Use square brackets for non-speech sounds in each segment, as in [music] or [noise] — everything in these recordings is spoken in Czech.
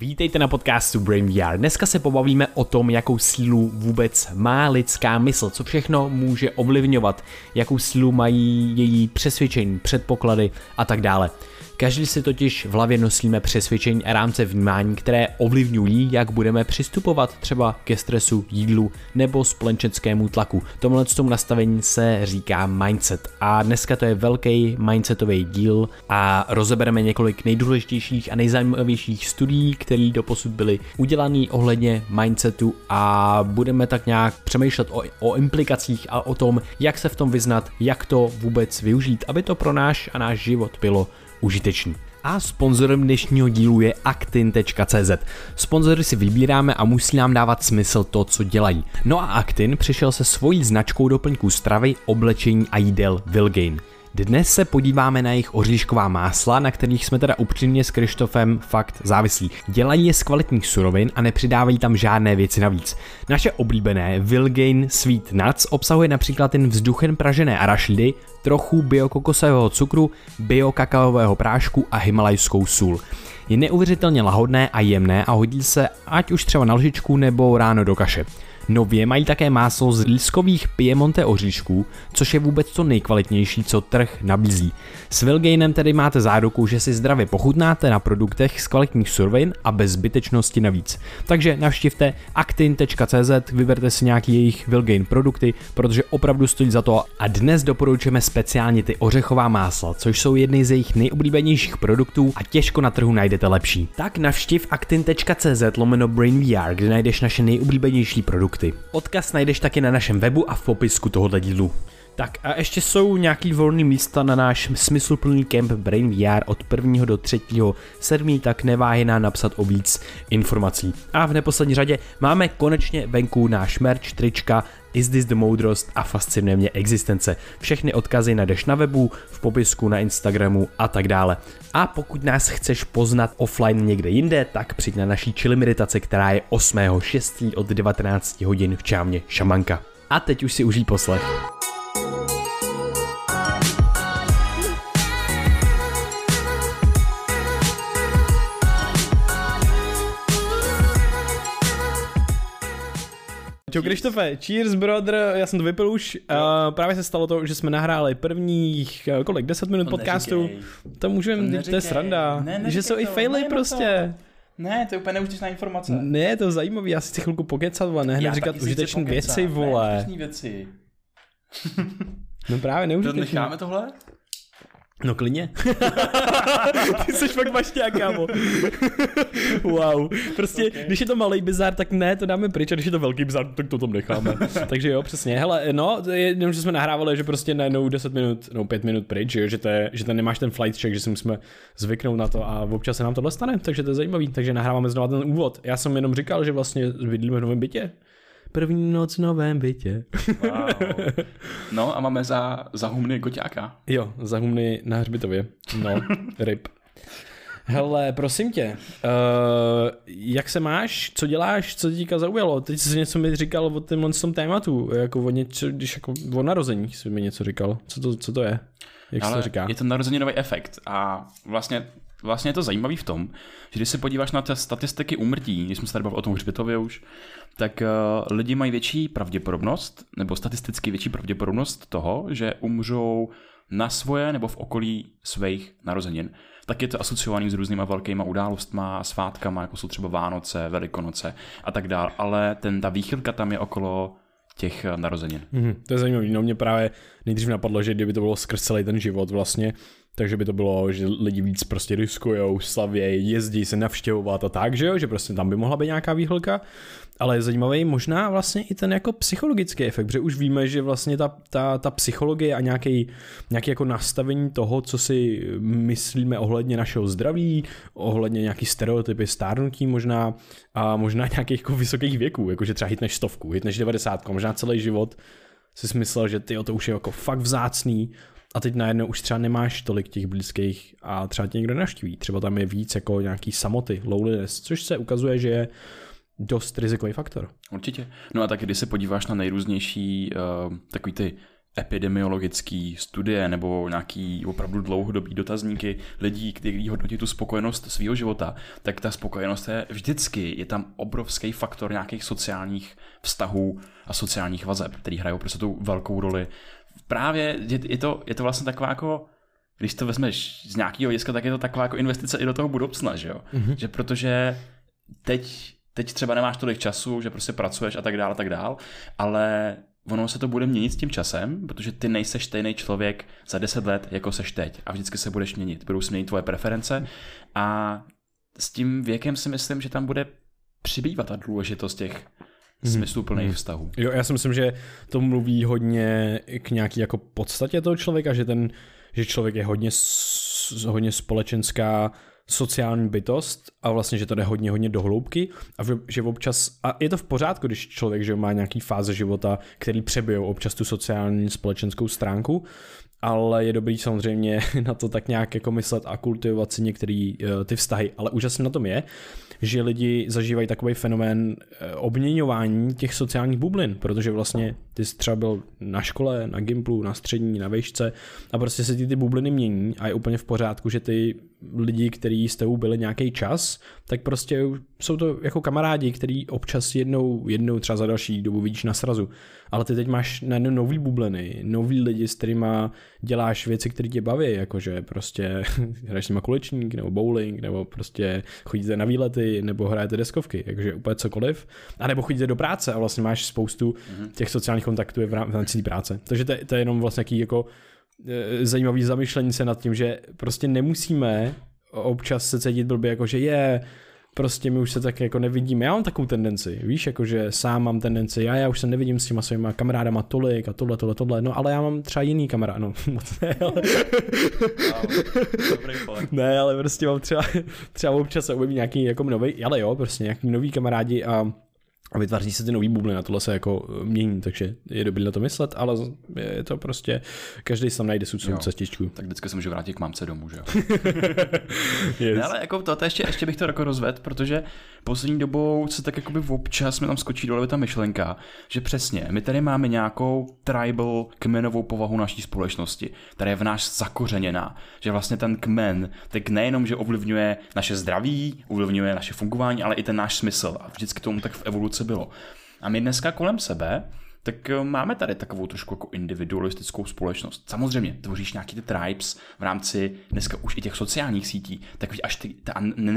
Vítejte na podcastu Brain VR. Dneska se pobavíme o tom, jakou sílu vůbec má lidská mysl, co všechno může ovlivňovat, jakou sílu mají její přesvědčení, předpoklady a tak dále. Každý si totiž v hlavě nosíme přesvědčení a rámce vnímání, které ovlivňují, jak budeme přistupovat třeba ke stresu, jídlu nebo společenskému tlaku. Tomhle tomu nastavení se říká mindset a dneska to je velký mindsetový díl a rozebereme několik nejdůležitějších a nejzajímavějších studií, které doposud byly udělané ohledně mindsetu a budeme tak nějak přemýšlet o, o implikacích a o tom, jak se v tom vyznat, jak to vůbec využít, aby to pro náš a náš život bylo užitečný. A sponzorem dnešního dílu je Actin.cz. Sponzory si vybíráme a musí nám dávat smysl to, co dělají. No a Actin přišel se svojí značkou doplňků stravy, oblečení a jídel Vilgain. Dnes se podíváme na jejich oříšková másla, na kterých jsme teda upřímně s Krištofem fakt závislí. Dělají je z kvalitních surovin a nepřidávají tam žádné věci navíc. Naše oblíbené Vilgain Sweet Nuts obsahuje například jen vzduchen pražené arašidy, trochu biokokosového cukru, biokakaového prášku a himalajskou sůl. Je neuvěřitelně lahodné a jemné a hodí se ať už třeba na lžičku nebo ráno do kaše. Nově mají také máslo z lískových Piemonte oříšků, což je vůbec to nejkvalitnější, co trh nabízí. S Vilgainem tedy máte záruku, že si zdravě pochutnáte na produktech z kvalitních surovin a bez zbytečnosti navíc. Takže navštivte actin.cz, vyberte si nějaký jejich Vilgain produkty, protože opravdu stojí za to a dnes doporučujeme speciálně ty ořechová másla, což jsou jedny z jejich nejoblíbenějších produktů a těžko na trhu najdete lepší. Tak navštiv actin.cz lomeno BrainVR, kde najdeš naše nejoblíbenější produkty produkty. Odkaz najdeš taky na našem webu a v popisku tohoto dílu. Tak a ještě jsou nějaký volné místa na náš smysluplný kemp Brain VR od 1. do 3. 7. tak neváhej nám napsat o víc informací. A v neposlední řadě máme konečně venku náš merch, trička, Is This The Moudrost a fascinuje mě existence. Všechny odkazy najdeš na webu, v popisku, na Instagramu a tak dále. A pokud nás chceš poznat offline někde jinde, tak přijď na naší chili meditace, která je 8.6. od 19 hodin v čámě Šamanka. A teď už si užij poslech. Čau Krištofe, cheers brother, já jsem to vypil už. Uh, právě se stalo to, že jsme nahráli prvních, uh, kolik, 10 minut to podcastu. Neříkej. To můžeme, to, to je sranda. Ne, že jsou to, i faily prostě. To. Ne, to je úplně neužitečná informace. Ne, to je zajímavý, já si chci chvilku pokecat, vole, ne říkat užitečné věci, vole. Ne, věci. no právě [laughs] neužitečný. To necháme tohle? No klidně. [laughs] Ty jsi fakt mašťák, kámo. wow. Prostě, okay. když je to malý bizar, tak ne, to dáme pryč, a když je to velký bizar, tak to tam necháme. [laughs] Takže jo, přesně. Hele, no, jenom, že jsme nahrávali, že prostě najednou 10 minut, no 5 minut pryč, že, že, to je, že to nemáš ten flight check, že si musíme zvyknout na to a občas se nám to dostane, takže to je zajímavý. Takže nahráváme znovu ten úvod. Já jsem jenom říkal, že vlastně bydlíme v novém bytě, První noc v novém bytě. Wow. No a máme za, za humny Goťáka. Jo, za humny na hřbitově. No, [laughs] ryb. Hele, prosím tě, uh, jak se máš, co děláš, co tě teďka zaujalo? Teď jsi něco mi říkal o tomhle tom tématu, jako o něco, když jako o narození jsi mi něco říkal. Co to, co to je? Jak Ale se to říká? Je to narozeninový efekt a vlastně vlastně je to zajímavý v tom, že když se podíváš na ty statistiky umrtí, když jsme se tady bavili o tom hřbitově už, tak uh, lidi mají větší pravděpodobnost, nebo statisticky větší pravděpodobnost toho, že umřou na svoje nebo v okolí svých narozenin. Tak je to asociovaný s různýma velkýma událostma, svátkama, jako jsou třeba Vánoce, Velikonoce a tak dále, ale ten, ta výchylka tam je okolo těch eh, narozenin. Mm-hmm, to je zajímavé. No mě právě nejdřív napadlo, že kdyby to bylo skrz celý ten život vlastně, takže by to bylo, že lidi víc prostě riskujou, slavějí, jezdí se navštěvovat a tak, že jo, že prostě tam by mohla být nějaká výhlka, ale je zajímavý možná vlastně i ten jako psychologický efekt, protože už víme, že vlastně ta, ta, ta psychologie a nějaký, nějaký jako nastavení toho, co si myslíme ohledně našeho zdraví, ohledně nějaký stereotypy stárnutí možná a možná [laughs] nějakých jako vysokých věků, jakože třeba hitneš stovku, hitneš 90, možná celý život si myslel, že ty to už je jako fakt vzácný a teď najednou už třeba nemáš tolik těch blízkých a třeba tě někdo naštíví. Třeba tam je víc jako nějaký samoty, loneliness, což se ukazuje, že je dost rizikový faktor. Určitě. No a tak když se podíváš na nejrůznější uh, takový ty epidemiologické studie nebo nějaký opravdu dlouhodobý dotazníky lidí, kteří hodnotí tu spokojenost svého života, tak ta spokojenost je vždycky, je tam obrovský faktor nějakých sociálních vztahů a sociálních vazeb, který hrajou prostě tu velkou roli. Právě je, je, to, je to vlastně taková jako když to vezmeš z nějakého hlediska, tak je to taková jako investice i do toho budoucna, že jo? Mm-hmm. Že protože teď, teď třeba nemáš tolik času, že prostě pracuješ a tak dále, a tak dále, ale ono se to bude měnit s tím časem, protože ty nejseš stejný člověk za 10 let, jako seš teď a vždycky se budeš měnit. Budou se měnit tvoje preference a s tím věkem si myslím, že tam bude přibývat ta důležitost těch hmm. smysluplných hmm. vztahů. Jo, já si myslím, že to mluví hodně k nějaký jako podstatě toho člověka, že ten, že člověk je hodně, hodně společenská sociální bytost a vlastně, že to jde hodně, hodně do hloubky a že občas, a je to v pořádku, když člověk že má nějaký fáze života, který přebijou občas tu sociální společenskou stránku, ale je dobrý samozřejmě [laughs] na to tak nějak jako myslet a kultivovat si některé uh, ty vztahy, ale úžasně na tom je, že lidi zažívají takový fenomén uh, obměňování těch sociálních bublin, protože vlastně ty jsi třeba byl na škole, na Gimplu, na střední, na vejšce a prostě se ty, ty bubliny mění a je úplně v pořádku, že ty lidi, kteří s tebou byli nějaký čas, tak prostě jsou to jako kamarádi, který občas jednou, jednou třeba za další dobu vidíš na srazu. Ale ty teď máš na nový bubliny, nový lidi, s kterými děláš věci, které tě baví, jakože prostě [laughs] hraješ s nima kulečník, nebo bowling, nebo prostě chodíte na výlety, nebo hrajete deskovky, jakože úplně cokoliv. A nebo chodíte do práce a vlastně máš spoustu mhm. těch sociálních kontaktů v rámci práce. Takže to, to je jenom vlastně jaký jako e, zajímavý zamyšlení se nad tím, že prostě nemusíme občas se cítit blbě, jako že je, prostě my už se tak jako nevidíme. Já mám takovou tendenci, víš, jakože sám mám tendenci, já, já už se nevidím s těma svýma kamarádama tolik a tohle, tohle, tohle, no ale já mám třeba jiný kamarád, no [laughs] moc ne, ale... [laughs] ne, ale prostě mám třeba, třeba občas se objeví nějaký jako nový, ale jo, prostě nějaký nový kamarádi a a vytváří se ty nový bubliny na tohle se jako eh, mění, takže je dobrý na to myslet, ale je to prostě, každý tam najde svou cestičku. Tak vždycky se můžu vrátit k mámce domů, že jo? [laughs] yes. ne, ale jako to, to ještě, ještě bych to jako rozvedl, protože poslední dobou se tak jakoby občas mi tam skočí dole ta myšlenka, že přesně, my tady máme nějakou tribal kmenovou povahu naší společnosti, která je v nás zakořeněná, že vlastně ten kmen, tak nejenom, že ovlivňuje naše zdraví, ovlivňuje naše fungování, ale i ten náš smysl a vždycky tomu tak v evoluci co bylo. A my dneska kolem sebe tak eh, máme tady takovou trošku jako individualistickou společnost. Samozřejmě tvoříš nějaký ty tribes v rámci dneska už i těch sociálních sítí, tak až ty, ty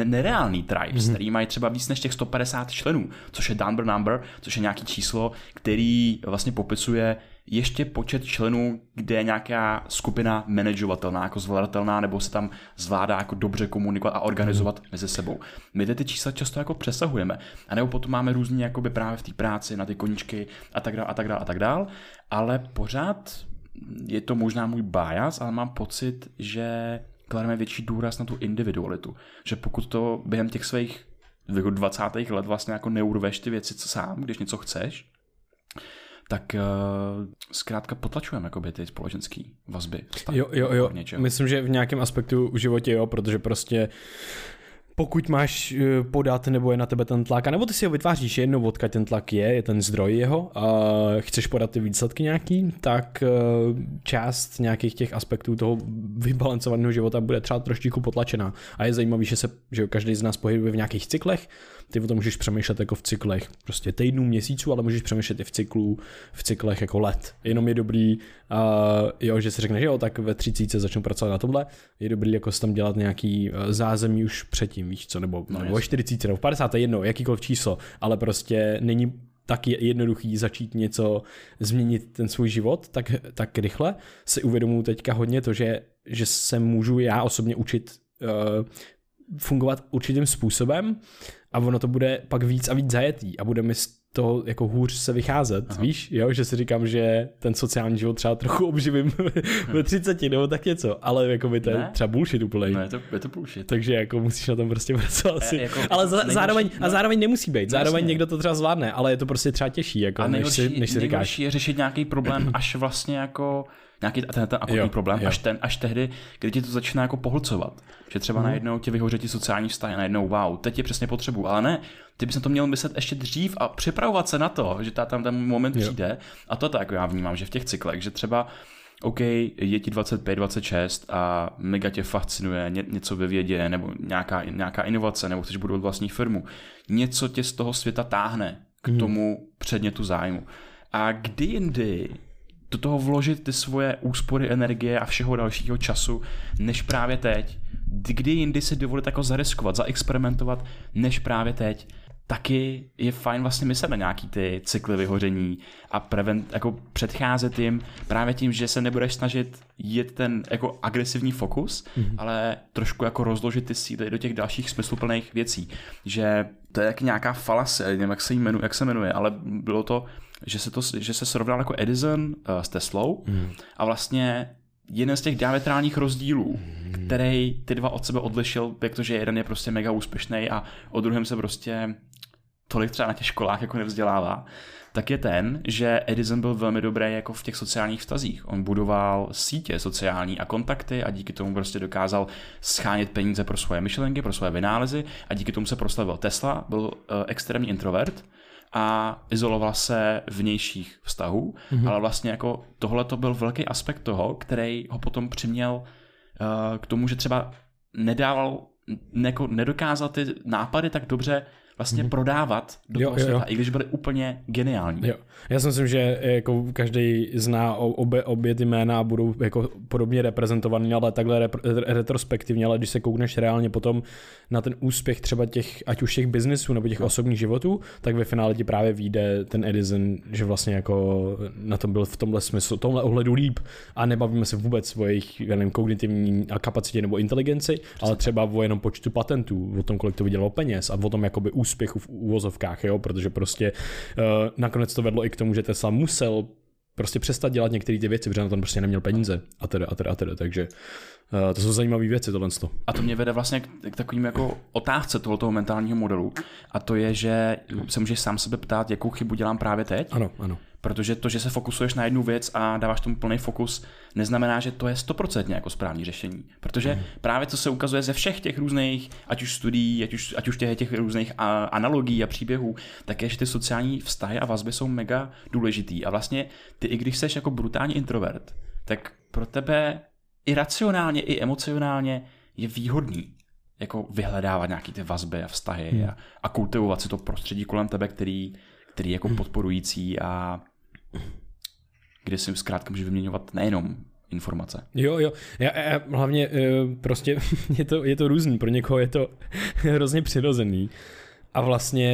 nereální tribes, mm-hmm. který mají třeba víc než těch 150 členů, což je number number, což je nějaký číslo, který vlastně popisuje ještě počet členů, kde je nějaká skupina manažovatelná, jako zvladatelná, nebo se tam zvládá jako dobře komunikovat a organizovat mm. mezi sebou. My ty čísla často jako přesahujeme. A nebo potom máme různě jakoby právě v té práci na ty koničky a tak dále a tak dále a tak dále, ale pořád je to možná můj bias, ale mám pocit, že klademe větší důraz na tu individualitu. Že pokud to během těch svých 20. let vlastně jako neurveš ty věci co sám, když něco chceš, tak uh, zkrátka potlačujeme jakoby, ty společenské vazby. Jo, jo, jo. Myslím, že v nějakém aspektu v životě jo, protože prostě pokud máš eh, podat nebo je na tebe ten tlak, nebo ty si ho vytváříš jednou, odkud ten tlak je, je ten zdroj jeho a chceš podat ty výsledky nějaký, tak eh, část nějakých těch aspektů toho vybalancovaného života bude třeba trošičku potlačená. A je zajímavý, že se že každý z nás pohybuje v nějakých cyklech, ty o tom můžeš přemýšlet jako v cyklech. Prostě týdnů, měsíců, ale můžeš přemýšlet i v cyklu, v cyklech jako let. Jenom je dobrý, uh, jo, že si řekneš, jo, tak ve 30 začnu pracovat na tomhle, je dobrý jako tam dělat nějaký uh, zázemí už předtím, víš co, nebo, no, nebo 40, nebo 50, jedno, jakýkoliv číslo, ale prostě není tak je jednoduchý začít něco změnit ten svůj život tak, tak rychle, si uvědomuji teďka hodně to, že, že se můžu já osobně učit uh, fungovat určitým způsobem a ono to bude pak víc a víc zajetý a bude mi z toho jako hůř se vycházet, Aha. víš, jo, že si říkám, že ten sociální život třeba trochu obživím [laughs] ve 30 nebo tak něco, ale jako by to je třeba bullshit úplně. Ne, je to, je to bullshit. Takže jako musíš na tom prostě pracovat si. Jako, ale za, zároveň, a no. zároveň nemusí být, zároveň vlastně. někdo to třeba zvládne, ale je to prostě třeba těžší, jako, a než si, než si říkáš. je řešit nějaký problém až vlastně jako nějaký ten, ten akutní Jo, problém, jo. až, ten, až tehdy, kdy ti to začíná jako pohlcovat. Že třeba Mhm. najednou tě vyhoří ti sociální vztahy, najednou wow, teď je přesně potřebu, ale ne, ty bys na to měl myslet ještě dřív a připravovat se na to, že ta, tam ten moment Jo. přijde. A to tak já vnímám, že v těch cyklech, že třeba OK, je ti 25, 26 a mega tě fascinuje ně, něco ve vědě nebo nějaká, nějaká inovace nebo chceš budovat vlastní firmu. Něco tě z toho světa táhne k tomu předmětu zájmu. A kdy jindy do toho vložit ty svoje úspory energie a všeho dalšího času, než právě teď. Kdy jindy si dovolit jako zariskovat, zaexperimentovat, než právě teď. Taky je fajn vlastně myslet na nějaký ty cykly vyhoření a prevent, jako předcházet jim právě tím, že se nebudeš snažit jet ten jako agresivní fokus, mm-hmm. ale trošku jako rozložit ty síly do těch dalších smysluplných věcí. Že to je jak nějaká falase, nevím, jak se, jmenuje, jak se jmenuje, ale bylo to, že se, to, že se srovnal jako Edison uh, s Teslou mm. a vlastně jeden z těch diametrálních rozdílů, mm. který ty dva od sebe odlišil, jak to, že jeden je prostě mega úspěšný a o druhém se prostě tolik třeba na těch školách jako nevzdělává, tak je ten, že Edison byl velmi dobrý jako v těch sociálních vztazích. On budoval sítě sociální a kontakty a díky tomu prostě dokázal schánět peníze pro svoje myšlenky, pro svoje vynálezy a díky tomu se proslavil. Tesla byl uh, extrémní introvert, a izoloval se vnějších vztahů, mm-hmm. ale vlastně jako tohle to byl velký aspekt toho, který ho potom přiměl uh, k tomu, že třeba nedával, neko, nedokázal ty nápady tak dobře vlastně mm-hmm. prodávat do Jo, toho jo, světa, jo. i když byly úplně geniální. Jo. Já si myslím, že jako každý zná obě, obě ty jména a budou jako podobně reprezentovaný, ale takhle repr- retrospektivně, ale když se koukneš reálně potom na ten úspěch třeba těch, ať už těch biznesů nebo těch no. osobních životů, tak ve finále ti právě vyjde ten Edison, že vlastně jako na tom byl v tomhle smyslu, tomhle ohledu líp a nebavíme se vůbec o jejich já nevím, kognitivní kapacitě nebo inteligenci, ale třeba o jenom počtu patentů, o tom, kolik to vydělalo peněz a o tom jakoby úspěchu v úvozovkách, jo, protože prostě uh, nakonec to vedlo i k tomu, že Tesla musel prostě přestat dělat některé ty věci, protože na to prostě neměl peníze. A teda a teda a teda, takže uh, to jsou zajímavé věci tohle. A to mě vede vlastně k, k takovým jako otázce tohoto mentálního modelu. A to je, že se můžeš sám sebe ptát, jakou chybu dělám právě teď, Ano, ano. Protože to, že se fokusuješ na jednu věc a dáváš tomu plný fokus, neznamená, že to je stoprocentně jako správný řešení. Protože mm. právě co se ukazuje ze všech těch různých, ať už studií, ať už, ať už těch, těch různých a, analogií a příběhů, tak je, že ty sociální vztahy a vazby jsou mega důležitý. A vlastně ty, i když jsi jako brutální introvert, tak pro tebe i racionálně, i emocionálně je výhodný jako vyhledávat nějaký ty vazby a vztahy hmm. a, a kultivovat si to prostředí kolem tebe, který, který je jako podporující a kde si zkrátka můžeš vyměňovat nejenom informace. Jo, jo. Já, já hlavně eh, prostě [laughs] je to, je to různý. Pro někoho je to [laughs] hrozně přirozený. A vlastně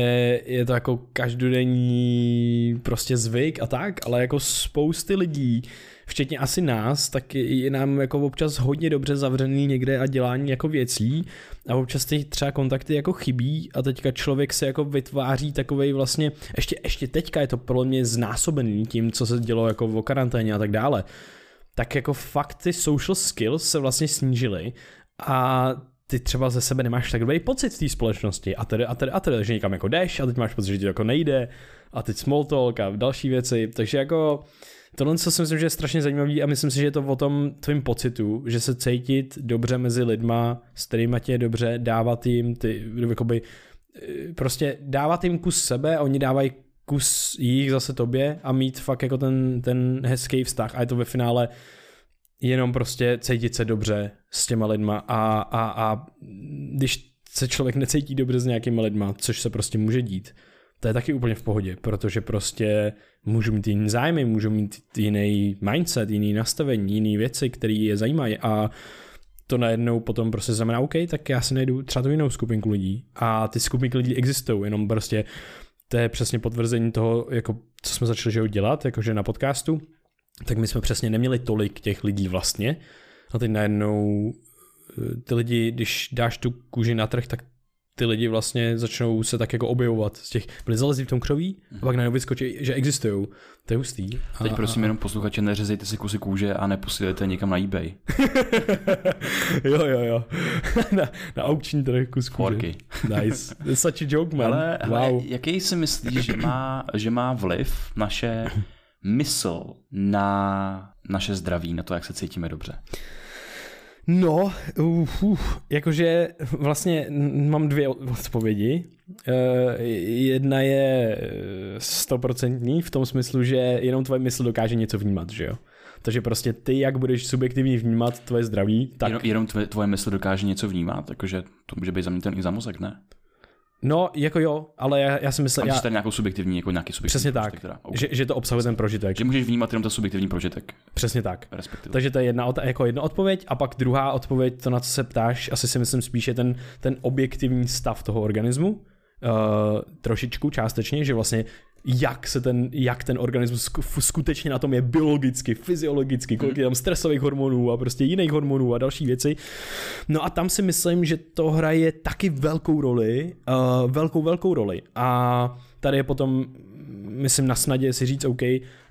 je to jako každodenní prostě zvyk a tak, ale jako spousty lidí, včetně asi nás, tak je nám jako občas hodně dobře zavřený někde a dělání jako věcí a občas ty třeba kontakty jako chybí a teďka člověk se jako vytváří takovej vlastně, ještě, ještě teďka je to pro mě znásobený tím, co se dělo jako v karanténě a tak dále, tak jako fakt ty social skills se vlastně snížily a ty třeba ze sebe nemáš tak dobrý pocit v té společnosti a tedy, a tedy, a tedy, že někam jako jdeš a teď máš pocit, že ti jako nejde a teď small talk a další věci, takže jako tohle co si myslím, že je strašně zajímavý a myslím si, že je to o tom tvým pocitu, že se cítit dobře mezi lidma, s kterými tě je dobře, dávat jim ty, jakoby, eh, prostě dávat jim kus sebe, oni dávají kus jich zase tobě a mít fakt jako ten, ten hezký vztah. A je to ve finále jenom prostě cítit se dobře s těma lidma. A, a, a když se člověk necítí dobře s nějakýma lidma, což se prostě může dít, to je taky úplně v pohodě, protože prostě můžu mít jiný zájmy, můžu mít jiný mindset, jiný nastavení, jiný věci, které je zajímají a to najednou potom prostě znamená, OK, tak já si najdu třeba tu jinou skupinku lidí a ty skupinky lidí existují, jenom prostě to je přesně potvrzení toho, jako co jsme začali že dělat, jakože na podcastu, tak my jsme přesně neměli tolik těch lidí vlastně a teď najednou eh, ty lidi, když dáš tu kůži na trh, tak ty lidi vlastně začnou se tak jako objevovat z těch, byli zalezli v tom křoví a pak najednou vyskočí, že existují. To je hustý. A, Teď prosím jenom posluchače, neřezejte si kusy kůže a neposílejte někam na eBay. [laughs] jo, jo, jo. [laughs] na, na aukční trh kus kůže. Horky. [laughs] Nice. Such a joke, man. Ale, wow. ale jaký si myslíš, že má, že má vliv naše mysl na naše zdraví, na to, jak se cítíme dobře? No, uf, uf, jakože vlastně mám dvě odpovědi. Uh, jedna je stoprocentní v tom smyslu, že jenom tvoje mysl dokáže něco vnímat, že jo? Takže prostě ty, jak budeš subjektivně vnímat tvoje zdraví, tak... Jenom, jenom tvoje, tvoje mysl dokáže něco vnímat, jakože to může být i za mozek, ne? No, jako jo, ale já, já si myslím... Já... Já... tady nějakou subjektivní, jako nějaký subjektivní Přesně tak, prožitek, teda. že, že to obsahuje ten prožitek. Že můžeš vnímat jenom ten subjektivní prožitek. Přesně tak. Respektive. Takže to je jedna, jako jedna odpověď a pak druhá odpověď, to na co se ptáš, asi si myslím spíše ten, ten objektivní stav toho organismu. Uh, trošičku částečně, že vlastně jak se ten, jak ten organismus skutečně na tom je biologicky, fyziologicky, kolik je tam stresových hormonů a prostě jiných hormonů a další věci. No a tam si myslím, že to hraje taky velkou roli, uh, velkou, velkou roli. A tady je potom myslím na snadě si říct, OK,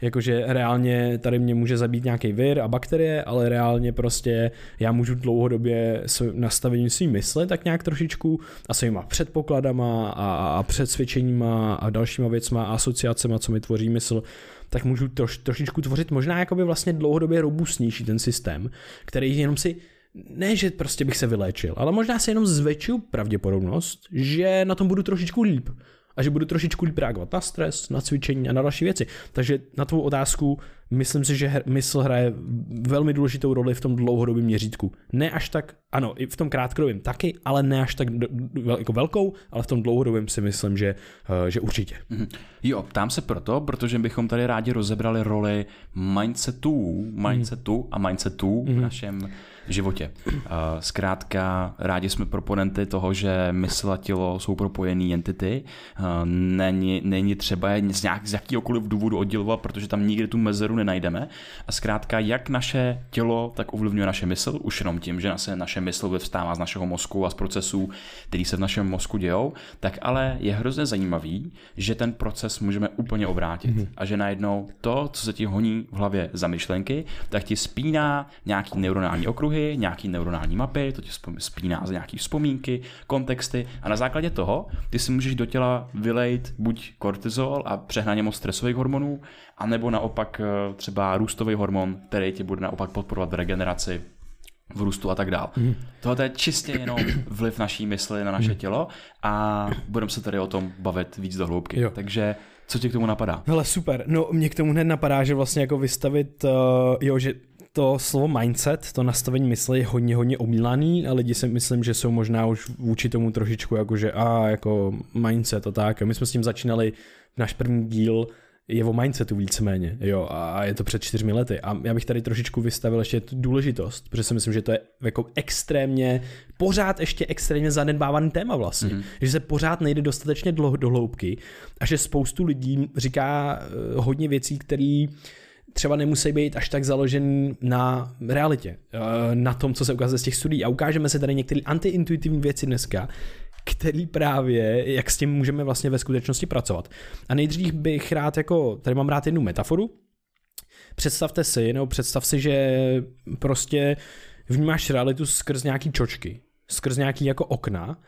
jakože reálně tady mě může zabít nějaký vir a bakterie, ale reálně prostě já můžu dlouhodobě nastavením svým mysli tak nějak trošičku a svýma předpokladama a, a předsvědčeníma a dalšíma věcma a asociacema, co mi tvoří mysl, tak můžu troš, trošičku tvořit možná jakoby vlastně dlouhodobě robustnější ten systém, který jenom si ne, že prostě bych se vyléčil, ale možná se jenom zvětšil pravděpodobnost, že na tom budu trošičku líp a že budu trošičku líp reagovat na stres, na cvičení a na další věci. Takže na tvou otázku myslím si, že mysl hraje velmi důležitou roli v tom dlouhodobém měřítku. Ne až tak, ano, i v tom krátkodobém taky, ale ne až tak jako velkou, ale v tom dlouhodobém si myslím, že, uh, že určitě. Mm-hmm. Jo, ptám se proto, protože bychom tady rádi rozebrali roli mindsetů, mindsetu mm. a mindsetů mm. v mhm. našem životě. Zkrátka, rádi jsme proponenty toho, že mysl a tělo jsou propojené entity. Není, není třeba je z, nějak, z jakýkoliv důvodu oddělovat, protože tam nikdy tu mezeru nenajdeme. A zkrátka, jak naše tělo tak ovlivňuje naše mysl, už jenom tím, že se naše mysl vyvstává z našeho mozku a z procesů, který se v našem mozku dějou, tak ale je hrozně zajímavý, že ten proces můžeme úplně obrátit. Mm-hmm. A že najednou to, co se ti honí v hlavě za myšlenky, tak ti spíná nějaký neuronální okruhy, okruhy, nějaký neuronální mapy, to ti spíná za nějaký vzpomínky, kontexty a na základě toho ty si můžeš do těla vylejt buď kortizol a přehnaně moc stresových hormonů, anebo naopak eh, třeba růstový hormon, který ti bude naopak podporovat regeneraci v růstu a tak dál. Mm. Tohle je čistě jenom vliv naší mysli na naše mm. tělo a budeme se tady o tom bavit víc do hloubky. Jo. Takže co ti k tomu napadá? Hele, super. No, mě k tomu hned napadá, že vlastně jako vystavit, uh, jo, že to slovo mindset, to nastavení mysli je hodně, hodně omílaný a lidi si myslím, že jsou možná už vůči tomu trošičku jako, že a jako mindset a tak. My jsme s tím začínali, náš první díl je o mindsetu víceméně, jo, a je to před čtyřmi lety. A já bych tady trošičku vystavil ještě tu důležitost, protože si myslím, že to je jako extrémně, pořád ještě extrémně zanedbávaný téma vlastně. Mm-hmm. Že se pořád nejde dostatečně dlouho do hloubky a že spoustu lidí říká uh, hodně věcí, které třeba nemusí být až tak založený na realitě, eh, na tom, co se ukazuje z těch studií. A ukážeme se tady některé antiintuitivní věci dneska, který právě, jak s tím můžeme vlastně ve skutečnosti pracovat. A nejdřív bych rád jako, tady mám rád jednu metaforu. Představte si, nebo představ si, že prostě vnímáš realitu skrz nějaký čočky skrz nějaký jako okna.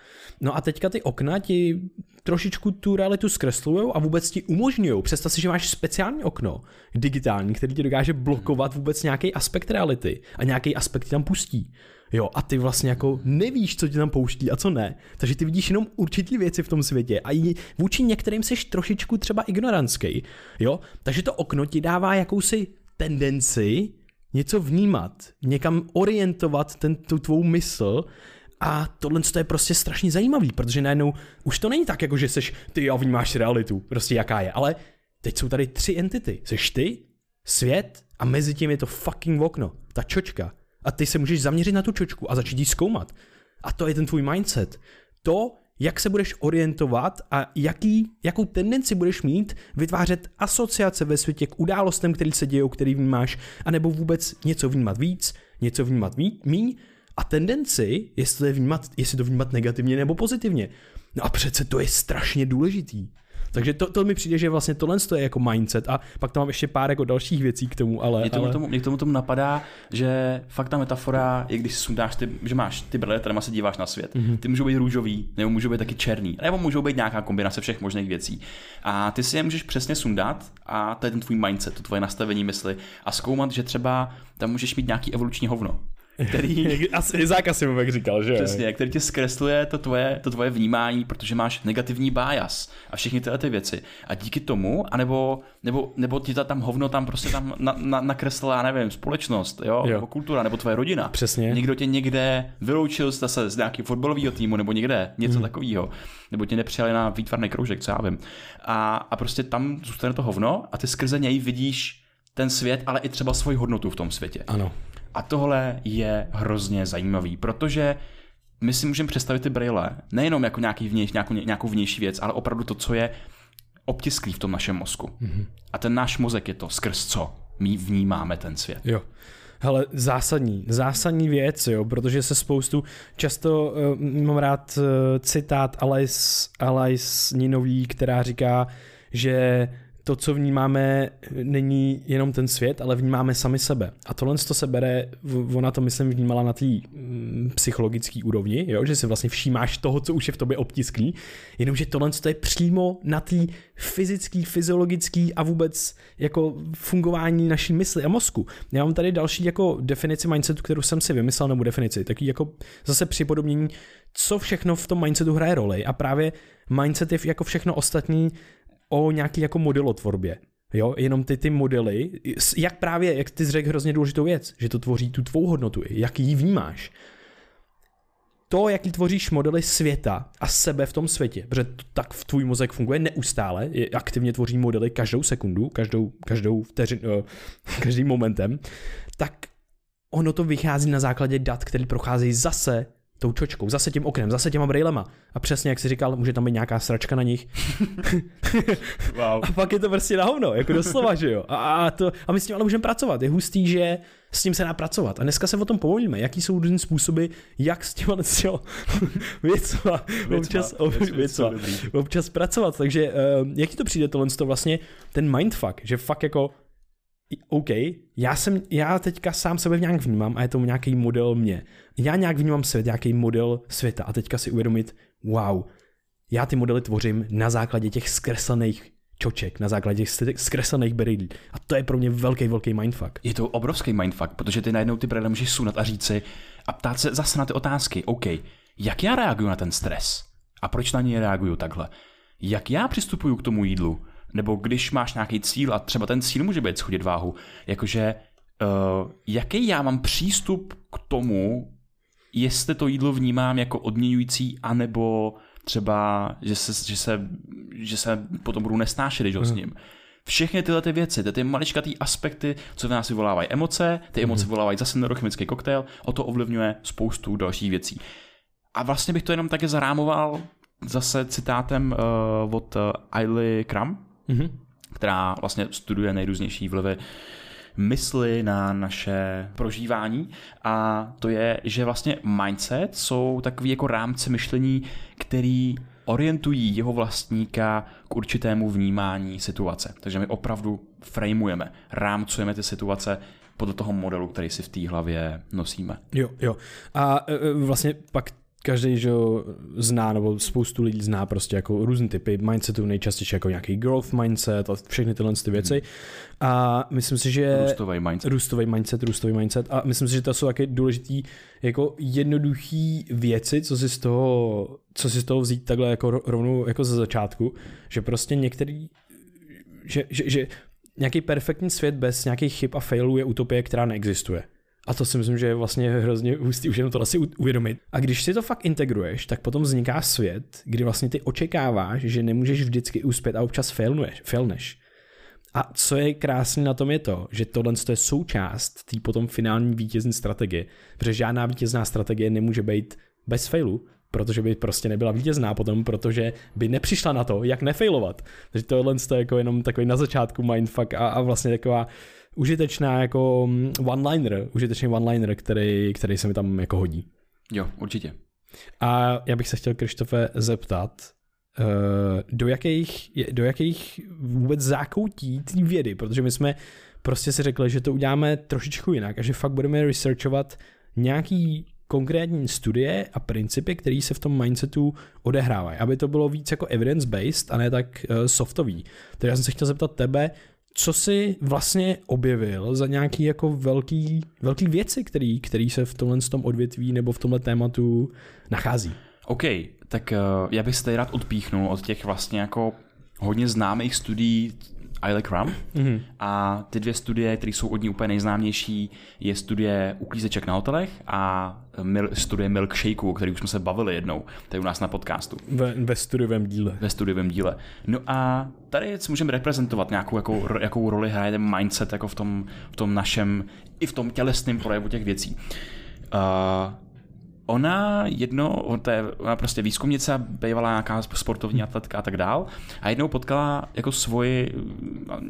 No a teďka ty okna ti trošičku tu realitu zkreslují a vůbec ti umožňují. Představ si, že máš speciální okno digitální, který ti dokáže blokovat vůbec nějaký aspekt reality a nějaký aspekt ti tam pustí. Jo, a ty vlastně jako nevíš, co ti tam pouští a co ne. Takže ty vidíš jenom určitý věci v tom světě a i vůči některým jsi trošičku třeba ignorantský. Jo, takže to okno ti dává jakousi tendenci něco vnímat, někam orientovat ten, tu tvou mysl a tohle je prostě strašně zajímavý, protože najednou už to není tak, jako že seš ty a vnímáš realitu, prostě jaká je, ale teď jsou tady tři entity. Seš ty, svět a mezi tím je to fucking okno, ta čočka. A ty se můžeš zaměřit na tu čočku a začít ji zkoumat. A to je ten tvůj mindset. To, jak se budeš orientovat a jaký, jakou tendenci budeš mít vytvářet asociace ve světě k událostem, které se dějou, který vnímáš, anebo vůbec něco vnímat víc, něco vnímat míň a tendenci, jestli to, vnímat, jestli to vnímat negativně nebo pozitivně. No a přece to je strašně důležitý. Takže to, to mi přijde, že vlastně tohle je jako mindset a pak tam mám ještě pár jako dalších věcí k tomu, ale... Mě tomu, ale... tomu, mě tomu, tomu napadá, že fakt ta metafora, i když sundáš ty, že máš ty brýle, kterýma se díváš na svět, Mhm. mm-hmm. ty můžou být růžový, nebo můžou být taky černý, nebo můžou být nějaká kombinace všech možných věcí. A ty si je můžeš přesně sundat a to je ten tvůj mindset, to tvoje nastavení mysli a zkoumat, že třeba tam můžeš mít nějaký evoluční hovno, který, [laughs] Asi Izák Asimovek říkal, že jo? Přesně, který ti zkresluje to tvoje, to tvoje vnímání, protože máš negativní bias a všechny tyhle ty věci. A díky tomu, anebo, nebo, nebo ti ta tam hovno tam prostě tam na, na, nakreslila, já nevím, společnost, jo? Jo. nebo kultura, nebo tvoje rodina. Přesně. Někdo tě někde vyloučil zase z nějakého fotbalového týmu, nebo někde, něco hmm. takového. Nebo tě nepřijali na výtvarný kroužek, co já vím. A, a prostě tam zůstane to hovno a ty skrze něj vidíš ten svět, ale i třeba svoji hodnotu v tom světě. Ano. A tohle je hrozně zajímavý, protože my si můžeme představit ty brýle nejenom jako nějaký vnější, nějakou, nějakou vnější věc, ale opravdu to, co je obtisklý v tom našem mozku. Mm-hmm. A ten náš mozek je to, skrz co my vnímáme ten svět. Jo. Hele, zásadní, zásadní věc, jo, protože se spoustu, často uh, mám rád uh, citát Alais, Alais Ninový, která říká, že to, co vnímáme, není jenom ten svět, ale vnímáme sami sebe. A tohle to se bere, ona to myslím vnímala na té mm, psychologické úrovni, jo? že si vlastně všímáš toho, co už je v tobě obtisklý, jenomže tohle to je přímo na té fyzický, fyziologický a vůbec jako fungování naší mysli a mozku. Já mám tady další jako definici mindsetu, kterou jsem si vymyslel, nebo definici, taky jako zase připodobnění, co všechno v tom mindsetu hraje roli a právě mindset je jako všechno ostatní o nějaký jako modelotvorbě. Jo, jenom ty ty modely, jak právě, jak ty řekl hrozně důležitou věc, že to tvoří tu tvou hodnotu, jak ji vnímáš. To, jaký tvoříš modely světa a sebe v tom světě, protože to tak v tvůj mozek funguje neustále, je, aktivně tvoří modely každou sekundu, každou, každou vteřin, uh, [laughs] každým momentem, tak ono to vychází na základě dat, které procházejí zase tou čočkou, zase tím oknem, zase těma brýlema. A přesně jak jsi říkal, může tam být nějaká sračka na nich. [laughs] Wow. A pak je to prostě na hovno, jako doslova, že jo. A, a, to, a my s tím ale můžeme pracovat. Je hustý, že s tím se dá pracovat. A dneska se o tom pomluvíme, jaký jsou různé způsoby, jak s těma [laughs] věcma, věcma, občas, věc věcma, občas pracovat. Takže uh, jak ti to přijde tohle to vlastně, ten mindfuck, že fakt jako OK, já jsem, já teďka sám sebe nějak vnímám a je to nějaký model mě. Já nějak vnímám svět, nějaký model světa a teďka si uvědomit, wow, já ty modely tvořím na základě těch zkreslených čoček, na základě těch zkreslených brýlí. A to je pro mě velký, velký mindfuck. Je to obrovský mindfuck, protože ty najednou ty brýle můžeš sunat a říct si a ptát se zase na ty otázky. OK, jak já reaguju na ten stres? A proč na něj reaguju takhle? Jak já přistupuju k tomu jídlu? Nebo když máš nějaký cíl a třeba ten cíl může být schodit váhu, jakože uh, jaký já mám přístup k tomu, jestli to jídlo vnímám jako odměňující, anebo třeba, že se, že se, že se potom budu nesnášet, když ho s ním. Všechny tyhle ty věci, ty, ty maličkatý aspekty, co v nás vyvolávají emoce, ty emoce vyvolávají zase neurochemický koktejl, o to ovlivňuje spoustu dalších věcí. A vlastně bych to jenom také zarámoval zase citátem uh, od uh, Ailey Kram, Mhm. která vlastně studuje nejrůznější vlivy mysli na naše prožívání a to je, že vlastně mindset jsou takový jako rámce myšlení, který orientují jeho vlastníka k určitému vnímání situace. Takže my opravdu frameujeme, rámcujeme ty situace podle toho modelu, který si v té hlavě nosíme. Jo, jo. A e, e, vlastně pak každý, že zná, nebo spoustu lidí zná prostě jako různé typy mindsetů, nejčastěji jako nějaký growth mindset a všechny tyhle ty věci. A myslím si, že... Růstový mindset. Růstový mindset, růstový mindset. A myslím si, že to jsou taky důležitý jako jednoduchý věci, co si z toho, co si z toho vzít takhle jako ro- rovnou jako ze začátku, že prostě některý, že, že, že nějaký perfektní svět bez nějakých chyb a failů je utopie, která neexistuje. A to si myslím, že je vlastně hrozně hustý už jenom to asi uvědomit. A když si to fakt integruješ, tak potom vzniká svět, kdy vlastně ty očekáváš, že nemůžeš vždycky uspět a občas failnuješ, failneš. A co je krásné na tom je to, že tohle je součást té potom finální vítězní strategie, protože žádná vítězná strategie nemůže být bez failu, protože by prostě nebyla vítězná potom, protože by nepřišla na to, jak nefailovat. Takže tohle je jako jenom takový na začátku mindfuck a, a vlastně taková užitečná jako mm, one-liner, užitečný one-liner, který, který se mi tam jako hodí. Jo, určitě. A já bych se chtěl, Krištofe, zeptat, do jakých, do jakých vůbec zákoutí té vědy, protože my jsme prostě si řekli, že to uděláme trošičku jinak a že fakt budeme researchovat nějaký konkrétní studie a principy, které se v tom mindsetu odehrávají, aby to bylo víc jako evidence-based a ne tak uh, softový. Takže já jsem se chtěl zeptat tebe, co jsi vlastně objevil za nějaký jako velký, velký věci, který, který se v tomhle tom odvětví nebo v tomhle tématu nachází? OK, tak uh, já bych se tady rád odpíchnul od těch vlastně jako hodně známých studií Isle Crum. Mm-hmm. A ty dvě studie, které jsou od ní úplně nejznámější, je studie uklízeček na hotelech a mil, studie milkshake, o které už jsme se bavili jednou, tady u nás na podcastu. Ve, ve studiovém díle. Ve studiovém díle. No a tady si můžeme reprezentovat nějakou jakou, jakou roli hraje ten mindset jako v tom, v tom našem, i v tom tělesném projevu těch věcí. Uh, ona jedno, to je ona prostě výzkumnice, bývala nějaká sportovní atletka a tak dál, a jednou potkala jako svoji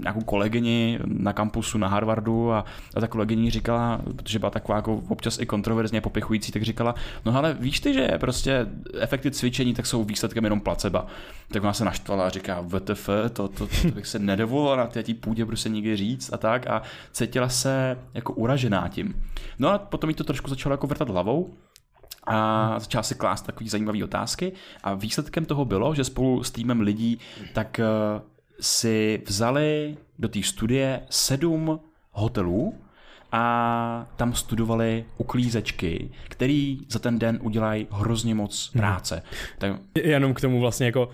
nějakou kolegyni na kampusu na Harvardu a, a ta kolegyni říkala, protože byla taková jako občas i kontroverzně popichující, tak říkala, no ale víš ty, že prostě efekty cvičení tak jsou výsledkem jenom placebo. Tak ona se naštvala a říká, VTF, to, to, to, to bych se nedovolila na té půdě prostě nikdy říct a tak a cítila se jako uražená tím. No a potom jí to trošku začalo jako vrtat hlavou a začal si klást takové zajímavé otázky a výsledkem toho bylo, že spolu s týmem lidí tak eh, si vzali do té studie sedm hotelů a tam studovali uklízečky, který za ten den udělají hrozně moc práce. Hmm. Tak... Jenom k tomu vlastně jako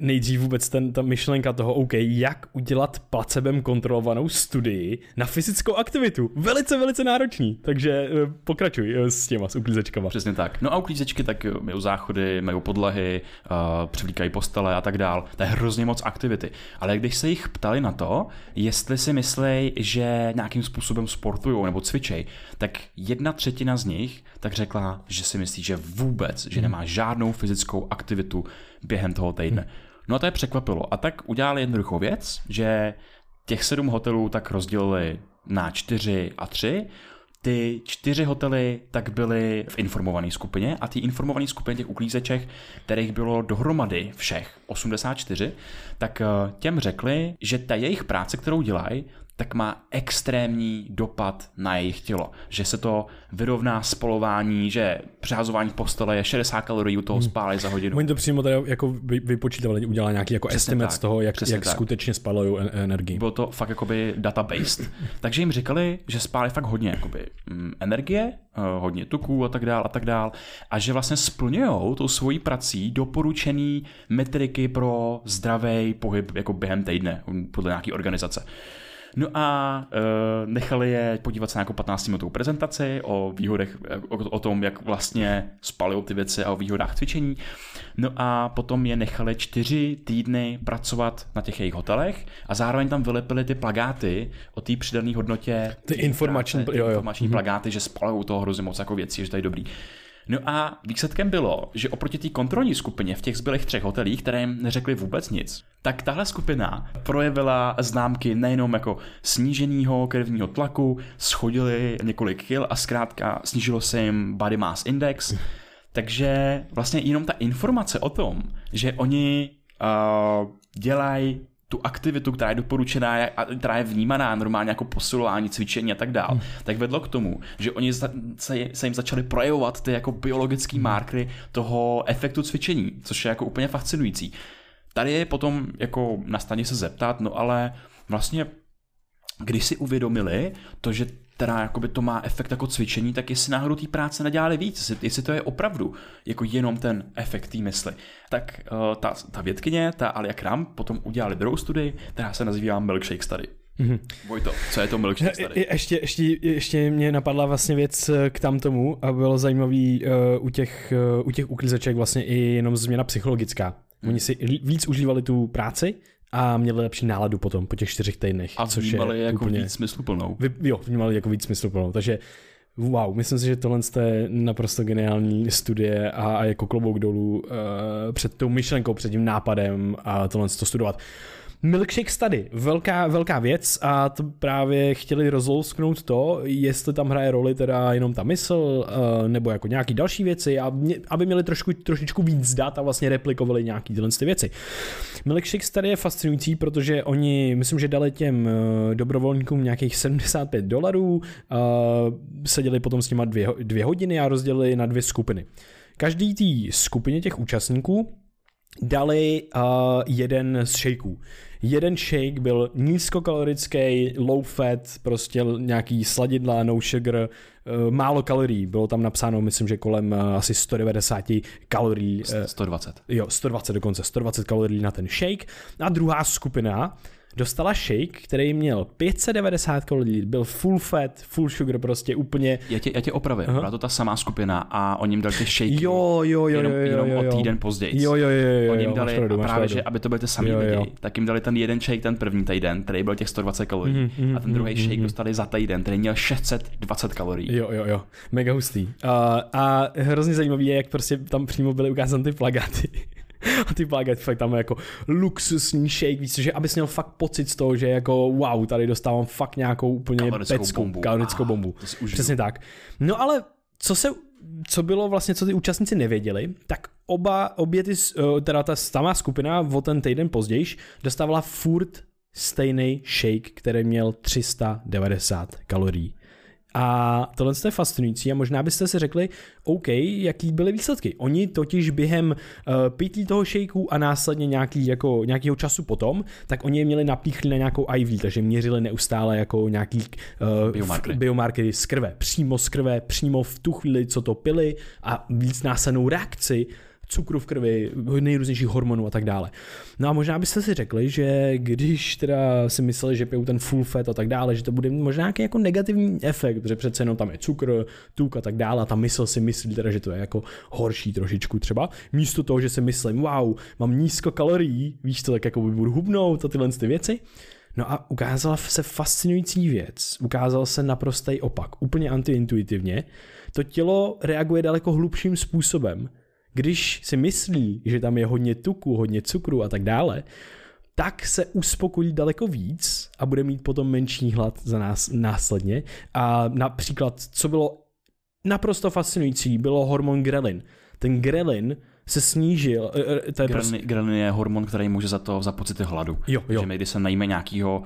nejdřív vůbec ten, ta myšlenka toho, OK, jak udělat placebem kontrolovanou studii na fyzickou aktivitu. Velice, velice náročný. Takže eh, pokračuj eh, s těma, s uklízečkama. Přesně tak. No a uklízečky tak mají záchody, mají podlahy, uh, převlíkají postele a tak dál. To je hrozně moc aktivity. Ale když se jich ptali na to, jestli si myslí, že nějakým způsobem sportují nebo cvičej, tak jedna třetina z nich tak řekla, že si myslí, že vůbec, že nemá žádnou fyzickou aktivitu během toho týdne. No a to je překvapilo. A tak udělali jednoduchou věc, že těch sedm hotelů tak rozdělili na čtyři a tři. Ty čtyři hotely tak byly v informované skupině a ty informované skupině těch uklízeček, kterých bylo dohromady všech 84, tak eh, těm řekli, že ta jejich práce, kterou dělají, tak má extrémní dopad na jejich tělo. Že se to vyrovná spolování, že přehazování postele je 60 kalorií u toho hmm. spálí za hodinu. Oni to přímo tady jako vypočítali, udělali nějaký jako estimate z toho, jak, jak skutečně spalují energii. Bylo to fakt jakoby database. [laughs] Takže jim říkali, že spálí fakt hodně jakoby, mm, energie, eh, hodně tuků a tak dál a tak dál a že vlastně splňují tou svojí prací doporučený metriky pro zdravý pohyb jako během týdne podle nějaké organizace. No a uh, nechali je podívat se na jako 15 minutovou prezentaci o výhodech, o, o tom, jak vlastně spalují ty věci a o výhodách cvičení. No a potom je nechali čtyři týdny pracovat na těch jejich hotelech a zároveň tam vylepili ty plagáty o té přidané hodnotě. Ty informační, práce, jo, jo. informační mm-hmm. plagáty, že spalují toho hrozně moc jako věcí, že to je dobrý. No a výsledkem bylo, že oproti té kontrolní skupině v těch zbylých třech hotelích, které jim neřekli vůbec nic, tak tahle skupina projevila známky nejenom jako sníženého krevního tlaku, schodili několik kil a zkrátka snížilo se jim body mass index, [laughs] takže vlastně jenom ta informace o tom, že oni uh, dělají tu aktivitu, která je doporučená a která je vnímaná normálně jako posilování, cvičení a tak dál, hmm. tak vedlo k tomu, že oni se, se jim začali projevovat ty jako biologické hmm. markery toho efektu cvičení, což je jako úplně fascinující. Tady je potom jako na staně se zeptat, no ale vlastně když si uvědomili to, že teda jakoby to má efekt jako cvičení, tak jestli náhodou té práce nedělali víc, jestli, jestli to je opravdu jako jenom ten efekt té mysli. Tak uh, ta, ta vědkyně, ta Alia Kram, potom udělali druhou studii, která se nazývá Milkshake Study. Mm-hmm. Vojto, co je to milkshake study? Je, ještě, ještě, ještě mě napadla vlastně věc eh, k tam tomu a bylo zajímavý uh, u těch, uh, u těch uklízeček vlastně i jenom změna psychologická. Hmm. Oni si víc užívali tu práci, a měli lepší náladu potom po těch čtyřech týdnech. A což je jako úplně, víc smysluplnou. Vy, jo, vnímali jako víc smysluplnou. Takže wow, myslím si, že tohle je naprosto geniální studie a, a jako klobouk dolů uh, před tou myšlenkou, před tím nápadem a tohle to studovat. Milkshake Study, velká, velká věc a to právě chtěli rozlousknout to, jestli tam hraje roli teda jenom ta mysl, uh, nebo jako nějaký další věci, aby měli trošku, trošičku víc dat a vlastně replikovali nějaký tyhle ty věci. Milkshake Study je fascinující, protože oni, myslím, že dali těm uh, dobrovolníkům nějakých 75 dolarů, uh, seděli potom s nima dvě, dvě hodiny a rozdělili na dvě skupiny. Každý té skupině těch účastníků dali uh, jeden z shakeů. Jeden shake byl nízkokalorický, low fat, prostě nějaký sladidla, no sugar, uh, málo kalorií. Bylo tam napsáno, myslím, že kolem uh, asi 190 kalorií. Uh, 120. Jo, 120 dokonce, 120 kalorií na ten shake. A druhá skupina dostala shake, který měl 590 kalorií, byl full fat, full sugar, prostě úplně... Já tě, já tě opravím, byla to ta samá skupina a oni jim dali ty shake Jo, jo, jo, jenom, jo, jo, jenom jo, jo. o týden později. Jo, jo, jo, jo, Oni jo, jim dali, pravdu, a právě, pravdu. že aby to byly ty samý Jo, jo. lidi, tak jim dali ten jeden shake ten první týden, který byl těch 120 kalorií. Mhm, mhm, a ten druhý mhm, shake mhm. dostali za týden, který měl 620 kalorií. Jo, jo, jo, mega hustý. Uh, a hrozně zajímavý je, jak prostě tam přímo byly ukázány ty plagáty. A ty plagáty fakt tam jako luxusní shake, víš, že abys měl fakt pocit z toho, že jako wow, tady dostávám fakt nějakou úplně Kalorickou pecku, bombu. kalorickou Ah, bombu. Přesně tak. No ale co se co bylo vlastně, co ty účastníci nevěděli, tak oba, obě ty, eh, teda ta samá skupina o ten týden později dostávala furt stejný shake, který měl 390 kalorií. A tohle je fascinující a možná byste si řekli, OK, jaký byly výsledky. Oni totiž během uh, pití toho shakeu a následně nějaký, jako, nějakého času potom, tak oni je měli napíchlí na nějakou IV, takže měřili neustále jako nějaký uh, Biomarkery. biomarkery z krve, přímo z krve, přímo v tu chvíli, co to pili a víc následnou reakci cukru v krvi, nejrůznějších hormonů a tak dále. No a možná byste si řekli, že když teda si mysleli, že pijou ten full fat a tak dále, že to bude mít možná nějaký jako negativní efekt, protože přece jenom tam je cukr, tuk a tak dále a ta mysl si myslí teda, že to je jako horší trošičku třeba. Místo toho, že si myslím, wow, mám nízko kalorií, víš to, tak jako budu hubnout a tyhle ty věci. No a ukázala se fascinující věc. Ukázal se naprostý opak, úplně antiintuitivně. To tělo reaguje daleko hlubším způsobem. Když si myslí, že tam je hodně tuku, hodně cukru a tak dále, tak se uspokojí daleko víc a bude mít potom menší hlad za nás následně. A například, co bylo naprosto fascinující, bylo hormon grelin. Ten grelin se snížil, eh, eh, to je prostě, Grelin, grelin je hormon, který může za to za pocity hladu. Jo, jo. Takže my, když se najíme nějakého,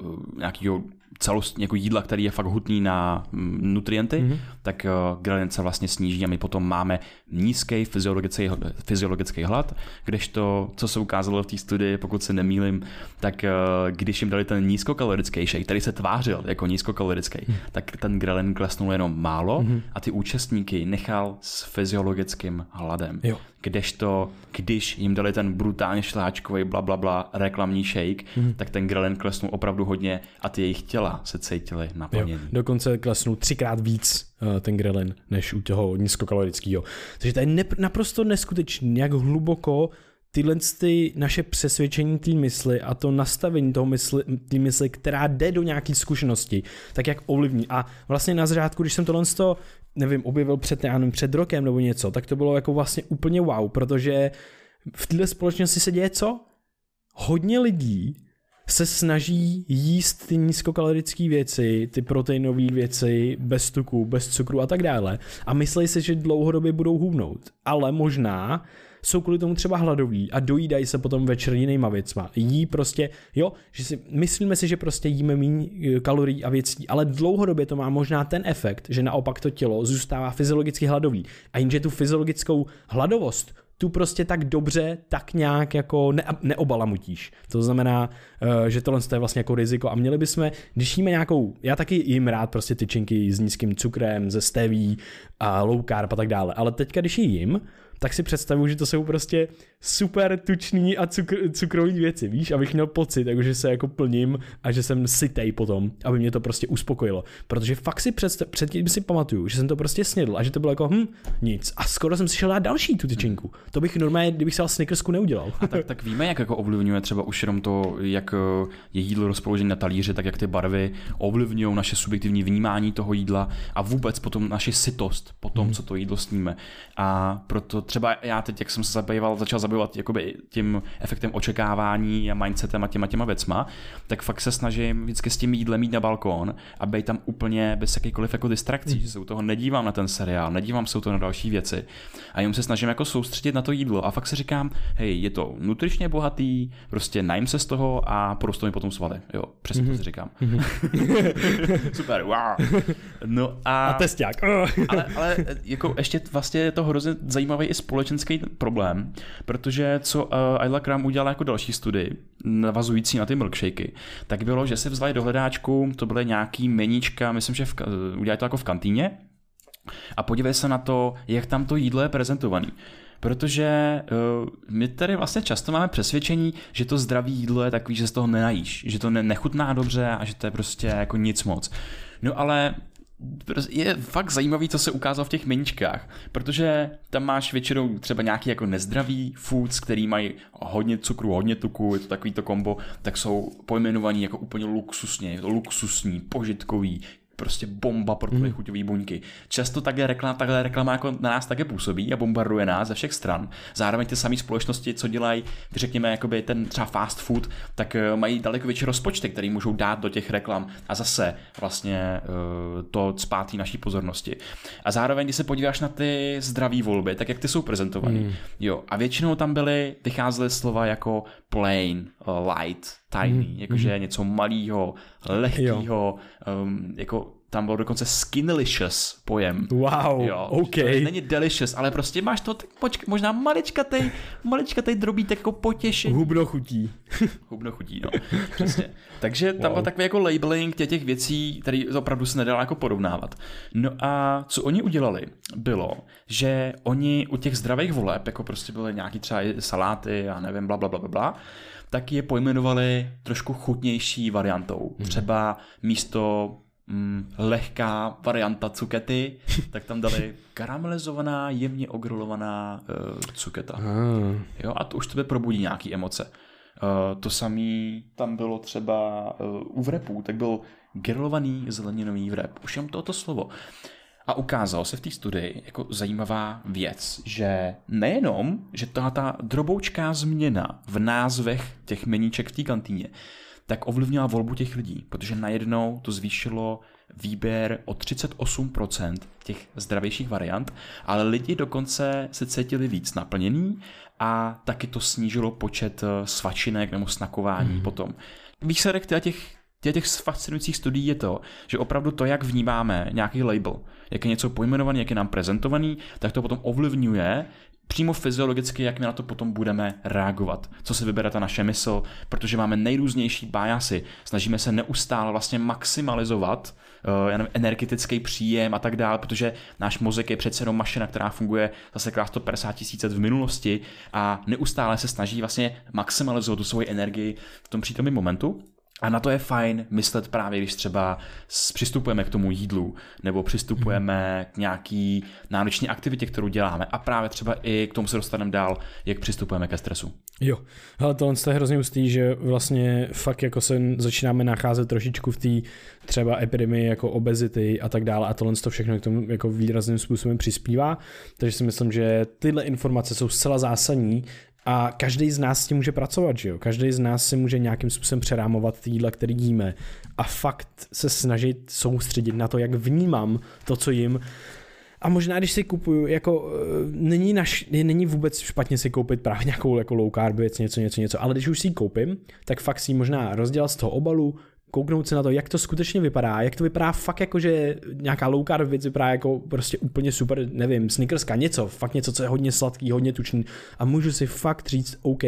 uh, uh, nějakého celost, jako jídla, který je fakt hutný na mm, nutrienty, Mhm. mm-hmm. tak uh, grelin se vlastně sníží a my potom máme nízký fyziologický, fyziologický hlad, kdežto, co se ukázalo v té studii, pokud se nemýlim, tak uh, když jim dali ten nízkokalorický shake, který se tvářil jako nízkokalorický, Mhm. tak ten grelin klesnul jenom málo mm-hmm. a ty účastníky nechal s fyziologickým hladem. Jo. Kdežto, když jim dali ten brutálně šláčkový bla bla bla reklamní shake, Mhm. mm. tak ten grelin klesnul opravdu hodně a ty jejich těla se cítily Jo, naplněný. dokonce klesnul třikrát víc uh, ten grelin, než u toho nízkokalorického. Takže to je nep- naprosto neskutečný, jak hluboko tyhle ty naše přesvědčení té mysli a to nastavení toho mysli, té mysli, která jde do nějaké zkušenosti, tak jak ovlivní. A vlastně na začátku, když jsem tohle to, nevím, objevil před, já nevím, před rokem nebo něco, tak to bylo jako vlastně úplně wow, protože v této společnosti se děje co? Hodně lidí se snaží jíst ty nízkokalorické věci, ty proteinové věci, bez tuku, bez cukru a tak dále. A myslí si, že dlouhodobě budou hubnout. Ale možná jsou kvůli tomu třeba hladoví a dojídají se potom večer jinýma věcma. Jí prostě, jo, že si, myslíme si, že prostě jíme méně kalorií a věcí, ale dlouhodobě to má možná ten efekt, že naopak to tělo zůstává fyziologicky hladový. A jenže tu fyziologickou hladovost tu prostě tak dobře, tak nějak jako ne, neobalamutíš. To znamená, eh, že tohle je vlastně jako riziko a měli bychom, když jíme nějakou, já taky jim rád prostě tyčinky s nízkým cukrem, ze steví a low carb a tak dále, ale teďka, když ji jim, tak si představuju, že to jsou prostě super tučný a cukr, cukrový věci, víš, abych měl pocit, jako, že se jako plním a že jsem sytej potom, aby mě to prostě uspokojilo. Protože fakt si představ, předtím si pamatuju, že jsem to prostě snědl a že to bylo jako hm, nic. A skoro jsem si šel dát další tu tyčinku. To bych normálně, kdybych se Snickersku neudělal. A tak, tak víme, jak jako ovlivňuje třeba už jenom to, jak eh, je jídlo rozpoložené na talíři, tak jak ty barvy ovlivňují naše subjektivní vnímání toho jídla a vůbec potom naši sytost po tom, co to jídlo sníme. A proto třeba já teď, jak jsem se zabýval, začal zabývat jakoby tím efektem očekávání a mindsetem a těma těma věcma, tak fakt se snažím vždycky s tím jídlem mít na balkón a být tam úplně bez jakýkoliv jako distrakcí, mm. že se u toho nedívám na ten seriál, nedívám se u toho na další věci a jenom se snažím jako soustředit na to jídlo a fakt si říkám, hej, je to nutričně bohatý, prostě najím se z toho a porostou mi potom svaly. Jo, přesně mm-hmm. to Mhm. si říkám. [laughs] Super, wow. No a... A testák. ale, ale jako ještě vlastně je to hrozně zajímavý i společenský problém, protože co uh, Ayla Kram udělala jako další studii, navazující na ty milkshakey, tak bylo, že se vzali do hledáčku, to byly nějaký meníčka, myslím, že v, ka- udělali to jako v kantýně, a podívej se na to, jak tam to jídlo je prezentovaný. Protože uh, my tady vlastně často máme přesvědčení, že to zdravé jídlo je takový, že z toho nenajíš, že to ne- nechutná dobře a že to je prostě jako nic moc. No ale je fakt zajímavý, co se ukázalo v těch meničkách, protože tam máš většinou třeba nějaký jako nezdravý foods, který mají hodně cukru, hodně tuku, je to takový to kombo, tak jsou pojmenovaný jako úplně luxusně, je to luxusní, požitkový, prostě bomba pro tvoje chuťové buňky. Často takhle reklama, takhle reklama jako na nás také působí a bombarduje nás ze všech stran. Zároveň ty samé společnosti, co dělají, řekněme, jakoby ten třeba fast food, tak eh, mají daleko větší rozpočty, které můžou dát do těch reklam a zase vlastně eh, to spátí naší pozornosti. A zároveň, když se podíváš na ty zdraví volby, tak jak ty jsou prezentované. Hmm. Jo, a většinou tam byly, vycházely slova jako plain, eh, light, tiny, Hmm. jakože něco malého, lehkého, um, jako tam byl dokonce skinlicious pojem. Wow, Jo, OK. to není delicious, ale prostě máš to tak počkej, možná maličkatej, maličkatej drobítek jako potěšení. Hubno chutí. [laughs] Hubno chutí, no. Přesně. Takže tam Wow. byl takový jako labeling těch, těch věcí, které opravdu se nedalo jako porovnávat. No a co oni udělali, bylo, že oni u těch zdravých voleb, jako prostě byly nějaký třeba saláty a nevím, bla, bla, bla, bla, bla, tak je pojmenovali trošku chutnější variantou. Třeba místo mm, lehká varianta cukety, [laughs] tak tam dali karamelizovaná, jemně ogrilovaná uh, cuketa. Ah. Jo, a to už tebe probudí nějaký emoce. Uh, to samý tam bylo třeba uh, u vrepů, tak byl grilovaný zeleninový vrep. Už jenom toto slovo. A ukázalo se v té studii jako zajímavá věc, že nejenom, že tahle ta droboučká změna v názvech těch meníček v té kantýně, tak ovlivnila volbu těch lidí, protože najednou to zvýšilo výběr o 38% těch zdravějších variant, ale lidi dokonce se cítili víc naplněný a taky to snížilo počet svačinek nebo snakování mm. potom. Výsledek těch, těch těch fascinujících studií je to, že opravdu to, jak vnímáme nějaký label, jak je něco pojmenovaný, jak je nám prezentovaný, tak to potom ovlivňuje přímo fyziologicky, jak my na to potom budeme reagovat, co se vybere ta naše mysl, protože máme nejrůznější biasy, snažíme se neustále vlastně maximalizovat uh, já nevím, energetický příjem a tak dále, protože náš mozek je přece jenom mašina, která funguje zase krát 150 tisíc v minulosti a neustále se snaží vlastně maximalizovat tu svoji energii v tom přítomném momentu. A na to je fajn myslet právě, když třeba přistupujeme k tomu jídlu, nebo přistupujeme k nějaký náročné aktivitě, kterou děláme. A právě třeba i k tomu se dostaneme dál, jak přistupujeme ke stresu. Jo, ale tohle je hrozně hustý, že vlastně fakt jako se začínáme nacházet trošičku v té třeba epidemii jako obezity a tak dále a tohle to všechno k tomu jako výrazným způsobem přispívá, takže si myslím, že tyhle informace jsou zcela zásadní a každý z nás s tím může pracovat, že jo? Každý z nás si může nějakým způsobem přerámovat ty jídla, který jíme. A fakt se snažit soustředit na to, jak vnímám to, co jim. A možná, když si kupuju, jako eh, není, naš, není vůbec špatně si koupit právě nějakou jako low carb věc, něco, něco, něco, ale když už si ji koupím, tak fakt si ji možná rozdělat z toho obalu, kouknout se na to, jak to skutečně vypadá, jak to vypadá fakt jako, že nějaká low carb věc vypadá jako prostě úplně super, nevím, snickerska, něco, fakt něco, co je hodně sladký, hodně tučný. A můžu si fakt říct, OK,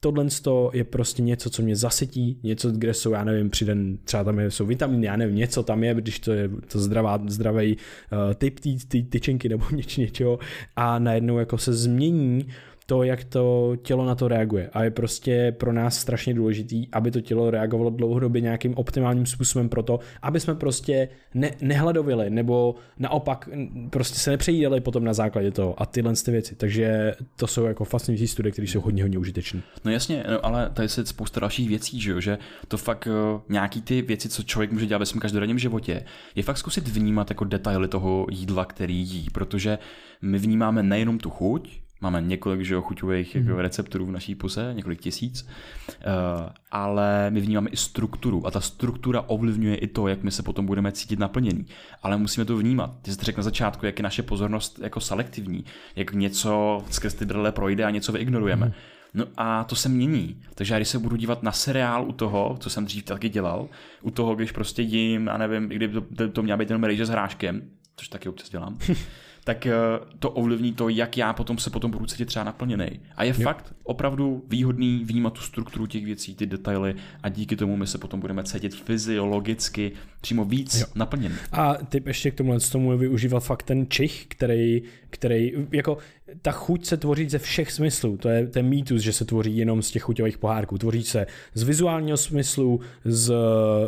tohle je prostě něco, co mě zasytí, něco, kde jsou, já nevím, přiden, třeba tam jsou vitamíny, já nevím, něco tam je, když to je to zdravá, zdravý uh, typ té ty, tyčinky nebo [laughs] něč, něčeho. A najednou jako se změní to, jak to tělo na to reaguje. A je prostě pro nás strašně důležitý, aby to tělo reagovalo dlouhodobě nějakým optimálním způsobem pro to, aby jsme prostě ne, nehledovili, nebo naopak prostě se nepřejídali potom na základě toho a tyhle ty věci. Takže to jsou jako fascinující studie, které jsou hodně, hodně užitečné. No jasně, no, ale tady se spousta dalších věcí, že jo, že to fakt uh, nějaký ty věci, co člověk může dělat ve svém každodenním životě, je fakt zkusit vnímat jako detaily toho jídla, který jí, protože my vnímáme nejenom tu chuť, Máme několik že jo, chuťových mm. jako receptorů v naší puse, několik tisíc, uh, ale my vnímáme i strukturu a ta struktura ovlivňuje i to, jak my se potom budeme cítit naplněný. Ale musíme to vnímat. Ty jsi řekl na začátku, jak je naše pozornost jako selektivní, jak něco skrz ty brle projde a něco vyignorujeme. Mm. No a to se mění. Takže já když se budu dívat na seriál u toho, co jsem dřív taky dělal, u toho, když prostě jím, a nevím, kdyby to, to měla být jenom rejže s hráškem, což taky občas dělám, [laughs] tak eh, to ovlivní to, jak já potom se potom budu cítit třeba naplněný. A je jo. fakt opravdu výhodný vnímat tu strukturu těch věcí, ty detaily a díky tomu my se potom budeme cítit fyziologicky přímo víc jo. naplněný. A ty ještě k tomu, tomu využívat fakt ten čich, který, který jako ta chuť se tvoří ze všech smyslů. To je ten mýtus, že se tvoří jenom z těch chuťových pohárků. Tvoří se z vizuálního smyslu, z...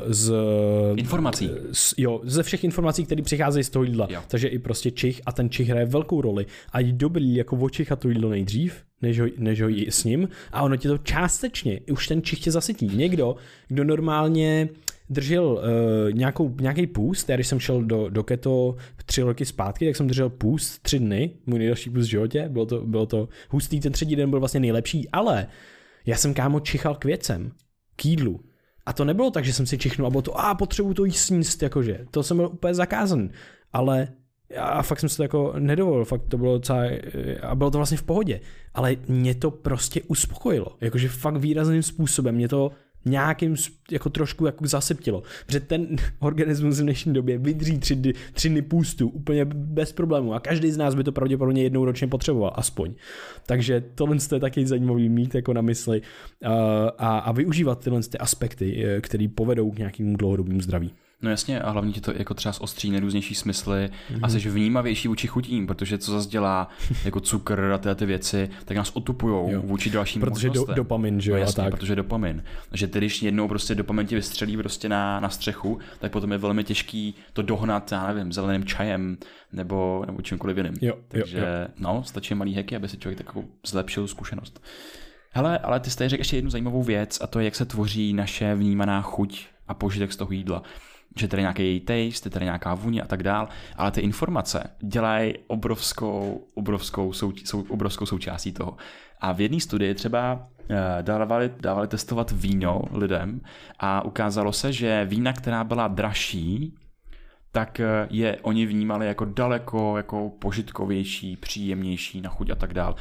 z informací. Z, jo, ze všech informací, které přicházejí z toho jídla. Jo. Takže i prostě čich a ten čich hraje velkou roli. A je dobrý jako očichat to jídlo nejdřív, než ho, než ho jí s ním. A ono ti to částečně, už ten čich tě zasytí. Někdo, kdo normálně držel uh, nějakou, nějaký půst, já když jsem šel do, do keto tři roky zpátky, tak jsem držel půst tři dny, můj nejdelší půst v životě, bylo to, bylo to hustý, ten třetí den byl vlastně nejlepší, ale já jsem kámo čichal k věcem, k jídlu. A to nebylo tak, že jsem si čichnul a bylo to, a potřebuju to jíst sníst, jakože. To jsem byl úplně zakázan. Ale a fakt jsem se to jako nedovolil, fakt to bylo docela, a bylo to vlastně v pohodě, ale mě to prostě uspokojilo, jakože fakt výrazným způsobem, mě to nějakým jako trošku jako zasyptilo. Protože ten [laughs] organismus v dnešní době vydří tři, tři dny půstu úplně bez problémů a každý z nás by to pravděpodobně jednou ročně potřeboval, aspoň. Takže tohle je taky zajímavý mít jako na mysli uh, a, a využívat tyhle ty aspekty, eh, které povedou k nějakému dlouhodobému zdraví. No jasně, a hlavně ti to jako třeba ostří nejrůznější smysly mm-hmm. a jsi vnímavější vůči chutím, protože co zase dělá jako cukr a tyhle ty věci, tak nás otupujou jo. vůči dalším Protože do, dopamin, že jo? No jasně, tak. protože dopamin. Že ty, když jednou prostě dopamin ti vystřelí prostě na, na střechu, tak potom je velmi těžký to dohnat, já nevím, zeleným čajem nebo, nebo čímkoliv jiným. Jo, Takže jo, jo. no, stačí malý heky, aby si člověk takovou zlepšil zkušenost. Hele, ale ty jste řekl ještě jednu zajímavou věc a to je, jak se tvoří naše vnímaná chuť a požitek z toho jídla že tady nějaký její taste, tady nějaká vůně a tak dál, ale ty informace dělají obrovskou, obrovskou, sou, sou, obrovskou součástí toho. A v jedné studii třeba eh, dávali, dávali testovat víno lidem a ukázalo se, že vína, která byla dražší, tak eh, je oni vnímali jako daleko jako požitkovější, příjemnější na chuť a tak dál.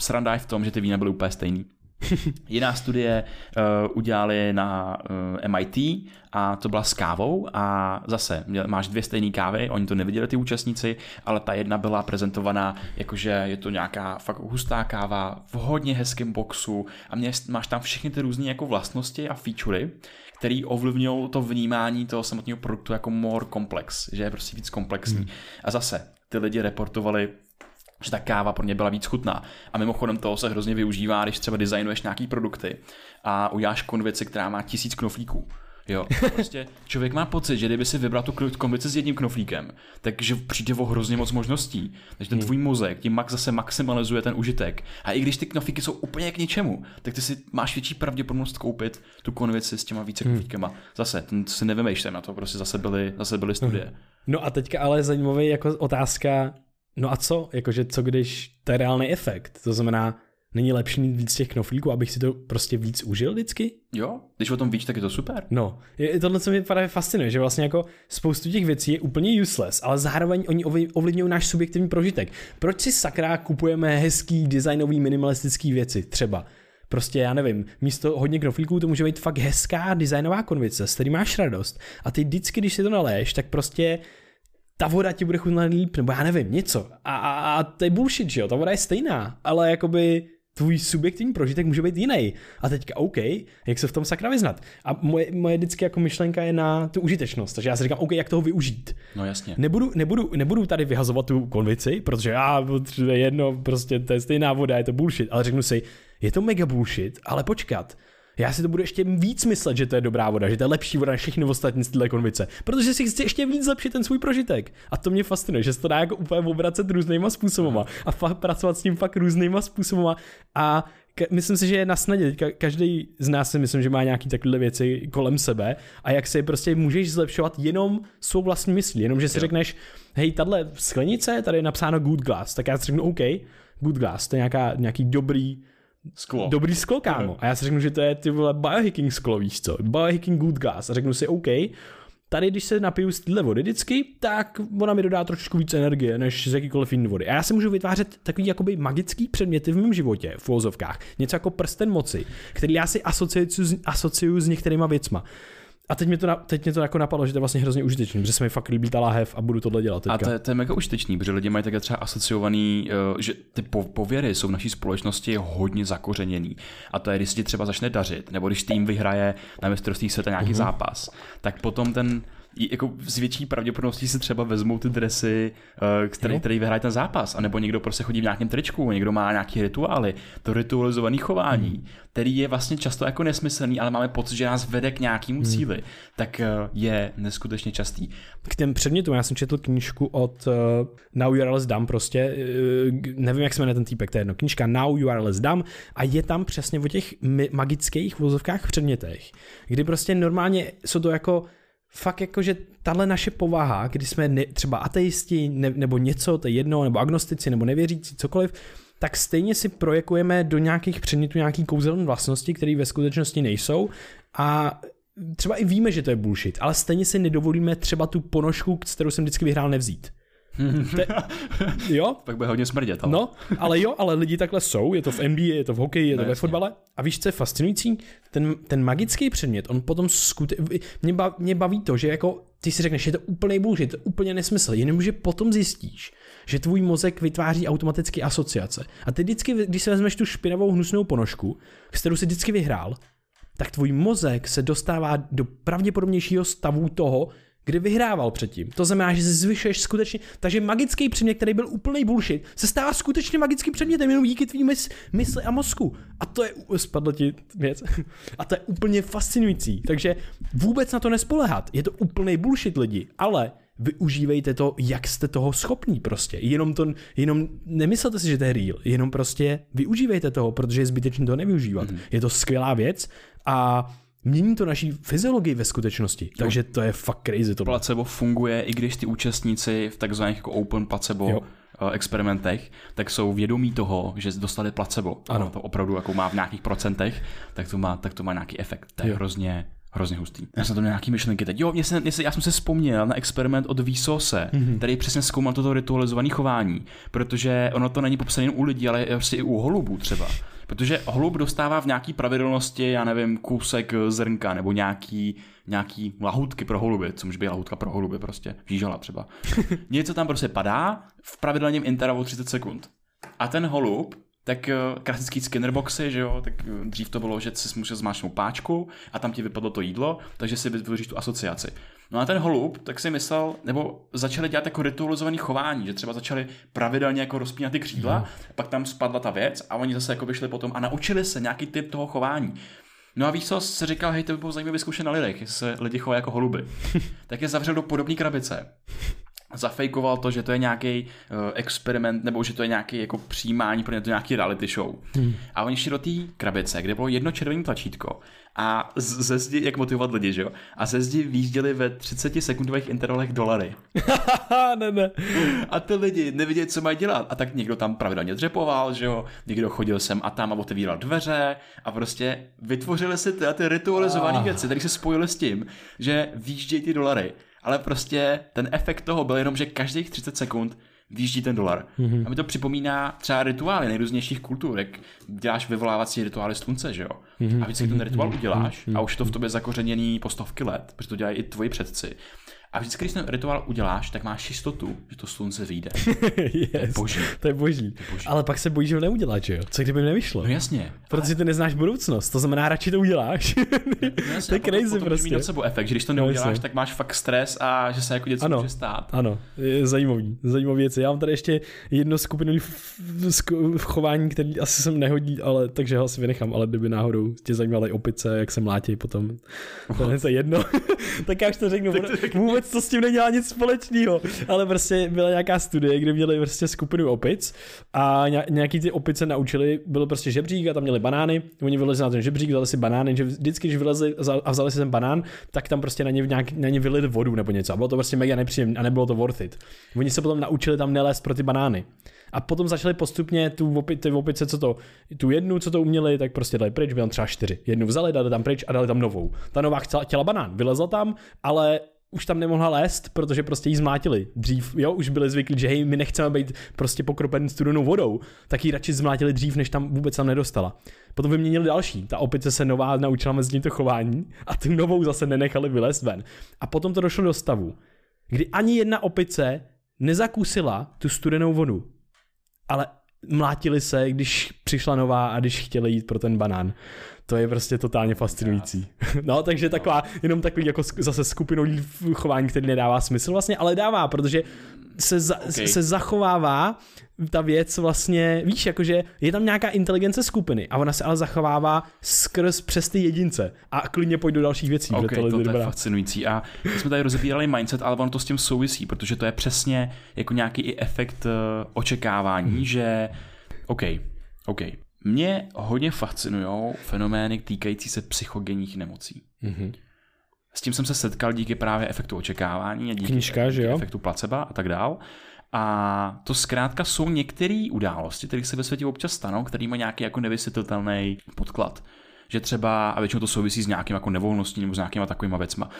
Sranda je v tom, že ty vína byly úplně stejný. [laughs] Jiná studie uh, udělali na uh, eh, MIT a to byla s kávou a zase máš dvě stejné kávy, oni to neviděli ty účastníci, ale ta jedna byla prezentovaná jakože je to nějaká fakt hustá káva v hodně hezkém boxu a mě, máš tam všechny ty různé jako vlastnosti a featurey, které ovlivňují to vnímání toho samotného produktu jako more complex, že je prostě víc komplexní. Hmm. A zase ty lidi reportovali že ta káva pro ně byla víc chutná. A mimochodem toho se hrozně využívá, když třeba designuješ nějaký produkty a uděláš konvici, která má tisíc knoflíků. Jo, prostě [laughs] člověk má pocit, že kdyby si vybral tu konvici s jedním knoflíkem, takže přijde o hrozně moc možností. Takže ten hmm. tvůj mozek tím max zase maximalizuje ten užitek. A i když ty knoflíky jsou úplně k ničemu, tak ty si máš větší pravděpodobnost koupit tu konvici s těma více hmm. knoflíkama. Zase, ten si nevymýšlím na to, prostě zase byly, zase byly studie. No a teďka ale zajímavý jako otázka, No a co? Jakože co když to je reálný efekt? To znamená, není lepší mít víc těch knoflíků, abych si to prostě víc užil vždycky? Jo, když o tom víš, tak je to super. No, je, tohle co mě právě fascinuje, že vlastně jako spoustu těch věcí je úplně useless, ale zároveň oni ovlivňují náš subjektivní prožitek. Proč si sakra kupujeme hezký, designový, minimalistický věci třeba? Prostě já nevím, místo hodně knoflíků to může být fakt hezká designová konvice, s který máš radost. A ty vždycky, když si to naléš, tak prostě ta voda ti bude chutnat líp, nebo já nevím, něco. A, a, a to je bullshit, že jo, ta voda je stejná, ale jakoby tvůj subjektivní prožitek může být jiný. A teďka OK, jak se v tom sakra vyznat? A moje, moje vždycky jako myšlenka je na tu užitečnost, takže já si říkám, OK, jak toho využít. No jasně. Nebudu, nebudu, nebudu tady vyhazovat tu konvici, protože já, je jedno, prostě to je stejná voda, je to bullshit, ale řeknu si, je to mega bullshit, ale počkat, já si to budu ještě víc myslet, že to je dobrá voda, že to je lepší voda než všechny ostatní z téhle konvice, protože si chci ještě víc zlepšit ten svůj prožitek. A to mě fascinuje, že se to dá jako úplně obracet různýma způsobama a fakt pracovat s tím fakt různýma způsobama a myslím si, že je na snadě. každý z nás si myslím, že má nějaký takové věci kolem sebe a jak se prostě můžeš zlepšovat jenom svou vlastní myslí. Jenom, že si jo. řekneš, hej, tahle sklenice, tady je napsáno good glass, tak já si řeknu OK, good glass, to je nějaká, nějaký dobrý, Sklo. dobrý sklo, kámo. A já si řeknu, že to je ty vole biohacking sklo, víš co? Biohacking good gas. A řeknu si, OK, tady když se napiju z téhle vody vždycky, tak ona mi dodá trošičku víc energie, než z jakýkoliv jiný vody. A já si můžu vytvářet takový jakoby magický předměty v mém životě, v vozovkách. Něco jako prsten moci, který já si asociuju, asociuju s některýma věcma. A teď mě to, na, teď mě to jako napadlo, že to je vlastně hrozně užitečný, protože se mi fakt líbí ta láhev a budu tohle dělat teďka. A to, je- to je mega užitečný, protože lidi mají také třeba asociovaný, eh, že ty po- pověry jsou v naší společnosti hodně zakořeněný. A to je, když se ti třeba začne dařit, nebo když tým vyhraje na mistrovství světa nějaký zápas, tak potom ten jako s větší pravděpodobností si třeba vezmou ty dresy, eh, který, Jo. který vyhraje ten zápas, anebo někdo prostě chodí v nějakém tričku, někdo má nějaký rituály, to ritualizované chování, který je vlastně často jako nesmyslný, ale máme pocit, že nás vede k nějakému cíli, tak eh, je neskutečně častý. K těm předmětům, já jsem četl knížku od uh, Now You Are Less Dumb prostě, uh, nevím, jak se jmenuje ten týpek, to je jedno, knížka Now You Are Less Dumb a je tam přesně o těch magických vozovkách předmětech, kdy prostě normálně jsou to jako fakt jako, že tahle naše povaha, kdy jsme ne, třeba ateisti ne, nebo něco, to je jedno, nebo agnostici, nebo nevěřící, cokoliv, tak stejně si projekujeme do nějakých předmětů nějaký kouzelné vlastnosti, které ve skutečnosti nejsou a třeba i víme, že to je bullshit, ale stejně si nedovolíme třeba tu ponožku, kterou jsem vždycky vyhrál, nevzít. Te, [laughs] jo? Pak bude hodně smrdět. Ale... No, ale jo, ale lidi takhle jsou, je to v NBA, je to v hokeji, je to No, ve fotbale. A víš, co je fascinující? Ten, ten magický předmět, on potom skute... mě, baví, mě baví to, že jako ty si řekneš, je to úplný bullshit, to je úplně nesmysl, jenomže potom zjistíš, že tvůj mozek vytváří automaticky asociace. A ty vždycky, když si vezmeš tu špinavou hnusnou ponožku, s kterou si vždycky vyhrál, tak tvůj mozek se dostává do pravděpodobnějšího stavu toho, kdy vyhrával předtím. To znamená, že se zvyšuješ skutečně. Takže magický předmět, který byl úplný bullshit, se stává skutečně magickým předmětem jenom díky tvým mys- mysli a mozku. A to je, spadlo ti věc. [laughs] A to je úplně fascinující. Takže vůbec na to nespolehat. Je to úplný bullshit lidi, ale využívejte to, jak jste toho schopní prostě. Jenom to, jenom nemyslete si, že to je real, jenom prostě využívejte toho, protože je zbytečné to nevyužívat. Mm. Je to skvělá věc a mění to naší fyziologii ve skutečnosti. Takže to je fakt crazy to. Placebo funguje, i když ty účastníci v takzvaných jako open placebo Jo. jo. experimentech, tak jsou vědomí toho, že dostali placebo. Ano. To opravdu jako má v nějakých procentech, tak to má, tak to má nějaký efekt. To je Jo. hrozně, hrozně hustý. Já jsem to nějaký myšlenky teď. Jo, mě se, mě se, já jsem se vzpomněl na experiment od Vsose, Mhm. mm-hmm. který přesně zkoumal toto ritualizované chování, protože ono to není popsané jen u lidí, ale prostě i u holubů třeba. Protože holub dostává v nějaký pravidelnosti, já nevím, kousek zrnka nebo nějaký, nějaký lahutky pro holuby, co může být lahutka pro holuby prostě, žížala třeba. [laughs] Něco tam prostě padá v pravidelném intervalu 30 sekund. A ten holub, tak eh, klasický skinnerboxy, že jo, tak eh, dřív to bylo, že si musel zmáčknout páčku a tam ti vypadlo to jídlo, takže si vytvoříš tu asociaci. No a ten holub, tak si myslel, nebo začali dělat jako ritualizované chování, že třeba začali pravidelně jako rozpínat ty křídla, pak tam spadla ta věc a oni zase jako vyšli potom a naučili se nějaký typ toho chování. No a víš co, se říkal, hej, to by bylo zajímavé vyzkoušet na lidech, jestli se lidi chovají jako holuby. [laughs] tak je zavřel do podobné krabice zafejkoval to, že to je nějaký uh, experiment, nebo že to je nějaký jako přijímání pro ně to nějaký reality show. Hmm. A oni šli do té krabice, kde bylo jedno červené tlačítko a z- ze zdi, jak motivovat lidi, že jo? A ze zdi výjížděli ve 30 sekundových intervalech dolary. [laughs] Ne, ne. A ty lidi nevěděli, co mají dělat. A tak někdo tam pravidelně dřepoval, že jo? Někdo chodil sem a tam a otevíral dveře a prostě vytvořili si ty, ty ritualizované Ah. věci, které se spojily s tím, že výjíždějí ty dolary. Ale prostě ten efekt toho byl jenom, že každých 30 sekund výjíždí ten dolar. Mm-hmm. A mi to připomíná třeba rituály nejrůznějších kultur, jak děláš vyvolávací rituály slunce, že jo? Mm-hmm. A vždycky ten rituál uděláš a už je to v tobě zakořeněný po stovky let, protože to dělají i tvoji předci. A vždycky, když ten rituál uděláš, tak máš jistotu, že to slunce vyjde. [laughs] yes. boží. To je boží. boží. Ale pak se bojíš, že ho neudělat, že jo? Co kdyby nevyšlo? No jasně. Protože ty neznáš budoucnost, to znamená, radši to uděláš. [laughs] No to je crazy potom prostě. mít nocebo efekt, že když to No neuděláš, jasně. tak máš fakt stres a že se jako něco Ano. může stát. Ano, je zajímavý, zajímavý věci. Já mám tady ještě jedno skupinové f- sk- chování, který asi sem nehodí, ale takže ho asi vynechám, ale kdyby náhodou tě zajímaly opice, jak se mlátí potom, to je to jedno, [laughs] tak já už to řeknu, ono, vůbec vůbec to s tím nedělá nic společného. Ale prostě byla nějaká studie, kde měli prostě skupinu opic a nějaký ty opice naučili, byl prostě žebřík a tam měli banány, oni vylezli na ten žebřík, vzali si banány, že vždycky, když vylezli a vzali si ten banán, tak tam prostě na ně, nějak, na ně vylili vodu nebo něco. A bylo to prostě mega nepříjemné a nebylo to worth it. Oni se potom naučili tam nelézt pro ty banány. A potom začali postupně tu opi, ty opice, co to, tu jednu, co to uměli, tak prostě dali pryč, byly tam třeba čtyři. Jednu vzali, dali tam pryč a dali tam novou. Ta nová chtěla, chtěla banán, vylezla tam, ale už tam nemohla lézt, protože prostě jí zmlátili. Dřív, jo, už byli zvyklí, že hej, my nechceme být prostě pokropen studenou vodou, tak ji radši zmlátili dřív, než tam vůbec tam nedostala. Potom vyměnili další. Ta opice se nová naučila mezi to chování a tu novou zase nenechali vylézt ven. A potom to došlo do stavu, kdy ani jedna opice nezakusila tu studenou vodu ale mlátili se, když přišla nová a když chtěli jít pro ten banán. To je prostě totálně fascinující. [laughs] No, takže taková, jenom takový jako zase skupinou chování, který nedává smysl vlastně, ale dává, protože se, za, okay. se zachovává ta věc vlastně, víš, jakože je tam nějaká inteligence skupiny a ona se ale zachovává skrz přes ty jedince a klidně pojď do dalších věcí. Okay, to, to, to je fascinující a my jsme tady rozebírali mindset, ale ono to s tím souvisí, protože to je přesně jako nějaký i efekt uh, očekávání, hmm. že OK, OK, mě hodně fascinují fenomény týkající se psychogenních nemocí. Mm-hmm. S tím jsem se setkal díky právě efektu očekávání a díky, Knižka, díky že jo? efektu placebo a tak dál. A to zkrátka jsou některé události, které se ve světě občas stanou, který má nějaký jako nevysvětlitelný podklad. Že třeba, a většinou to souvisí s nějakým jako nevolností nebo s nějakýma takovýma věcma.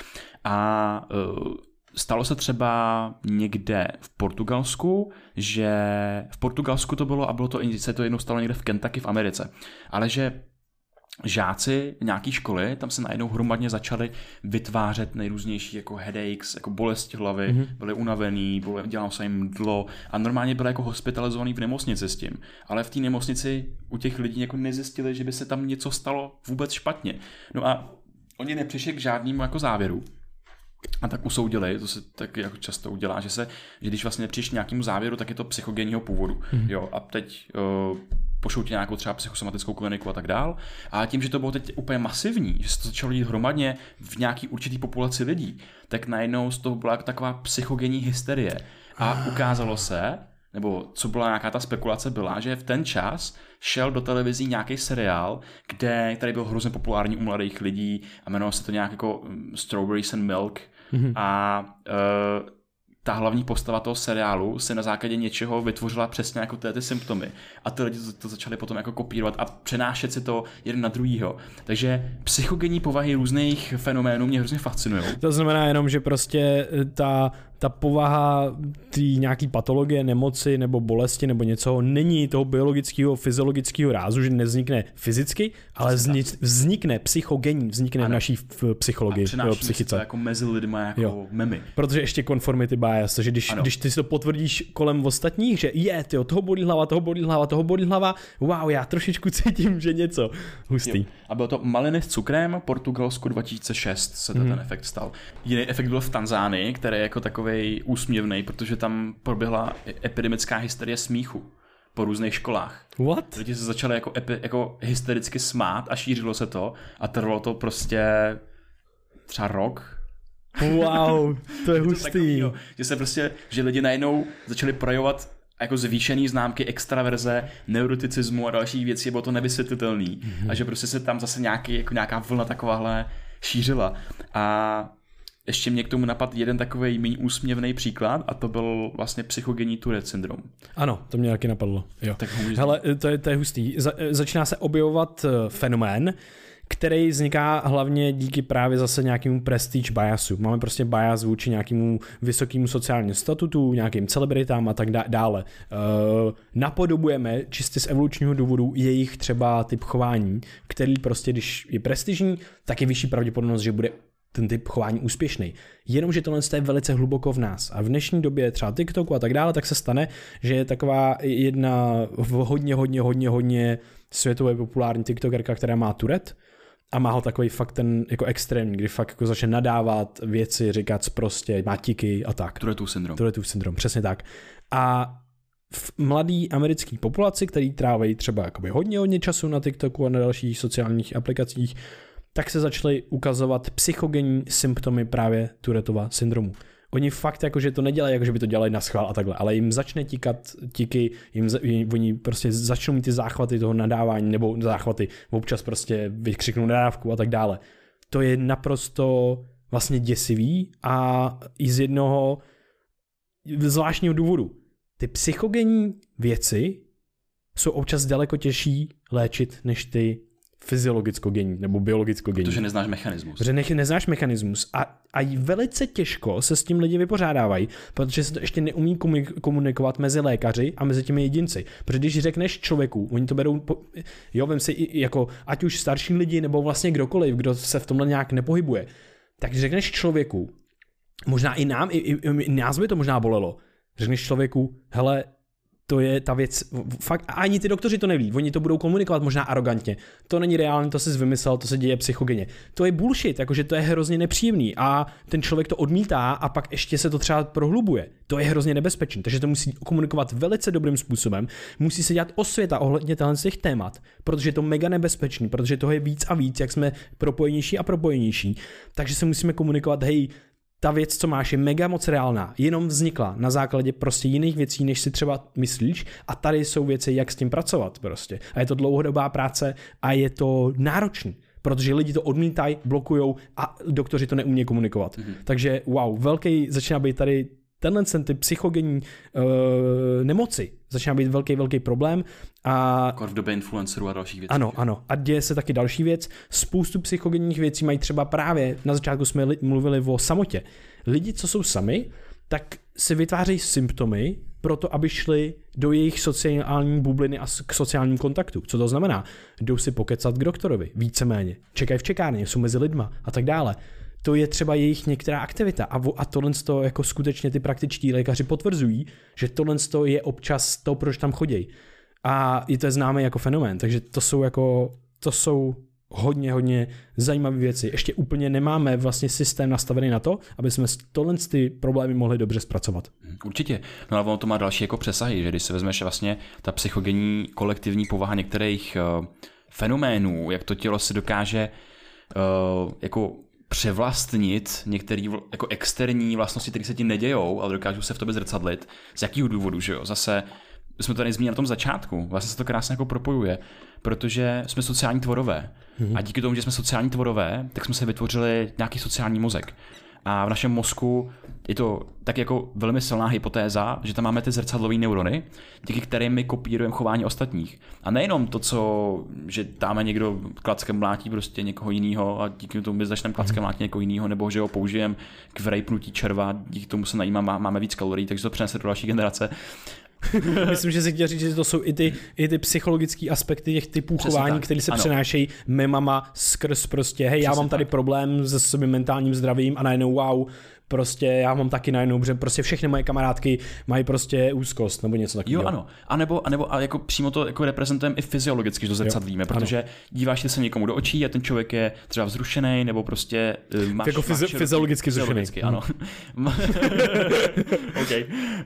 A uh, Stalo se třeba někde v Portugalsku, že v Portugalsku to bylo a bylo to, se to jednou stalo někde v Kentucky v Americe, ale že žáci nějaký školy tam se najednou hromadně začali vytvářet nejrůznější jako headaches, jako bolesti hlavy, mm-hmm. byli unavený, byli, dělalo se jim dlo a normálně byli jako hospitalizovaný v nemocnici s tím. Ale v té nemocnici u těch lidí jako nezjistili, že by se tam něco stalo vůbec špatně. No a oni nepřišli k žádnému jako závěru. A tak usoudili, to se tak jako často udělá, že se, že když vlastně nepřiš nějakému závěru, tak je to psychogenního původu. Mm-hmm. Jo, a teď uh, pošlou ti nějakou třeba psychosomatickou kliniku a tak dál. A tím, že to bylo teď úplně masivní, že se to začalo dít hromadně v nějaký určitý populaci lidí, tak najednou z toho byla taková psychogenní hysterie. A ah. ukázalo se, nebo co byla nějaká ta spekulace, byla, že v ten čas šel do televizí nějaký seriál, kde, který byl hrozně populární u mladých lidí a jmenovalo se to nějak jako mm, Strawberries and Milk mm-hmm. a uh, ta hlavní postava toho seriálu se na základě něčeho vytvořila přesně jako ty, ty symptomy. A ty lidi to, to začali potom jako kopírovat a přenášet si to jeden na druhýho. Takže psychogenní povahy různých fenoménů mě hrozně fascinují. To znamená jenom, že prostě ta ta povaha té nějaký patologie, nemoci nebo bolesti nebo něco není toho biologického, fyziologického rázu, že nevznikne fyzicky, ale vznikne psychogenní, vznikne ano. v naší psychologii, a jo, psychice. to jako mezi lidmi jako jo. memy. Protože ještě conformity bias, že když, když ty si to potvrdíš kolem ostatních, že je, tyjo, toho bolí hlava, toho bolí hlava, toho bolí hlava, wow, já trošičku cítím, že něco hustý. Jo. A bylo to maliny s cukrem, Portugalsku 2006 se hmm. ten efekt stal. Jiný efekt byl v Tanzánii, který jako takový takový úsměvný, protože tam proběhla epidemická hysterie smíchu po různých školách. What? Lidi se začali jako, epi, jako hystericky smát a šířilo se to a trvalo to prostě třeba rok. Wow, [laughs] to je hustý. to že se prostě, že lidi najednou začali projevovat jako zvýšený známky extraverze, neuroticismu a dalších věcí, bylo to nevysvětlitelný. Mm-hmm. A že prostě se tam zase nějaký, jako nějaká vlna takováhle šířila. A ještě mě k tomu napad jeden takový méně úsměvný příklad a to byl vlastně psychogenní Tourette syndrom. Ano, to mě taky napadlo. Jo. Tak Hele, to je, to je hustý. Za, začíná se objevovat eh, fenomén, který vzniká hlavně díky právě zase nějakému prestige biasu. Máme prostě bias vůči nějakému vysokému sociálnímu statutu, nějakým celebritám a tak dále. Uh, napodobujeme čistě z evolučního důvodu jejich třeba typ chování, který prostě, když je prestižní, tak je vyšší pravděpodobnost, že bude ten typ chování úspěšný. Jenomže tohle je velice hluboko v nás. A v dnešní době třeba TikToku a tak dále, tak se stane, že je taková jedna hodně, hodně, hodně, hodně světově populární TikTokerka, která má Turet a má ho takový fakt ten jako extrémní, kdy fakt jako začne nadávat věci, říkat prostě, má tiky a tak. Turetův syndrom. Turetův syndrom, přesně tak. A v mladý americký populaci, který trávají třeba hodně, hodně času na TikToku a na dalších sociálních aplikacích, tak se začaly ukazovat psychogenní symptomy právě Turetova syndromu. Oni fakt jako, že to nedělají, jako že by to dělali na schvál a takhle, ale jim začne tikat tiky, jim, jim oni prostě začnou mít ty záchvaty toho nadávání nebo záchvaty, občas prostě vykřiknou nadávku a tak dále. To je naprosto vlastně děsivý a i z jednoho zvláštního důvodu. Ty psychogenní věci jsou občas daleko těžší léčit než ty fyziologicko-genní nebo biologicko-genní. Protože neznáš mechanismus. Protože ne, neznáš mechanismus a, a velice těžko se s tím lidi vypořádávají, protože se to ještě neumí komunikovat mezi lékaři a mezi těmi jedinci. Protože když řekneš člověku, oni to berou, po, jo, vem si jako ať už starší lidi nebo vlastně kdokoliv, kdo se v tomhle nějak nepohybuje, tak když řekneš člověku, možná i nám, i, i, i nás by to možná bolelo, řekneš člověku, hele, to je ta věc, fakt, a ani ty doktoři to neví, oni to budou komunikovat možná arrogantně. To není reálné, to si vymyslel, to se děje psychogeně. To je bullshit, jakože to je hrozně nepříjemný a ten člověk to odmítá a pak ještě se to třeba prohlubuje. To je hrozně nebezpečné, takže to musí komunikovat velice dobrým způsobem, musí se dělat osvěta ohledně těch témat, protože je to mega nebezpečný, protože toho je víc a víc, jak jsme propojenější a propojenější. Takže se musíme komunikovat, hej, ta věc, co máš, je mega moc reálná, jenom vznikla na základě prostě jiných věcí, než si třeba myslíš a tady jsou věci, jak s tím pracovat prostě. A je to dlouhodobá práce a je to náročný protože lidi to odmítají, blokujou a doktoři to neumí komunikovat. Mm-hmm. Takže wow, velký začíná být tady tenhle ten ty psychogenní uh, nemoci začíná být velký, velký problém. A... Jako v době influencerů a dalších věcí. Ano, ano. A děje se taky další věc. Spoustu psychogenních věcí mají třeba právě, na začátku jsme li, mluvili o samotě. Lidi, co jsou sami, tak si vytvářejí symptomy pro to, aby šli do jejich sociální bubliny a k sociálním kontaktu. Co to znamená? Jdou si pokecat k doktorovi, víceméně. Čekají v čekárně, jsou mezi lidma a tak dále to je třeba jejich některá aktivita a, a tohle to jako skutečně ty praktičtí lékaři potvrzují, že tohle to je občas to, proč tam chodí. A je to známé jako fenomén, takže to jsou jako, to jsou hodně, hodně zajímavé věci. Ještě úplně nemáme vlastně systém nastavený na to, aby jsme tohle ty problémy mohli dobře zpracovat. Určitě. No ale ono to má další jako přesahy, že když se vezmeš vlastně ta psychogenní kolektivní povaha některých uh, fenoménů, jak to tělo si dokáže uh, jako převlastnit některé jako externí vlastnosti, které se ti nedějou, ale dokážou se v tobě zrcadlit. Z jakého důvodu, že jo? Zase jsme to tady zmínili na tom začátku, vlastně se to krásně jako propojuje, protože jsme sociální tvorové. Mm-hmm. A díky tomu, že jsme sociální tvorové, tak jsme se vytvořili nějaký sociální mozek. A v našem mozku je to tak jako velmi silná hypotéza, že tam máme ty zrcadlové neurony, díky kterým my kopírujeme chování ostatních. A nejenom to, co, že dáme někdo klackem mlátí prostě někoho jiného a díky tomu my začneme klackem mlátit někoho jiného, nebo že ho použijeme k vrejpnutí červa, díky tomu se najímá, máme víc kalorií, takže to přenese do další generace. [laughs] Myslím, že si chtěl říct, že to jsou i ty, i ty psychologické aspekty těch typů Přesně chování, které se ano. přenášejí memama skrz prostě, hej, Přesně já mám tady tak. problém se svým mentálním zdravím a najednou wow, prostě já mám taky najednou, že prostě všechny moje kamarádky mají prostě úzkost nebo něco takového. Jo, ano. A nebo, a nebo a jako přímo to jako reprezentujeme i fyziologicky, že to zrcadlíme, protože ano. díváš se někomu do očí a ten člověk je třeba vzrušený nebo prostě uh, máš, jako fyzi- máš široký, fyziologicky vzrušený. Fyziologicky, ano. [laughs] [laughs] OK.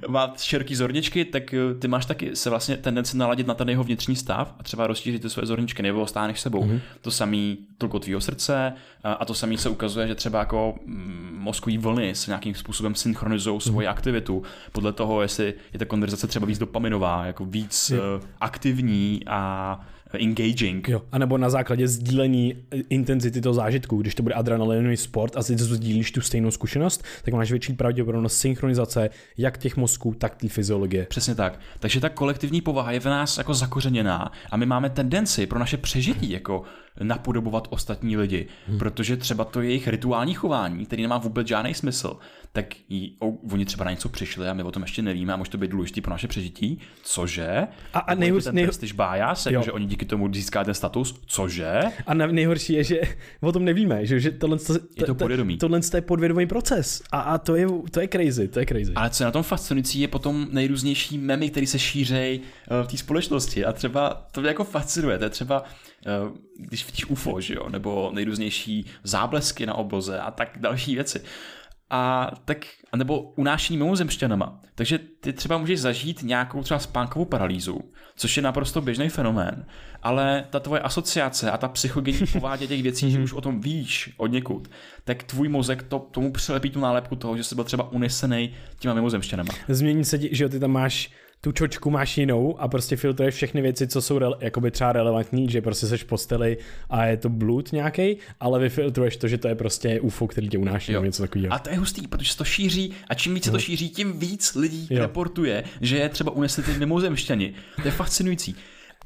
Má široký zorničky, tak eh, ty máš taky se vlastně tendenci naladit na ten jeho vnitřní stav a třeba rozšířit ty své zorničky nebo stáneš sebou. Mm-hmm. To samý tolko tvýho srdce a to samý se ukazuje, že třeba jako mm, mozkový vlny se nějakým způsobem synchronizují svoji mm. aktivitu podle toho, jestli je ta konverzace třeba víc dopaminová, jako víc uh, aktivní a engaging. Jo, a nebo na základě sdílení intenzity toho zážitku, když to bude adrenalinový sport a ty sdílíš tu stejnou zkušenost, tak máš větší pravděpodobnost synchronizace jak těch mozků, tak té fyziologie. Přesně tak. Takže ta kolektivní povaha je v nás jako zakořeněná a my máme tendenci pro naše přežití jako napodobovat ostatní lidi, hmm. protože třeba to jejich rituální chování, který nemá vůbec žádný smysl, tak jí, o, oni třeba na něco přišli a my o tom ještě nevíme a může to být důležitý pro naše přežití, cože? A, a nejhorší, ten prestiž bias, jako, že oni díky tomu získá ten status, cože? A nejhorší je, že o tom nevíme, že, že tohle, to, je to podvědomí. tohle je podvědomý proces a, a to, je, to je crazy, to je crazy. Ale co je na tom fascinující, je potom nejrůznější memy, které se šířejí uh, v té společnosti a třeba to mě jako fascinuje, to je třeba uh, když vidíš UFO, že jo, nebo nejrůznější záblesky na obloze a tak další věci a tak, anebo unášení mimozemšťanama. Takže ty třeba můžeš zažít nějakou třeba spánkovou paralýzu, což je naprosto běžný fenomén, ale ta tvoje asociace a ta psychogenní [laughs] povádě těch věcí, že už o tom víš od někud, tak tvůj mozek to, tomu přilepí tu nálepku toho, že jsi byl třeba unesený těma mimozemšťanama. Změní se, ti, že ty tam máš tu čočku máš jinou a prostě filtruješ všechny věci, co jsou rele, jakoby třeba relevantní, že prostě seš v posteli a je to blud nějaký, ale vyfiltruješ to, že to je prostě UFO, který tě unáší nebo něco takového. A to je hustý, protože se to šíří a čím víc se to šíří, tím víc lidí jo. reportuje, že je třeba unesli ty mimozemšťani. To je fascinující.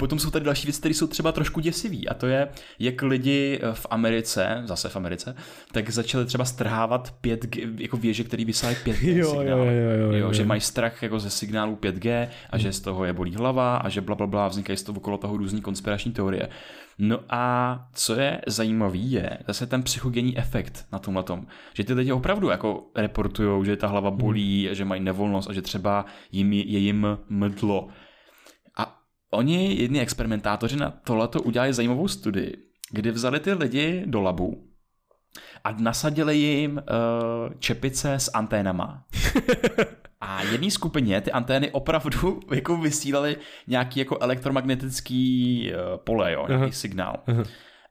Potom jsou tady další věci, které jsou třeba trošku děsivý a to je, jak lidi v Americe, zase v Americe, tak začali třeba strhávat 5G, jako věže, které vysílají 5G [laughs] jo, signál. Jo, jo, jo, jo, jo, že mají strach jako ze signálu 5G a že z toho je bolí hlava a že bla, bla, bla vznikají z toho okolo toho různý konspirační teorie. No a co je zajímavý je zase ten psychogenní efekt na tomhle tom, že ty lidi opravdu jako reportují, že ta hlava bolí, hmm. že mají nevolnost a že třeba jim je jim mdlo. Oni, jedni experimentátoři na tohleto udělali zajímavou studii, kdy vzali ty lidi do labu a nasadili jim uh, čepice s anténama. [laughs] A jedné skupině ty antény opravdu [laughs] jako vysílaly nějaký jako elektromagnetický uh, pole, jo, nějaký uh-huh. signál.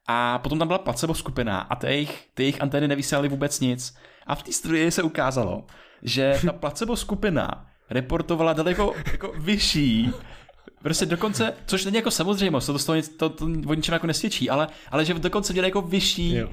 A potom tam byla placebo skupina a ty jejich, ty jejich antény nevysílaly vůbec nic. A v té studii se ukázalo, že ta placebo skupina reportovala daleko jako vyšší Prostě dokonce, což není jako samozřejmost, to, to, to, to o ničem jako nesvědčí, ale, ale že dokonce měli jako vyšší uh,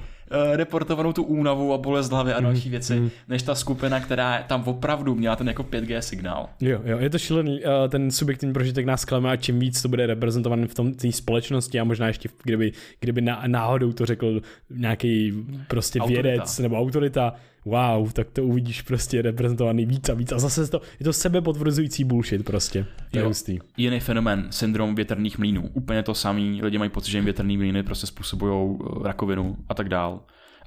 reportovanou tu únavu a bolest hlavy a další mm, věci, mm. než ta skupina, která tam opravdu měla ten jako 5G signál. Jo, jo, je to šílený, uh, ten subjektivní prožitek nás klame a čím víc to bude reprezentované v tom té společnosti a možná ještě kdyby, kdyby náhodou to řekl nějaký prostě autorita. vědec nebo autorita, wow, tak to uvidíš prostě reprezentovaný víc a víc a zase to, je to sebepotvrzující bullshit prostě. To je hustý. Jiný fenomén, syndrom větrných mlínů. Úplně to samý, lidi mají pocit, že jim větrný mlíny prostě způsobují eh, rakovinu a tak dál.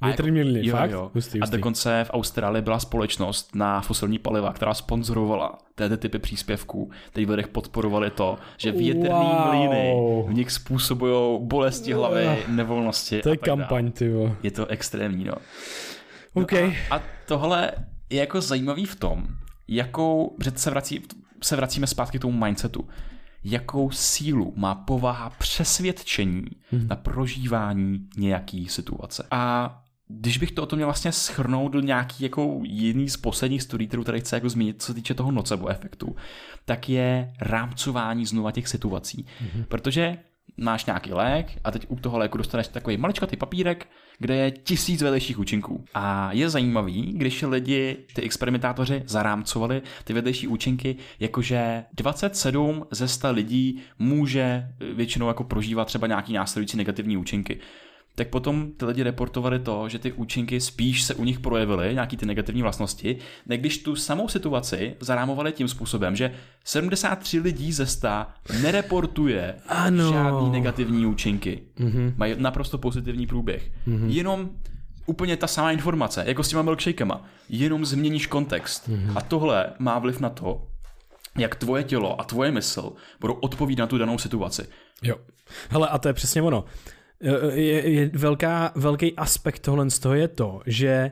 Větrný jako, mlíny, fakt? Jo. Hustý, hustý. A dokonce v Austrálii byla společnost na fosilní paliva, která sponzorovala této typy příspěvků. Teď v lidech podporovali to, že větrný wow. mlíny v nich způsobují bolesti hlavy, [laughs] nevolnosti. To je kampaň, ty Je to extrémní, no. Okay. No a, a tohle je jako zajímavý v tom, jakou, že se, vrací, se vracíme zpátky k tomu mindsetu, jakou sílu má povaha přesvědčení hmm. na prožívání nějaký situace. A když bych to o tom měl vlastně schrnout do nějaký jako jiný z posledních studií, kterou tady chci jako zmínit, co se týče toho nocebo efektu, tak je rámcování znova těch situací. Mm-hmm. Protože máš nějaký lék a teď u toho léku dostaneš takový maličkatý papírek, kde je tisíc vedlejších účinků. A je zajímavý, když lidi, ty experimentátoři, zarámcovali ty vedlejší účinky, jakože 27 ze 100 lidí může většinou jako prožívat třeba nějaký následující negativní účinky tak potom ty lidi reportovali to, že ty účinky spíš se u nich projevily, nějaký ty negativní vlastnosti, než když tu samou situaci zarámovali tím způsobem, že 73 lidí ze 100 nereportuje ano. žádný negativní účinky. Mm-hmm. Mají naprosto pozitivní průběh. Mm-hmm. Jenom úplně ta samá informace, jako s těma milkshakema. Jenom změníš kontext. Mm-hmm. A tohle má vliv na to, jak tvoje tělo a tvoje mysl budou odpovídat na tu danou situaci. Jo. Hele, a to je přesně ono je, je velká, velký aspekt tohle z toho je to, že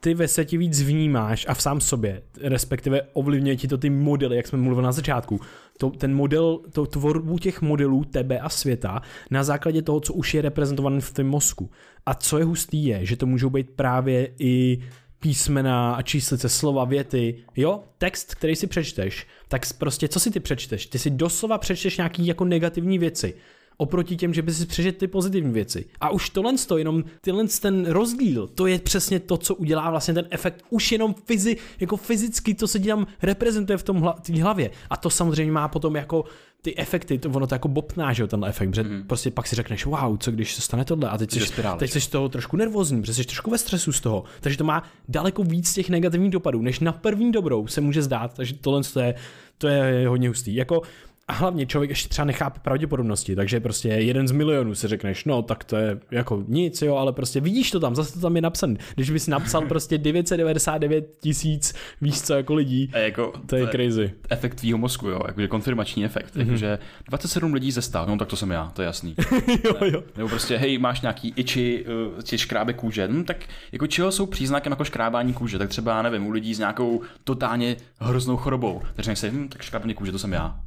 ty ve světě víc vnímáš a v sám sobě, respektive ovlivňuje ti to ty modely, jak jsme mluvili na začátku, to, ten model, to tvorbu těch modelů tebe a světa na základě toho, co už je reprezentované v tom mozku. A co je hustý je, že to můžou být právě i písmena a číslice, slova, věty, jo, text, který si přečteš, tak prostě co si ty přečteš? Ty si doslova přečteš nějaký jako negativní věci oproti těm, že by si přežil ty pozitivní věci. A už tohle to, jenom tyhle ten rozdíl, to je přesně to, co udělá vlastně ten efekt už jenom fyzi, jako fyzicky, to se tam reprezentuje v tom hla, hlavě. A to samozřejmě má potom jako ty efekty, to, ono to jako bopná, že jo, tenhle efekt, protože mm. prostě pak si řekneš, wow, co když se stane tohle a teď jsi, teď jsi z toho trošku nervózní, protože jsi trošku ve stresu z toho, takže to má daleko víc těch negativních dopadů, než na první dobrou se může zdát, takže tohle to je, to je hodně hustý. Jako A hlavně člověk ještě třeba nechápe pravděpodobnosti, takže prostě jeden z milionů si řekneš, no tak to je jako nic, jo, ale prostě vidíš to tam, zase to tam je napsané. Když bys napsal prostě 999 tisíc, víš co, jako lidí, A jako, to je crazy. efekt tvýho mozku, jo, jakože konfirmační efekt, mm-hmm. jakože 27 lidí ze 100, no tak to jsem já, to je jasný. [laughs] jo, jo. Nebo prostě, hej, máš nějaký iči, uh, ti škrábe kůže, no tak jako čeho jsou příznakem jako škrábání kůže, tak třeba, já nevím, u lidí s nějakou totálně hroznou chorobou, takže si, hm, tak škrábání kůže, to jsem já.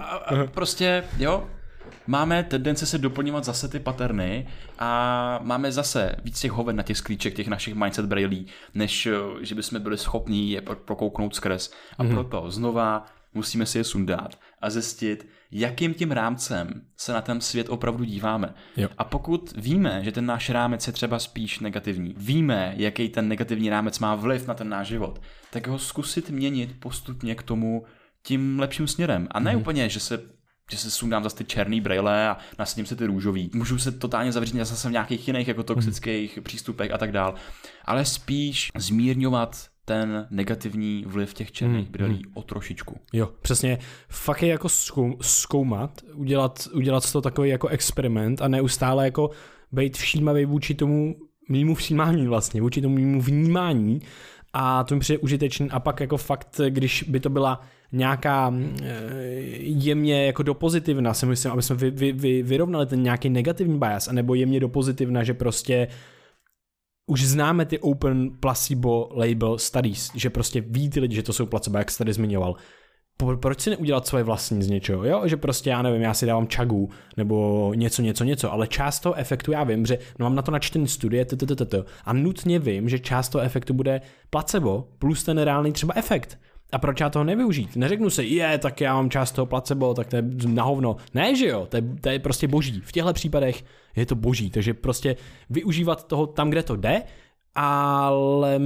A, a, a prostě, jo, máme tendence se doplňovat zase ty paterny a máme zase víc těch hoven na těch sklíček, těch našich mindset brailí, než eh, že bychom byli schopní je pro- prokouknout skrz. A mm-hmm. proto znova musíme si je sundat a zjistit, jakým tím rámcem se na ten svět opravdu díváme. Jo. A pokud víme, že ten náš rámec je třeba spíš negativní, víme, jaký ten negativní rámec má vliv na ten náš život, tak ho zkusit měnit postupně k tomu tím lepším směrem. A ne mm-hmm. úplně, že se že se sundám zase ty černý brejle a nasadím se ty růžový. Můžu se totálně zavřít zase v nějakých jiných jako toxických mm. přístupech a tak dál. Ale spíš zmírňovat ten negativní vliv těch černých mm. brýlí o trošičku. Jo, přesně. Fakt je jako zkou, zkoumat, udělat, udělat z toho takový jako experiment a neustále jako být všímavý vůči tomu mýmu všímání vlastně, vůči tomu mýmu vnímání a to mi přijde užitečný a pak jako fakt, když by to byla nějaká eh, jemně jako do pozitivna, si myslím, aby jsme vy, vy, vy, vyrovnali ten nějaký negativní bias, anebo jemně do pozitivna, že prostě už známe ty open placebo label studies, že prostě ví ty lidi, že to jsou placebo, jak jsi tady zmiňoval. Proč si neudělat svoje vlastní z něčeho, jo? Že prostě já nevím, já si dávám čagu, nebo něco, něco, něco, ale část toho efektu já vím, že no mám na to načtený studie, t, t, t, t, a nutně vím, že část toho efektu bude placebo plus ten reálný třeba efekt. A proč já toho nevyužít? Neřeknu si, je, tak já mám část toho placebo, tak to je na hovno. Ne, že jo, to je, to je prostě boží. V těchto případech je to boží, takže prostě využívat toho tam, kde to jde, ale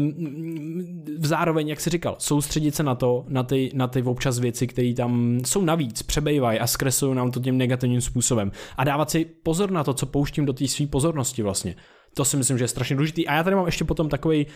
zároveň, jak jsi říkal, soustředit se na to, na ty, na ty občas věci, které tam jsou navíc, přebejvají a zkreslují nám to tím negativním způsobem. A dávat si pozor na to, co pouštím do té své pozornosti vlastně. To si myslím, že je strašně důležitý. A já tady mám ještě potom takový,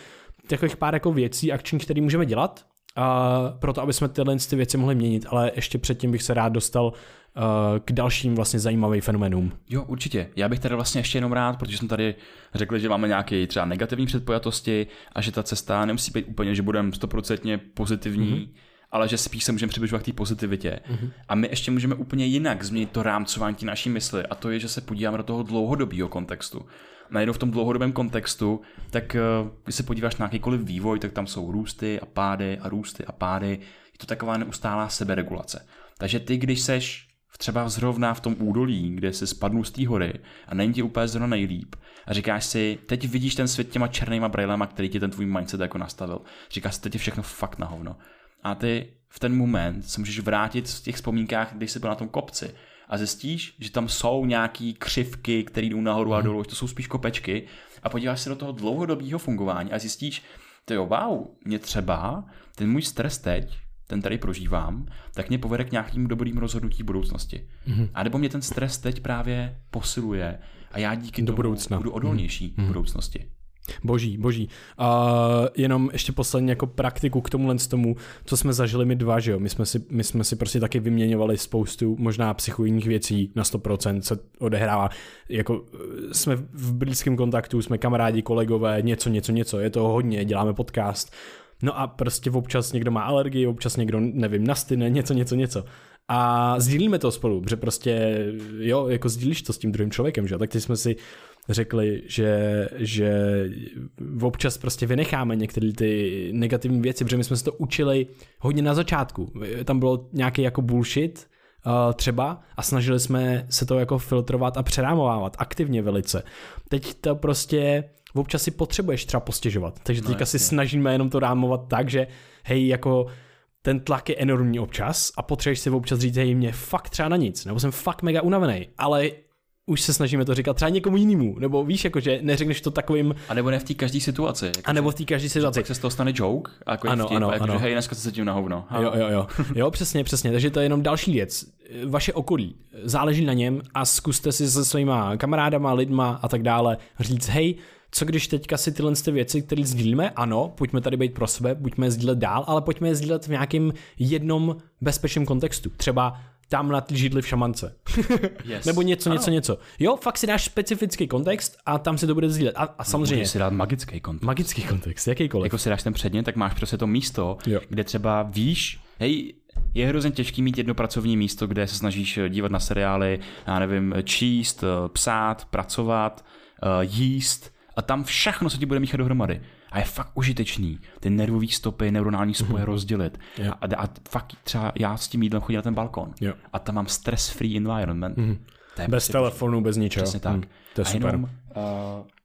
takových pár jako věcí, akční, které můžeme dělat, a proto, aby jsme tyhle ty věci mohli měnit, ale ještě předtím bych se rád dostal uh, k dalším vlastně zajímavým fenoménům. Jo, určitě. Já bych tady vlastně ještě jenom rád, protože jsme tady řekli, že máme nějaké třeba negativní předpojatosti a že ta cesta nemusí být úplně, že budeme stoprocentně pozitivní, mm-hmm. ale že spíš se můžeme přibližovat k té pozitivitě. Mm-hmm. A my ještě můžeme úplně jinak změnit to rámcování naší mysli a to je, že se podíváme do toho dlouhodobého kontextu. Najednou v tom dlouhodobém kontextu, tak eh, když se podíváš na jakýkoliv vývoj, tak tam jsou růsty a pády a růsty a pády. Je to taková neustálá seberegulace. Takže ty, když seš třeba zrovna v tom údolí, kde se spadnu z té hory a není ti úplně zrovna nejlíp a říkáš si, teď vidíš ten svět těma černýma brýlema, který ti ten tvůj mindset jako nastavil. Říkáš si, teď je všechno fakt na hovno. A ty v ten moment se můžeš vrátit v těch vzpomínkách, když jsi byl na tom kopci a zjistíš, že tam jsou nějaký křivky, které jdou nahoru a dolů, že to jsou spíš kopečky a podíváš se do toho dlouhodobého fungování a zjistíš, to jo, wow, mě třeba ten můj stres teď, ten tady prožívám, tak mě povede k nějakým dobrým rozhodnutí v budoucnosti. Mm-hmm. A nebo mě ten stres teď právě posiluje a já díky Do tomu budoucna. budu odolnější mm-hmm. v budoucnosti. Boží, boží. A jenom ještě poslední jako praktiku k tomuhle z tomu, co jsme zažili my dva, že jo. My jsme si, my jsme si prostě taky vyměňovali spoustu možná psychoidních věcí na 100% se odehrává. Jako eh, jsme v blízkém kontaktu, jsme kamarádi, kolegové, něco, něco, něco. Je to hodně, děláme podcast. No a prostě občas někdo má alergii, občas někdo, nevím, nastyne, něco, něco, něco. A sdílíme to spolu, protože prostě, jo, jako sdílíš to s tím druhým člověkem, že jo, tak teď jsme si řekli, že, že občas prostě vynecháme některé ty negativní věci, protože my jsme se to učili hodně na začátku. Tam bylo nějaký jako bullshit, uh, třeba a snažili jsme se to jako filtrovat a přerámovávat aktivně velice. Teď to prostě občas si potřebuješ třeba postěžovat, takže teďka si snažíme jenom to rámovat tak, že hej, jako ten tlak je enormní občas a potřebuješ si občas říct, hej, mě fakt třeba na nic, nebo jsem fakt mega unavený, ale už se snažíme to říkat třeba někomu jinému, nebo víš, jakože neřekneš to takovým, A nebo ne v té každé situaci. Jako a nebo v té každé situaci. tak se z toho stane joke, a jako Ano, ano, vtip, ano, jako, ano. že hej, dneska se cítím na hovno. Ha. Jo, jo, jo. Jo, přesně, přesně. Takže to je jenom další věc. Vaše okolí. Záleží na něm a zkuste si se svýma kamarádama, lidma a tak dále říct, hej, co když teďka si tyhle ty věci, které sdílíme, ano, pojďme tady být pro sebe, buďme je sdílet dál, ale pojďme je sdílet v nějakém jednom bezpečném kontextu. Třeba tam na ty židli v šamance. [laughs] Yes. Nebo něco, Ano. něco, něco. Jo, fakt si dáš specifický kontext a tam se to bude sdílet. A, a samozřejmě, Můžeš si dát magický kontext. magický kontext, jakýkoliv. Jako si dáš ten předmět, tak máš prostě to místo, Jo. kde třeba víš, hej, je hrozně těžký mít jedno pracovní místo, kde se snažíš eh, dívat na seriály, já nevím, číst, eh, psát, pracovat, eh, jíst a tam všechno se ti bude míchat dohromady. A je fakt užitečný ty nervové stopy, neuronální spoje rozdělit. Mhm. Jo. A, a, fakt třeba já s tím jídlem chodím na ten balkon. Jo. A tam mám stress-free environment. Je Bez prostě telefonu, bez ničeho. Přesně tak. Hm, to je a super. jenom uh,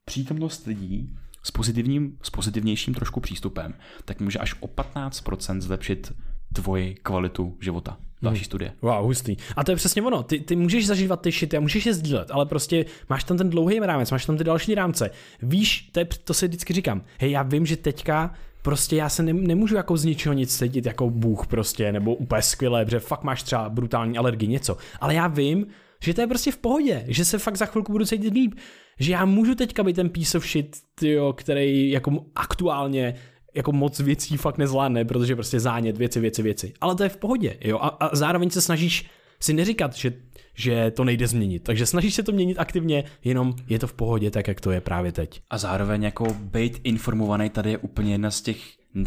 přítomnost lidí s, pozitivním, s pozitivnějším trošku přístupem, tak může až o 15% zlepšit tvoji kvalitu života. Další studie. Wow, hustý. A to je přesně ono. Ty, ty můžeš zažívat ty shity a můžeš je sdílet, ale prostě máš tam ten dlouhý rámec, máš tam ty další rámce. Víš, to, je, to si vždycky říkám, hej, já vím, že teďka prostě já se ne, nemůžu jako z ničeho nic cítit jako bůh prostě, nebo úplně skvělé, protože fakt máš třeba brutální alergii, něco. Ale já vím, že to je prostě v pohodě, že se fakt za chvilku budu cítit líp. Že já můžu teďka být ten piece of shit, tyjo, který jako aktuálně jako moc věcí fakt nezvládne, protože prostě zánět, věci, věci, věci. Ale to je v pohodě, jo. A, a zároveň se snažíš si neříkat, že, že to nejde změnit. Takže snažíš se to měnit aktivně, jenom je to v pohodě, tak jak to je právě teď. A zároveň jako být informovaný tady je úplně jedna z těch,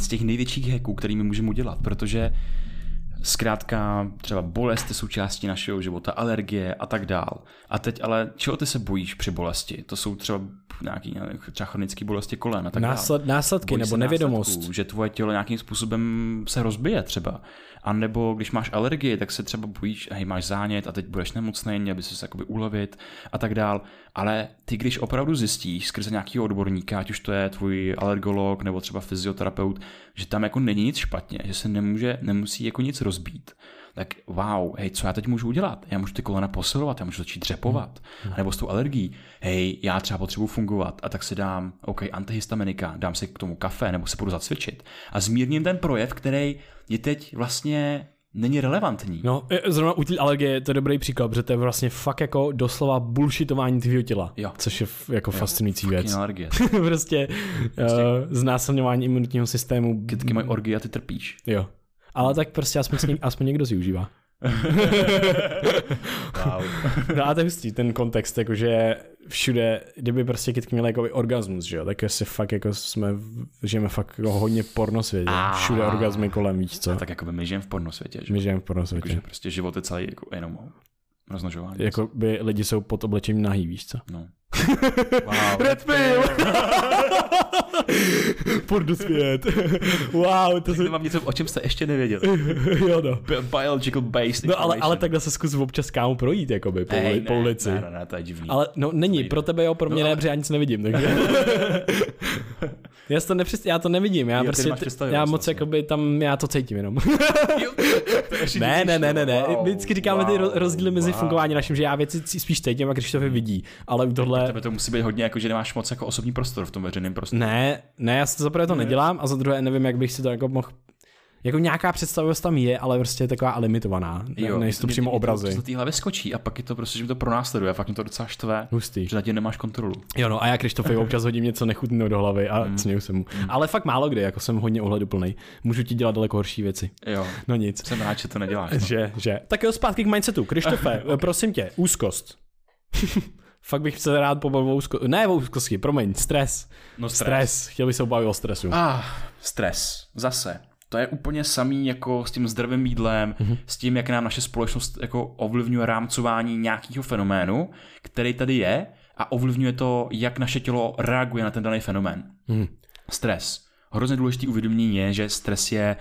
z těch největších hacků, kterými můžeme udělat, protože zkrátka třeba bolest je součástí našeho života, alergie a tak dál. A teď ale čeho ty se bojíš při bolesti? To jsou třeba nějaký třeba chronické bolesti kolen a tak Násled, dál. následky Bojíš nebo nevědomost. následků, že tvoje tělo nějakým způsobem se rozbije třeba. A nebo když máš alergii, tak se třeba bojíš, hej, máš zánět a teď budeš nemocný, měl by se jakoby ulevit a tak dál. Ale ty, když opravdu zjistíš skrze nějakého odborníka, ať už to je tvůj alergolog nebo třeba fyzioterapeut, že tam jako není nic špatně, že se nemůže, nemusí jako nic rozbít, tak wow, hej, co já teď můžu udělat? Já můžu ty kolena posilovat, já můžu začít dřepovat, hmm. nebo s tou alergií, hej, já třeba potřebuji fungovat a tak si dám, OK, antihistaminika, dám si k tomu kafe, nebo se budu zacvičit a zmírním ten projev, který je teď vlastně není relevantní. No, e, zrovna u té alergie to je dobrý příklad, protože to je vlastně fakt jako doslova bullshitování tvýho těla. Jo. Což je jako fascinující věc. Fucking alergie. [laughs] prostě uh, znásilňování imunitního systému. Kytky mají orgie a ty trpíš. Jo. Ale tak prostě aspoň, si něk- aspoň někdo si užívá. [laughs] Wow. No a to je hustý, ten kontext, jakože všude, kdyby prostě kytky měly jako orgasmus, že jo, tak asi fakt jako jsme, žijeme fakt jako hodně v pornosvětě. Všude orgasmy kolem, víš co. tak jako by my žijeme v pornosvětě, že? My žijeme v pornosvětě. Jakože prostě život je celý jako jenom o rozmnožování. Jako by lidi jsou pod oblečením nahý, víš co. No. Wow. Red pill! [laughs] Pornosvět. wow, to se... mám něco, o čem jste ještě nevěděli. [laughs] jo no. Bi- Biological based No ale, ale takhle se zkus občas kámo projít, jakoby, po, hey, po ne, ulici. Ne, ne, ne, to je divný. Ale no není, pro tebe jo, pro mě No, ne, ale- protože já nic nevidím, takže... [laughs] já, to nepřist, já to nevidím, já Jo, ty prostě, já moc vlastně. jakoby tam, já to cítím jenom. Ne, ne, ne, ne, ne, Wow, vždycky říkáme ty wow, rozdíly mezi wow. fungováním naším, že já věci spíš cítím a když to vidí, ale u tohle... Tebe to musí být hodně jako, že nemáš moc jako osobní prostor v tom veřejném prostoru. Ne, ne, já si to za prvé to nedělám a za druhé nevím, jak bych si to jako mohl jako nějaká představivost tam je, ale prostě je taková limitovaná. Ne, nejsou to přímo mě obrazy. To, to té hlavě skočí a pak je to prostě, že mi to pronásleduje a fakt mě to docela štve, Hustý. že na tě nemáš kontrolu. Jo no a já Krištofovi občas hodím něco nechutného do hlavy a Mm. směju se mu. Ale fakt málo kdy, jako jsem hodně ohleduplnej. Můžu ti dělat daleko horší věci. Jo, No nic. jsem rád, že to neděláš. No. Že, že. Tak jo, zpátky k mindsetu. Krištofe, [laughs] prosím tě, úzkost. Fakt bych se rád pobavil o úzkosti. Ne o úzkosti, promiň, stres. No Stres. Chtěl bych se pobavit o stresu. Ah, stres. Zase. To je úplně samý jako s tím zdravým jídlem, mm-hmm. s tím, jak nám naše společnost jako ovlivňuje rámcování nějakého fenoménu, který tady je a ovlivňuje to, jak naše tělo reaguje na ten daný fenomén. Mhm. Stres. Hrozně důležitý uvědomění je, že stres je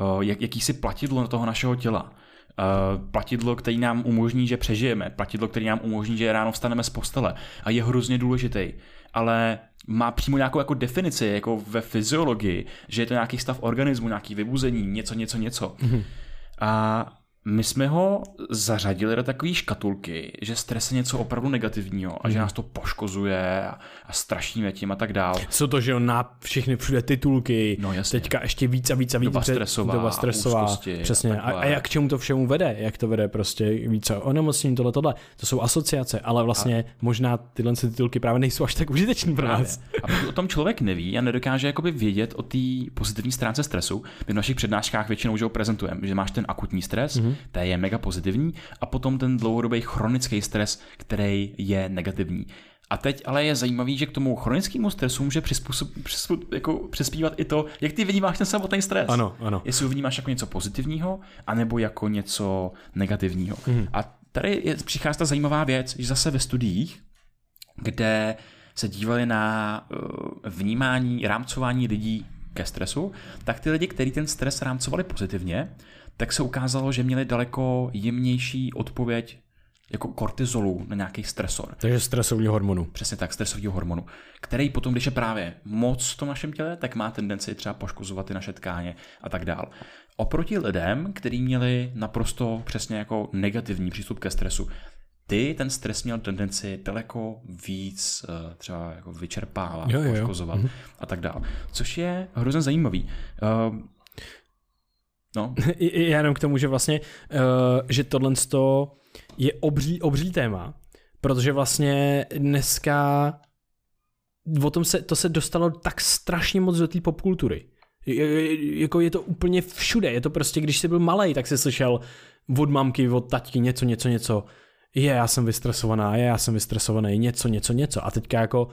uh, jak, jakýsi platidlo toho našeho těla. Uh, platidlo, který nám umožní, že přežijeme, platidlo, který nám umožní, že ráno vstaneme z postele a je hrozně důležitý. Ale má přímo nějakou jako definici, jako ve fyziologii, že je to nějaký stav organismu, nějaký vybuzení, něco, něco, něco. Mm-hmm. A my jsme ho zařadili do takové škatulky, že stres je něco opravdu negativního a že nás to poškozuje a, a strašíme tím a tak dál. Jsou to, že jo, na všechny všude titulky, No, jasně. teďka ještě víc a víc a víc. Doba stresová, doba stresová úzkosti přesně. A, a, jak k čemu to všemu vede? Jak to vede prostě více onemocnění, tohle, tohle. To jsou asociace, ale vlastně a... možná tyhle titulky právě nejsou až tak užitečný pro nás. A pokud o tom člověk neví a nedokáže jakoby vědět o té pozitivní stránce stresu, my v našich přednáškách většinou že ho prezentujeme, že máš ten akutní stres, mm-hmm. To je mega pozitivní, a potom ten dlouhodobý chronický stres, který je negativní. A teď ale je zajímavý, že k tomu chronickému stresu může přizpůsob, přizpůsob, jako přispívat i to, jak ty vnímáš ten samotný stres. Ano, ano. Jestli ho vnímáš jako něco pozitivního, anebo jako něco negativního. Mm. A tady je, přichází ta zajímavá věc, že zase ve studiích, kde se dívali na uh, vnímání, rámcování lidí ke stresu, tak ty lidi, kteří ten stres rámcovali pozitivně, tak se ukázalo, že měli daleko jemnější odpověď jako kortizolu na nějaký stresor. Takže stresový hormonu. Přesně tak, stresový hormonu, který potom, když je právě moc v tom našem těle, tak má tendenci třeba poškozovat ty naše tkáně a tak dál. Oproti lidem, kteří měli naprosto přesně jako negativní přístup ke stresu, ty ten stres měl tendenci daleko víc uh, třeba jako vyčerpávat, jo, jo, poškozovat jo. a tak dále. Což je hrozně zajímavý. Uh, no. [laughs] Já jenom k tomu, že vlastně, uh, že tohle je obří, obří téma, protože vlastně dneska o tom se, to se dostalo tak strašně moc do té popkultury. Jako je to úplně všude, je to prostě, když jsi byl malý, tak jsi slyšel od mamky, od taťky něco, něco, něco je, já jsem vystresovaná, je, já jsem vystresovaný, něco, něco, něco. A teďka jako,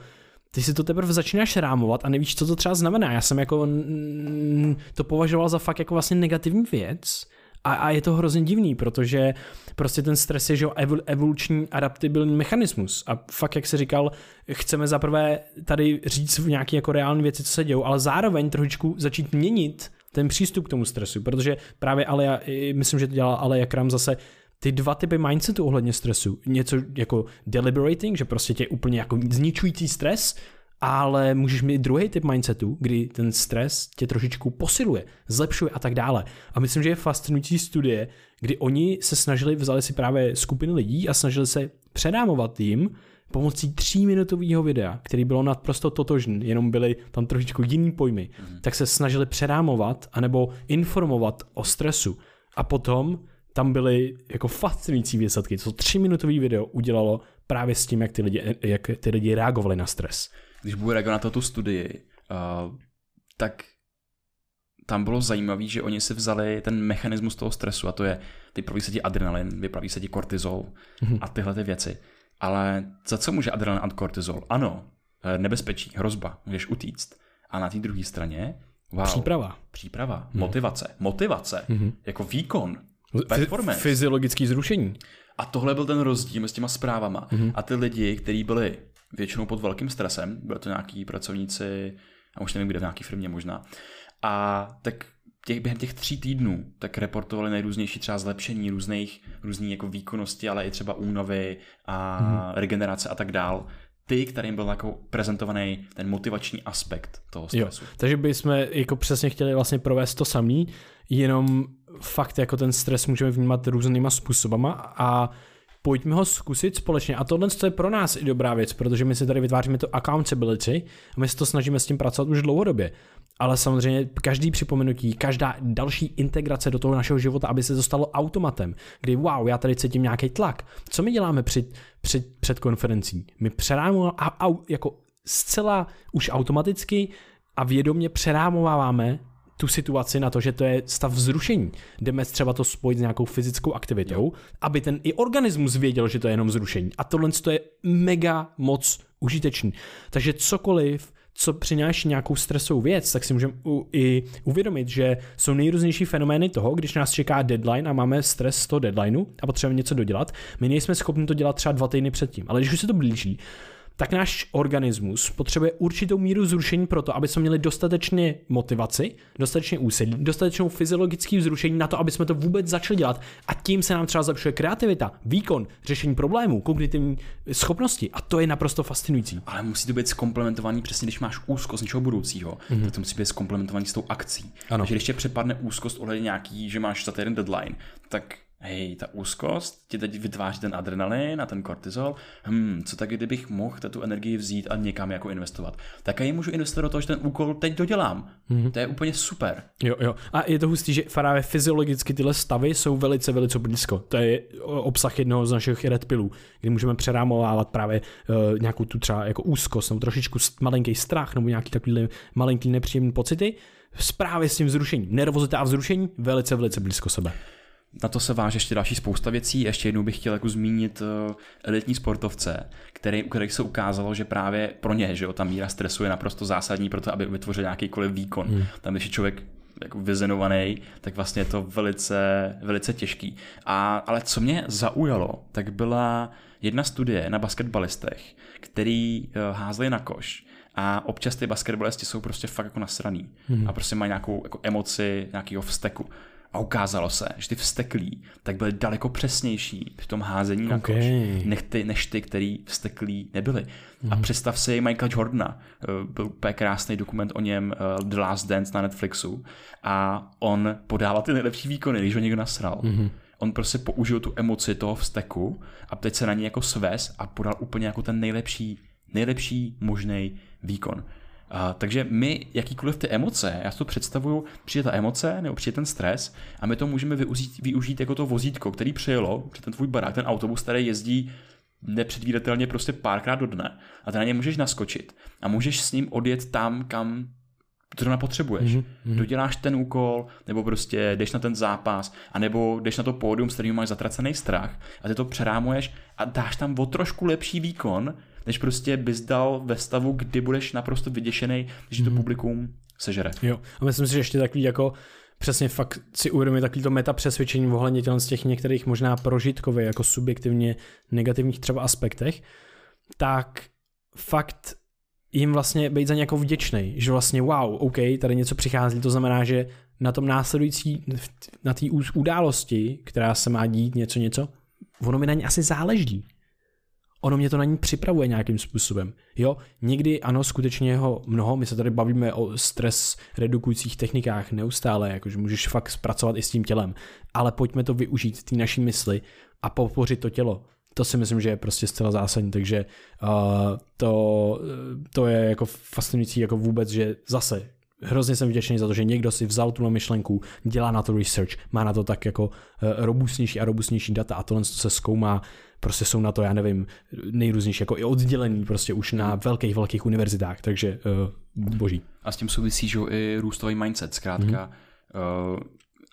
ty si to teprve začínáš rámovat a nevíš, co to třeba znamená. Já jsem jako to považoval za fakt jako vlastně negativní věc a, a je to hrozně divný, protože prostě ten stres je že evoluční adaptabilní mechanismus a fakt, jak se říkal, chceme zaprvé tady říct v nějaké jako reální věci, co se dějou, ale zároveň trošičku začít měnit ten přístup k tomu stresu, protože právě ale myslím, že to dělá ale Jakram zase ty dva typy mindsetu ohledně stresu. Něco jako deliberating, že prostě tě úplně jako zničující stres, ale můžeš mít druhý typ mindsetu, kdy ten stres tě trošičku posiluje, zlepšuje a tak dále. A myslím, že je fascinující studie, kdy oni se snažili, vzali si právě skupiny lidí a snažili se předámovat jim pomocí tříminutového videa, který bylo naprosto totožný, jenom byly tam trošičku jiný pojmy, mm. tak se snažili předámovat anebo informovat o stresu. A potom tam byly jako fascinující výsledky. To tříminutový video udělalo právě s tím, jak ty lidi, jak ty lidi reagovali na stres. Když budu reagovat na tu studii, uh, tak tam bylo zajímavé, že oni si vzali ten mechanismus toho stresu a to je, vypraví se ti adrenalin, vypraví se ti kortizol mm-hmm. a tyhle ty věci. Ale za co může adrenalin a kortizol? Ano, eh, nebezpečí, hrozba, můžeš utíct. A na té druhé straně, wow, příprava. Příprava, mm. motivace, motivace, mm-hmm. jako výkon, Performance. Fyziologický zrušení. A tohle byl ten rozdíl mezi těma zprávama. Mm-hmm. A ty lidi, kteří byli většinou pod velkým stresem, byli to nějaký pracovníci, a už nevím kde, v nějaké firmě možná, a tak těch, během těch tří týdnů tak reportovali nejrůznější třeba zlepšení různých, různý jako výkonnosti, ale i třeba únavy a mm-hmm. regenerace a tak dál ty, kterým byl jako prezentovaný ten motivační aspekt toho stresu. Jo, takže bychom jako přesně chtěli vlastně provést to samý, jenom fakt jako ten stres můžeme vnímat různýma způsobama a pojďme ho zkusit společně. A tohle je pro nás i dobrá věc, protože my si tady vytváříme to accountability a my se to snažíme s tím pracovat už dlouhodobě. Ale samozřejmě každý připomenutí, každá další integrace do toho našeho života, aby se to stalo automatem, kdy wow, já tady cítím nějaký tlak. Co my děláme při, při, před konferencí? My přerámujeme jako zcela už automaticky a vědomě přerámováváme tu situaci na to, že to je stav vzrušení. Jdeme třeba to spojit s nějakou fyzickou aktivitou, jo. aby ten i organismus věděl, že to je jenom vzrušení. A tohle je mega moc užitečný. Takže cokoliv, co přináší nějakou stresovou věc, tak si můžeme i uvědomit, že jsou nejrůznější fenomény toho, když nás čeká deadline a máme stres z toho deadlineu a potřebujeme něco dodělat. My nejsme schopni to dělat třeba dva týdny předtím, ale když už se to blíží, tak náš organismus potřebuje určitou míru zrušení pro to, aby jsme měli dostatečně motivaci, dostatečně úsilí, dostatečnou fyziologický vzrušení na to, aby jsme to vůbec začali dělat a tím se nám třeba zlepšuje kreativita, výkon, řešení problémů, kognitivní schopnosti a to je naprosto fascinující. Ale musí to být zkomplementovaný přesně, když máš úzkost něčeho budoucího, mm-hmm. tak to musí být zkomplementovaný s tou akcí. Ano. Takže když tě přepadne úzkost ohledně nějaký, že máš za týden deadline, tak hej, ta úzkost ti teď vytváří ten adrenalin a ten kortizol, hm, co tak kdybych mohl tu energii vzít a někam jako investovat. Tak já ji můžu investovat do toho, že ten úkol teď dodělám. Mm-hmm. To je úplně super. Jo, jo. A je to hustý, že právě fyziologicky tyhle stavy jsou velice, velice blízko. To je obsah jednoho z našich red pilů, kdy můžeme přerámovávat právě uh, nějakou tu třeba jako úzkost nebo trošičku malinký strach nebo nějaký takový malinký nepříjemný pocity. Právě s tím vzrušením. Nervozita a vzrušení velice, velice blízko sebe. Na to se váže ještě další spousta věcí. Ještě jednou bych chtěl jako zmínit uh, elitní sportovce, který, u kterých se ukázalo, že právě pro ně, že jo, ta míra stresu je naprosto zásadní pro to, aby vytvořil nějakýkoliv výkon. Hmm. Tam, když je člověk jako vyzenovaný, tak vlastně je to velice, velice těžký. A, ale co mě zaujalo, tak byla jedna studie na basketbalistech, který uh, házeli na koš a občas ty basketbalisti jsou prostě fakt jako nasraný hmm. a prostě mají nějakou jako emoci, nějakého vzteku. A ukázalo se, že ty vsteklí tak byly daleko přesnější v tom házení na Okay. koš, než ty, než ty, který vsteklí nebyli. A představ si Michaela Jordana, eh, byl úplně krásný dokument o něm eh, The Last Dance na Netflixu a on podával ty nejlepší výkony, když ho někdo nasral. On prostě použil tu emoci toho vzteku a teď se na něj jako svez a podal úplně jako ten nejlepší, nejlepší možný výkon. Uh, takže my, jakýkoliv ty emoce, já si to představuju, přijde ta emoce nebo přijde ten stres a my to můžeme využít, využít jako to vozítko, který přijelo před ten tvůj barák, ten autobus, který jezdí nepředvídatelně prostě párkrát do dne a ty na ně můžeš naskočit a můžeš s ním odjet tam, kam zrovna potřebuješ. Mm-hmm. Doděláš ten úkol, nebo prostě jdeš na ten zápas, anebo jdeš na to pódium, s kterým máš zatracený strach a ty to přerámuješ a dáš tam o trošku lepší výkon, než prostě bys dal ve stavu, kdy budeš naprosto vyděšený, když to publikum sežere. Jo, a myslím si, že ještě takový jako přesně fakt si uvědomit takový to meta přesvědčení ohledně z těch některých možná prožitkově jako subjektivně negativních třeba aspektech, tak fakt jim vlastně být za nějakou vděčný, že vlastně wow, OK, tady něco přichází, to znamená, že na tom následující, na té události, která se má dít něco, něco, ono mi na ní asi záleží. Ono mě to na ní připravuje nějakým způsobem. Jo, někdy ano, skutečně jeho mnoho, my se tady bavíme o stres redukujících technikách neustále, jakože můžeš fakt zpracovat i s tím tělem, ale pojďme to využít, ty naší mysli a podpořit to tělo. To si myslím, že je prostě zcela zásadní, takže uh, to, to je jako fascinující jako vůbec, že zase hrozně jsem vděčný za to, že někdo si vzal tu myšlenku, dělá na to research, má na to tak jako robustnější a robustnější data a tohle se zkoumá, prostě jsou na to, já nevím, nejrůznější, jako i oddělený prostě už na velkých, velkých univerzitách, takže uh, boží. A s tím souvisí, že i růstový mindset, zkrátka. Mm-hmm. Uh,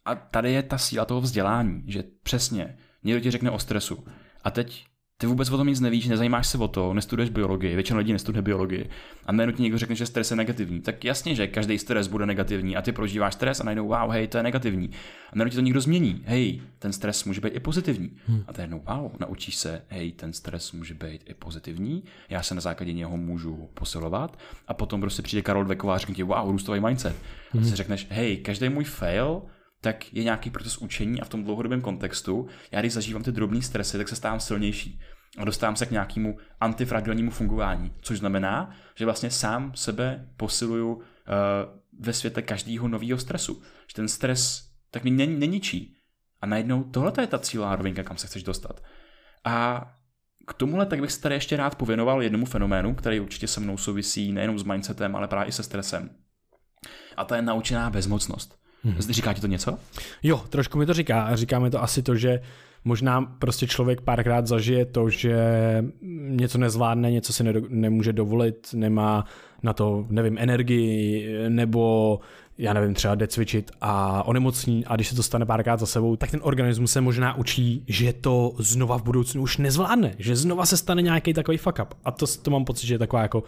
a tady je ta síla toho vzdělání, že přesně někdo ti řekne o stresu a teď ty vůbec o tom nic nevíš, nezajímáš se o to, nestuduješ biologii, většina lidí nestuduje biologii a najednou ti někdo řekne, že stres je negativní. Tak jasně, že každý stres bude negativní a ty prožíváš stres a najednou wow, hej, to je negativní. A najednou ti to někdo změní, hej, ten stres může být i pozitivní. Hmm. A najednou wow, naučíš se, hej, ten stres může být i pozitivní, já se na základě něho můžu posilovat a potom prostě přijde Karol Dveková a řekne ti wow, růstový mindset. Hmm. A ty si řekneš, hej, každý můj fail tak je nějaký proces učení a v tom dlouhodobém kontextu, já když zažívám ty drobné stresy, tak se stávám silnější a dostávám se k nějakému antifragilnímu fungování, což znamená, že vlastně sám sebe posiluju uh, ve světle každého nového stresu. Že ten stres tak mi neničí. A najednou tohle je ta cílová rovinka, kam se chceš dostat. A k tomuhle tak bych se tady ještě rád pověnoval jednomu fenoménu, který určitě se mnou souvisí nejenom s mindsetem, ale právě i se stresem. A to je naučená bezmocnost. Hmm. Říká ti to něco? Jo, trošku mi to říká. Říká mi to asi to, že možná prostě člověk párkrát zažije to, že něco nezvládne, něco si nedo, nemůže dovolit, nemá na to, nevím, energii, nebo já nevím, třeba jde cvičit a onemocní a když se to stane párkrát za sebou, tak ten organismus se možná učí, že to znova v budoucnu už nezvládne, že znova se stane nějaký takový fuck up. A to, to mám pocit, že je taková jako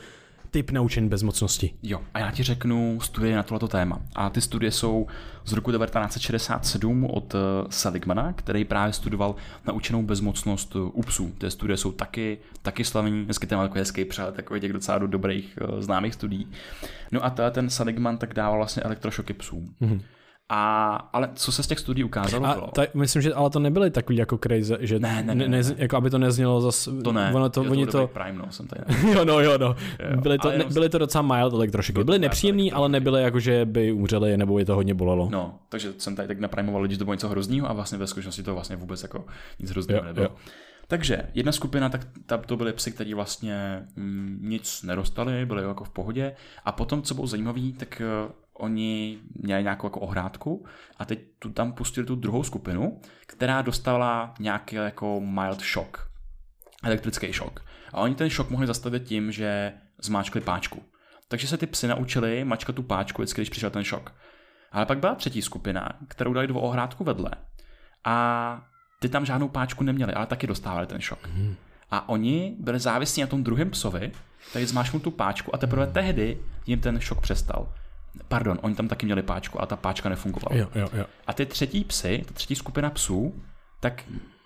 typ naučení bezmocnosti. Jo, a já ti řeknu studie na tohleto téma. A ty studie jsou z roku 1967 od eh, Seligmana, který právě studoval naučenou bezmocnost u psů. Ty studie jsou taky, taky slavní, dneska má takový hezký přehled takových těch docela do dobrých uh, známých studií. No a ten Seligman tak dával vlastně elektrošoky psům. Mm-hmm. A, ale co se z těch studií ukázalo? A ta, myslím, že ale to nebyly takový jako crazy, že ne, ne, ne, ne, ne. jako aby to neznělo zas... To ne, ono to, jo, oni to... Prime, no, jsem tady [laughs] jo, no, jo, no. Jo, byly, to, ne, byly to docela mild elektrošoky. Byly nepříjemný, ale nebyly jako, že by umřeli, nebo je to hodně bolelo. No, takže jsem tady tak naprimoval lidi, že to bylo něco hroznýho a vlastně ve skutečnosti to vlastně vůbec jako nic hroznýho nebylo. Jo. Takže jedna skupina, tak ta, to byly psy, kteří vlastně mm, nic nedostali, byli jako v pohodě. A potom, co bylo zajímavé, tak uh, oni měli nějakou jako ohrádku a teď tu tam pustili tu druhou skupinu, která dostala nějaký jako mild shock, elektrický šok. A oni ten šok mohli zastavit tím, že zmáčkli páčku. Takže se ty psy naučili mačkat tu páčku, vždycky, když přišel ten šok. Ale pak byla třetí skupina, kterou dali do ohrádku vedle. a ty tam žádnou páčku neměli, ale taky dostávali ten šok. A oni byli závislí na tom druhém psovi, který zmášnul tu páčku a teprve tehdy jim ten šok přestal. Pardon, oni tam taky měli páčku a ta páčka nefungovala. Jo, jo, jo. A ty třetí psy, ta třetí skupina psů, tak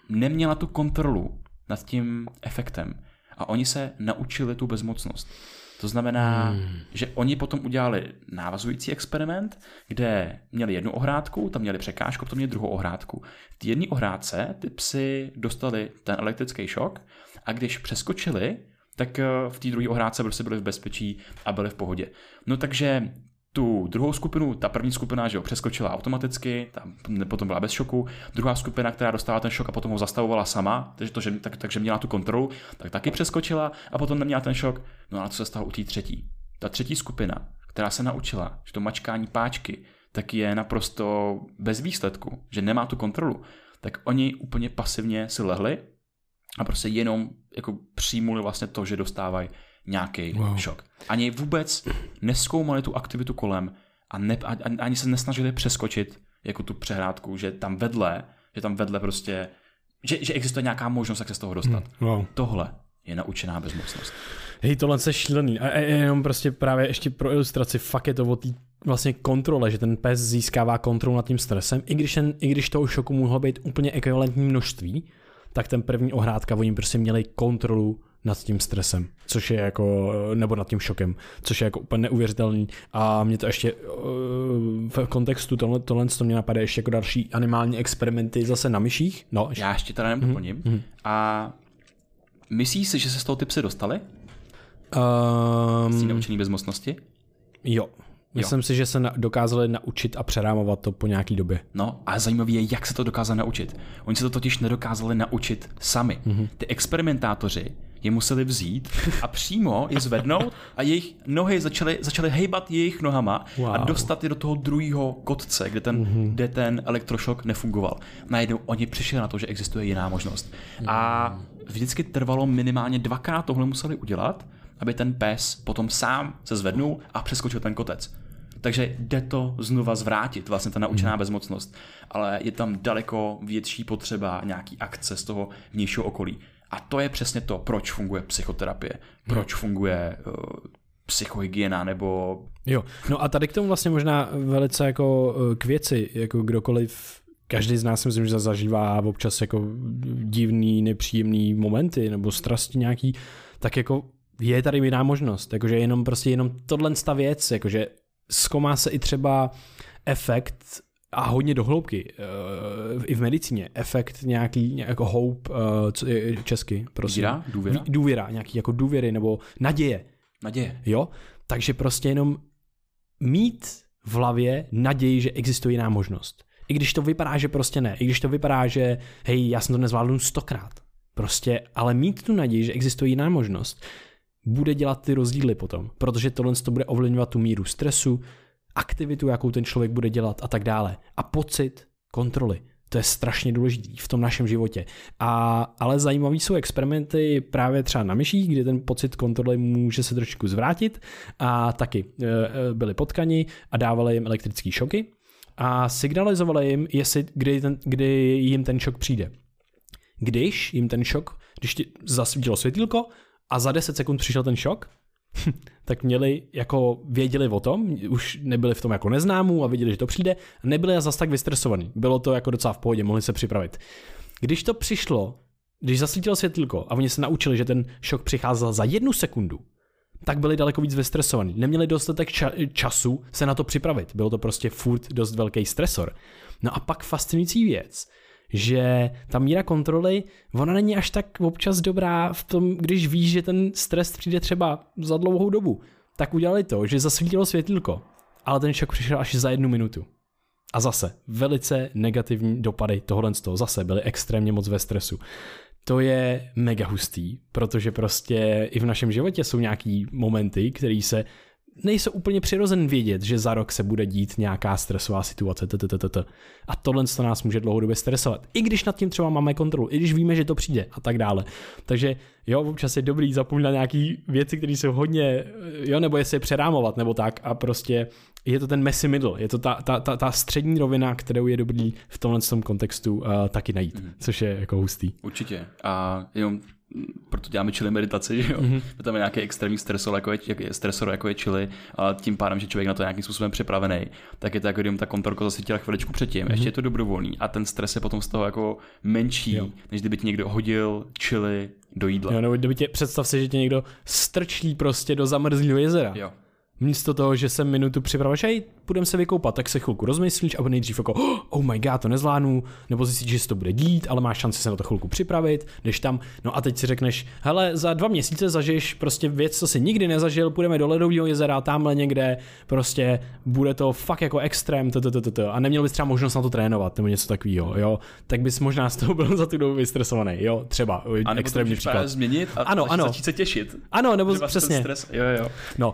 neměla tu kontrolu nad tím efektem. A oni se naučili tu bezmocnost. To znamená, hmm. že oni potom udělali návazující experiment, kde měli jednu ohrádku, tam měli překážku, potom měli druhou ohrádku. V té jedné ohrádce ty psy dostali ten elektrický šok a když přeskočili, tak eh, v té druhé ohrádce prostě byli v bezpečí a byli v pohodě. No takže tu druhou skupinu, ta první skupina, že ho přeskočila automaticky, tam potom byla bez šoku, druhá skupina, která dostala ten šok a potom ho zastavovala sama, takže, to, že, tak, takže měla tu kontrolu, tak taky přeskočila a potom neměla ten šok. No a co se stalo u té třetí? Ta třetí skupina, která se naučila, že to mačkání páčky, tak je naprosto bez výsledku, že nemá tu kontrolu, tak oni úplně pasivně si lehli a prostě jenom jako přijmuli vlastně to, že dostávají nějaký wow. šok. Ani vůbec neskoumali tu aktivitu kolem a ne, ani se nesnažili přeskočit jako tu přehrádku, že tam vedle, že tam vedle prostě, že, že existuje nějaká možnost, jak se z toho dostat. Hmm, wow. Tohle je naučená bezmocnost. Hej, tohle je šílený. A, a jenom prostě právě ještě pro ilustraci, fakt je to o té vlastně kontrole, že ten pes získává kontrolu nad tím stresem, i když, ten, i když toho šoku mohlo být úplně ekvivalentní množství, tak ten první ohrádka, oni prostě měli kontrolu nad tím stresem, což je jako, nebo nad tím šokem, což je jako úplně neuvěřitelný a mě to ještě eh, v kontextu tohle, tohle to mě napadá ještě jako další animální experimenty zase na myších. No, ještě. Já ještě teda doplním. Mm-hmm. A myslíš si, že se z toho ty psy dostali? Um, z té naučený bezmocnosti? Jo. Myslím jo. si, že se na, dokázali naučit a přerámovat to po nějaký době. No a zajímavé je, jak se to dokázali naučit. Oni se to totiž nedokázali naučit sami. Mm-hmm. Ty experimentátoři je museli vzít a přímo je zvednout a jejich nohy začaly, začaly hejbat jejich nohama wow. a dostat je do toho druhého kotce, kde ten, mm-hmm. kde ten elektrošok nefungoval. Najednou oni přišli na to, že existuje jiná možnost. Mm. A vždycky trvalo minimálně dvakrát tohle museli udělat, aby ten pes potom sám se zvednul a přeskočil ten kotec. Takže jde to znova zvrátit, vlastně ta naučená hmm. bezmocnost, ale je tam daleko větší potřeba nějaký akce z toho vnějšího okolí. A to je přesně to, proč funguje psychoterapie, proč hmm. funguje uh, psychohygiena nebo... Jo, no a tady k tomu vlastně možná velice jako eh, k věci, jako kdokoliv každý z nás myslím, že zažívá občas jako divný, nepříjemný momenty nebo strasti nějaký, tak jako je tady jiná možnost, jakože jenom prostě jenom tohle věc, jakože zkoumá se i třeba efekt a hodně dohloubky, uh, i v medicíně, efekt nějaký jako hope, uh, co je česky, prosím. Víra? Důvěra? Důvěra, nějaký jako důvěry nebo naděje. Naděje. Jo, takže prostě jenom mít v hlavě naději, že existuje jiná možnost. I když to vypadá, že prostě ne. I když to vypadá, že hej, já jsem to nezvládl stokrát. Prostě, ale mít tu naději, že existuje jiná možnost, bude dělat ty rozdíly potom, protože tohle to bude ovlivňovat tu míru stresu, aktivitu, jakou ten člověk bude dělat a tak dále. A pocit kontroly. To je strašně důležité v tom našem životě. A, ale zajímavý jsou experimenty právě třeba na myších, kde ten pocit kontroly může se trošku zvrátit a taky e, e byli potkani a dávali jim elektrické šoky a signalizovali jim, jestli, kdy, ten, kdy jim ten šok přijde. Když jim ten šok, když ti zasvítilo světýlko, a za 10 sekund přišel ten šok, [laughs] tak měli, jako věděli o tom, už nebyli v tom jako neznámů a viděli, že to přijde, nebyli zase tak vystresovaní. Bylo to jako docela v pohodě, mohli se připravit. Když to přišlo, když zasvítilo světlko a oni se naučili, že ten šok přicházel za jednu sekundu, tak byli daleko víc vystresovaní. Neměli dostatek ča- času se na to připravit. Bylo to prostě furt dost velký stresor. No a pak fascinující věc, že ta míra kontroly, ona není až tak občas dobrá v tom, když víš, že ten stres přijde třeba za dlouhou dobu. Tak udělali to, že zasvítilo světilko, ale ten šok přišel až za jednu minutu. A zase, velice negativní dopady tohohle z toho zase byly extrémně moc ve stresu. To je mega hustý, protože prostě i v našem životě jsou nějaký momenty, které se nejsou úplně přirozen vědět, že za rok se bude dít nějaká stresová situace. A tohle to nás může dlouhodobě stresovat. I když nad tím třeba máme kontrolu, i když víme, že to přijde a tak dále. Takže jo, občas je dobrý zapomínat nějaký věci, které jsou hodně, jo, nebo jestli je přerámovat nebo tak a prostě je to ten messy middle, je to ta, ta, ta, ta střední rovina, kterou je dobrý v tomhle tom kontextu uh, taky najít, mm. což je jako hustý. Určitě. A jenom proto děláme čili meditaci, že jo? Mm-hmm. Tam je nějaký extrémní stresor, jako je, stresor, jako je čili, a tím pádem, že člověk na to nějakým způsobem připravený, tak je to jako kdyby ta kontorka zasvítila chviličku předtím, mm-hmm. ještě je to dobrovolný a ten stres je potom z toho jako menší, jo. než kdyby ti někdo hodil čili do jídla. Jo, nebo kdyby tě, představ si, že tě někdo strčí prostě do zamrzlého jezera. Jo. Místo toho, že jsem minutu připravil, že půjdeme se vykoupat, tak se chvilku rozmyslíš a nejdřív jako oh my god, to nezvládnu, nebo zjistíš, že se to bude dít, ale máš šanci se na to chvilku připravit, jdeš tam, no a teď si řekneš, hele, za dva měsíce zažiješ prostě věc, co si nikdy nezažil, půjdeme do ledového jezera, tamhle někde, prostě bude to fakt jako extrém, a neměl bys třeba možnost na to trénovat, nebo něco takového, jo, tak bys možná z toho byl za tu dobu vystresovaný, jo, třeba a extrémní příklad. změnit a ano, ano. začít se těšit. Ano, nebo přesně. Stres, jo, jo. No,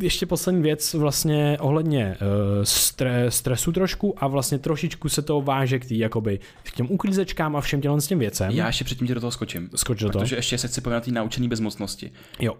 ještě poslední věc vlastně ohledně stre, stresu trošku a vlastně trošičku se to váže k, tý, jakoby, k těm uklízečkám a všem těm s těm věcem. Já ještě předtím tě do toho skočím. Skoč do toho. Protože ještě se chci povedat té naučený bezmocnosti. Jo. Uh,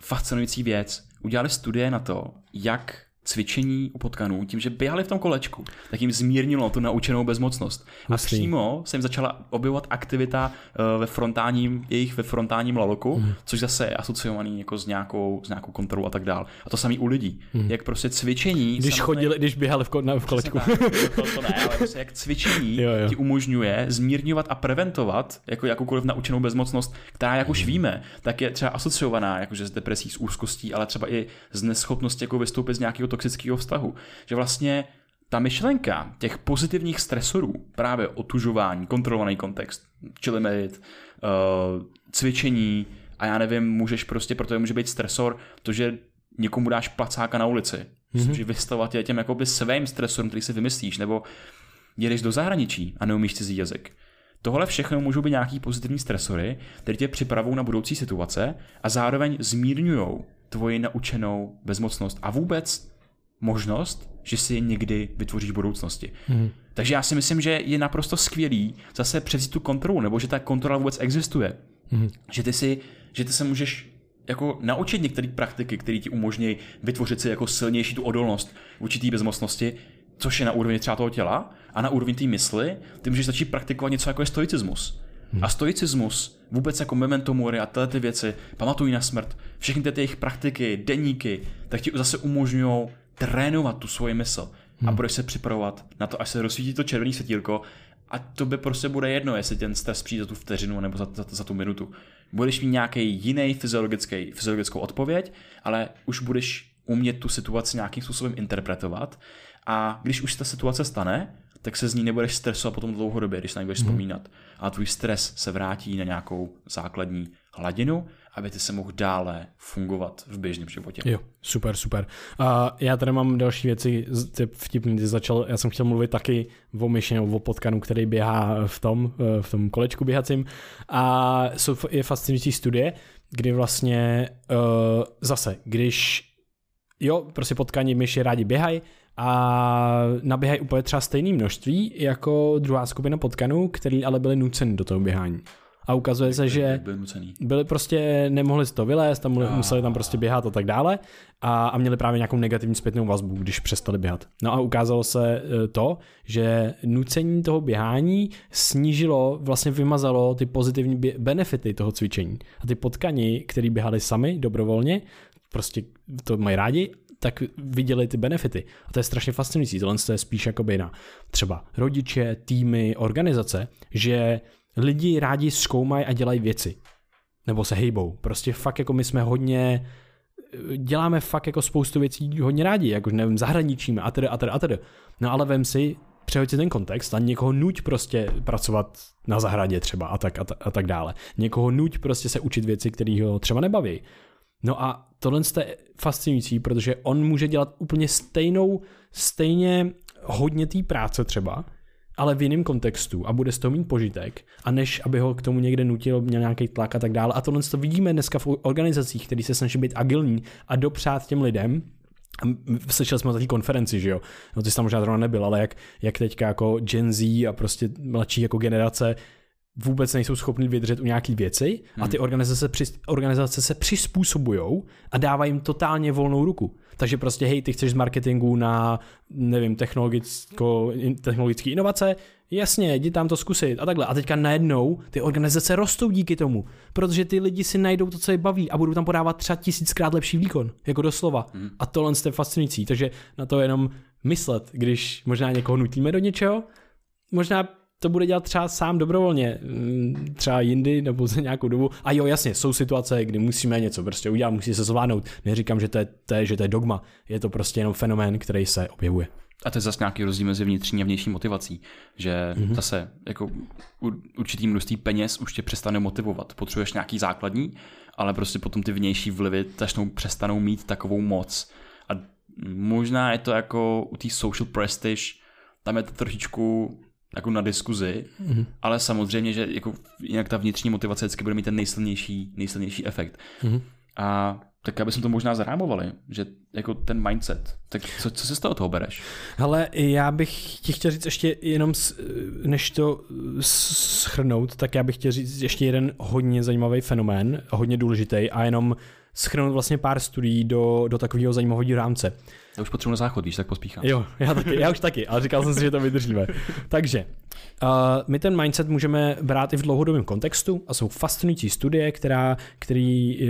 fascinující věc. Udělali studie na to, jak cvičení u potkanů, tím, že běhali v tom kolečku, tak jim zmírnilo tu naučenou bezmocnost. A přímo se jim začala objevovat aktivita uh, ve frontálním, jejich ve frontálním laloku, mm. což zase je asociovaný jako s nějakou, s nějakou kontrolou a tak dál. A to samý u lidí. Mm. Jak prostě cvičení... Když samotné... chodili, když běhali v, ko- na, v kolečku. Tak, to, to, ne, ale prostě jak cvičení jo, jo. ti umožňuje zmírňovat a preventovat jako jakoukoliv naučenou bezmocnost, která, jak už mm. víme, tak je třeba asociovaná jakože s depresí, s úzkostí, ale třeba i z neschopnosti jako vystoupit z nějakého toxického vztahu. Že vlastně ta myšlenka těch pozitivních stresorů, právě otužování, kontrolovaný kontext, čili medit, uh, cvičení a já nevím, můžeš prostě, protože může být stresor, to, že někomu dáš placáka na ulici, mm-hmm. můžeš vystavovat tě těm jakoby svým stresorům, který si vymyslíš, nebo jedeš do zahraničí a neumíš cizí jazyk. Tohle všechno můžou být nějaký pozitivní stresory, které tě připravují na budoucí situace a zároveň zmírňují tvoji naučenou bezmocnost a vůbec možnost, že si je někdy vytvoříš v budoucnosti. Hmm. Takže já si myslím, že je naprosto skvělý zase převzít tu kontrolu, nebo že ta kontrola vůbec existuje. Hmm. Že ty si, že ty se můžeš jako naučit některé praktiky, které ti umožní vytvořit si jako silnější tu odolnost v určitý bezmocnosti, což je na úrovni třeba toho těla a na úrovni té mysli, ty můžeš začít praktikovat něco jako je stoicismus. Hmm. A stoicismus, vůbec jako memento mori a tyhle ty věci, pamatují na smrt, všechny ty jejich praktiky, deníky, tak ti zase umožňují trénovat tu svoji mysl hmm. a budeš se připravovat na to, až se rozsvítí to červené světílko a to by prostě bude jedno, jestli ten stres přijde za tu vteřinu nebo za, za, za tu minutu. Budeš mít nějaký jiný fyziologický, fyziologickou odpověď, ale už budeš umět tu situaci nějakým způsobem interpretovat a když už ta situace stane, tak se z ní nebudeš stresovat potom dlouhodobě, když se nebudeš hmm. vzpomínat. A tvůj stres se vrátí na nějakou základní hladinu aby ty se mohl dále fungovat v běžném životě. Jo, super, super. A já tady mám další věci, ty vtipný, ty začal, já jsem chtěl mluvit taky o myši o potkanu, který běhá v tom, eh, v tom kolečku běhacím a jsou, je fascinující studie, kdy vlastně uh, zase, když jo, prostě potkání myši rádi běhají, a naběhají úplně třeba stejné množství jako druhá skupina potkanů, který ale byli nuceni do toho běhání a ukazuje se, že byli prostě, nemohli z toho vylézt a museli tam prostě běhat a tak dále a, a měli právě nějakou negativní zpětnou vazbu, když přestali běhat. No a ukázalo se e, to, že nucení toho běhání snížilo, vlastně vymazalo ty pozitivní benefity toho cvičení. A ty potkani, který běhali sami dobrovolně, prostě to mají rádi, tak viděli ty benefity. A to je strašně fascinující. Tohle je spíš jako na třeba rodiče, týmy, organizace, že lidi rádi zkoumají a dělají věci. Nebo se hejbou. Prostě fakt jako my jsme hodně děláme fakt jako spoustu věcí hodně rádi, jako nevím, zahraničíme a tedy a tedy a tedy. No ale vem si, přehoď si ten kontext a někoho nuť prostě pracovat na zahradě třeba a tak, a, a tak dále. Někoho nuť prostě se učit věci, které ho třeba nebaví. No a tohle je fascinující, protože on může dělat úplně stejnou, stejně hodně té práce třeba, ale v jiném kontextu a bude z toho mít požitek, a než aby ho k tomu někde nutil, měl nějaký tlak a tak dále. A tohle to vidíme dneska v organizacích, které se snaží být agilní a dopřát těm lidem, Slyšeli jsme o té konferenci, že jo? No ty jsi tam možná zrovna nebyl, ale jak, jak teďka jako Gen Z a prostě mladší jako generace vůbec nejsou schopni vydržet u nějaký věci hmm. a ty organizace, se při, organizace se přizpůsobují a dávají jim totálně volnou ruku. Takže prostě hej, ty chceš z marketingu na, nevím, technologicko, technologické inovace, jasně, jdi tam to zkusit a takhle. A teďka najednou ty organizace rostou díky tomu, protože ty lidi si najdou to, co je baví a budou tam podávat třeba tisíckrát lepší výkon, jako doslova. Hmm. A tohle je fascinující, takže na to jenom myslet, když možná někoho nutíme do něčeho, možná to bude dělat třeba sám dobrovolně, mm, třeba jindy nebo za nějakou dobu. A jo, jasně, jsou situace, kdy musíme něco prostě udělat, musí se zvládnout. Neříkám, že to, je, to je, že to je dogma, je to prostě jenom fenomén, který se objevuje. A to je zase nějaký rozdíl mezi vnitřní a vnější motivací, že mm-hmm. zase jako určitý množství peněz už tě přestane motivovat. Potřebuješ nějaký základní, ale prostě potom ty vnější vlivy začnou, přestanou mít takovou moc. A možná je to jako u té social prestige, tam je to trošičku jako na diskuzi, mm-hmm. ale samozřejmě, že jako jinak ta vnitřní motivace vždycky bude mít ten nejsilnější, nejsilnější efekt. Mm-hmm. A tak aby jsme to možná zarámovali, že jako ten mindset. Tak co, co si z toho toho bereš? Ale já bych ti chtěl říct ještě jenom, než to schrnout, tak já bych chtěl říct ještě jeden hodně zajímavý fenomén, hodně důležitý a jenom schrnout vlastně pár studií do, do takového zajímavého rámce. Já už potřebuji na záchod, víš, tak pospíchám. Jo, já, taky, já už taky, ale říkal jsem si, že to vydržíme. Takže, uh, my ten mindset můžeme brát i v dlouhodobém kontextu a jsou fascinující studie, která, který uh,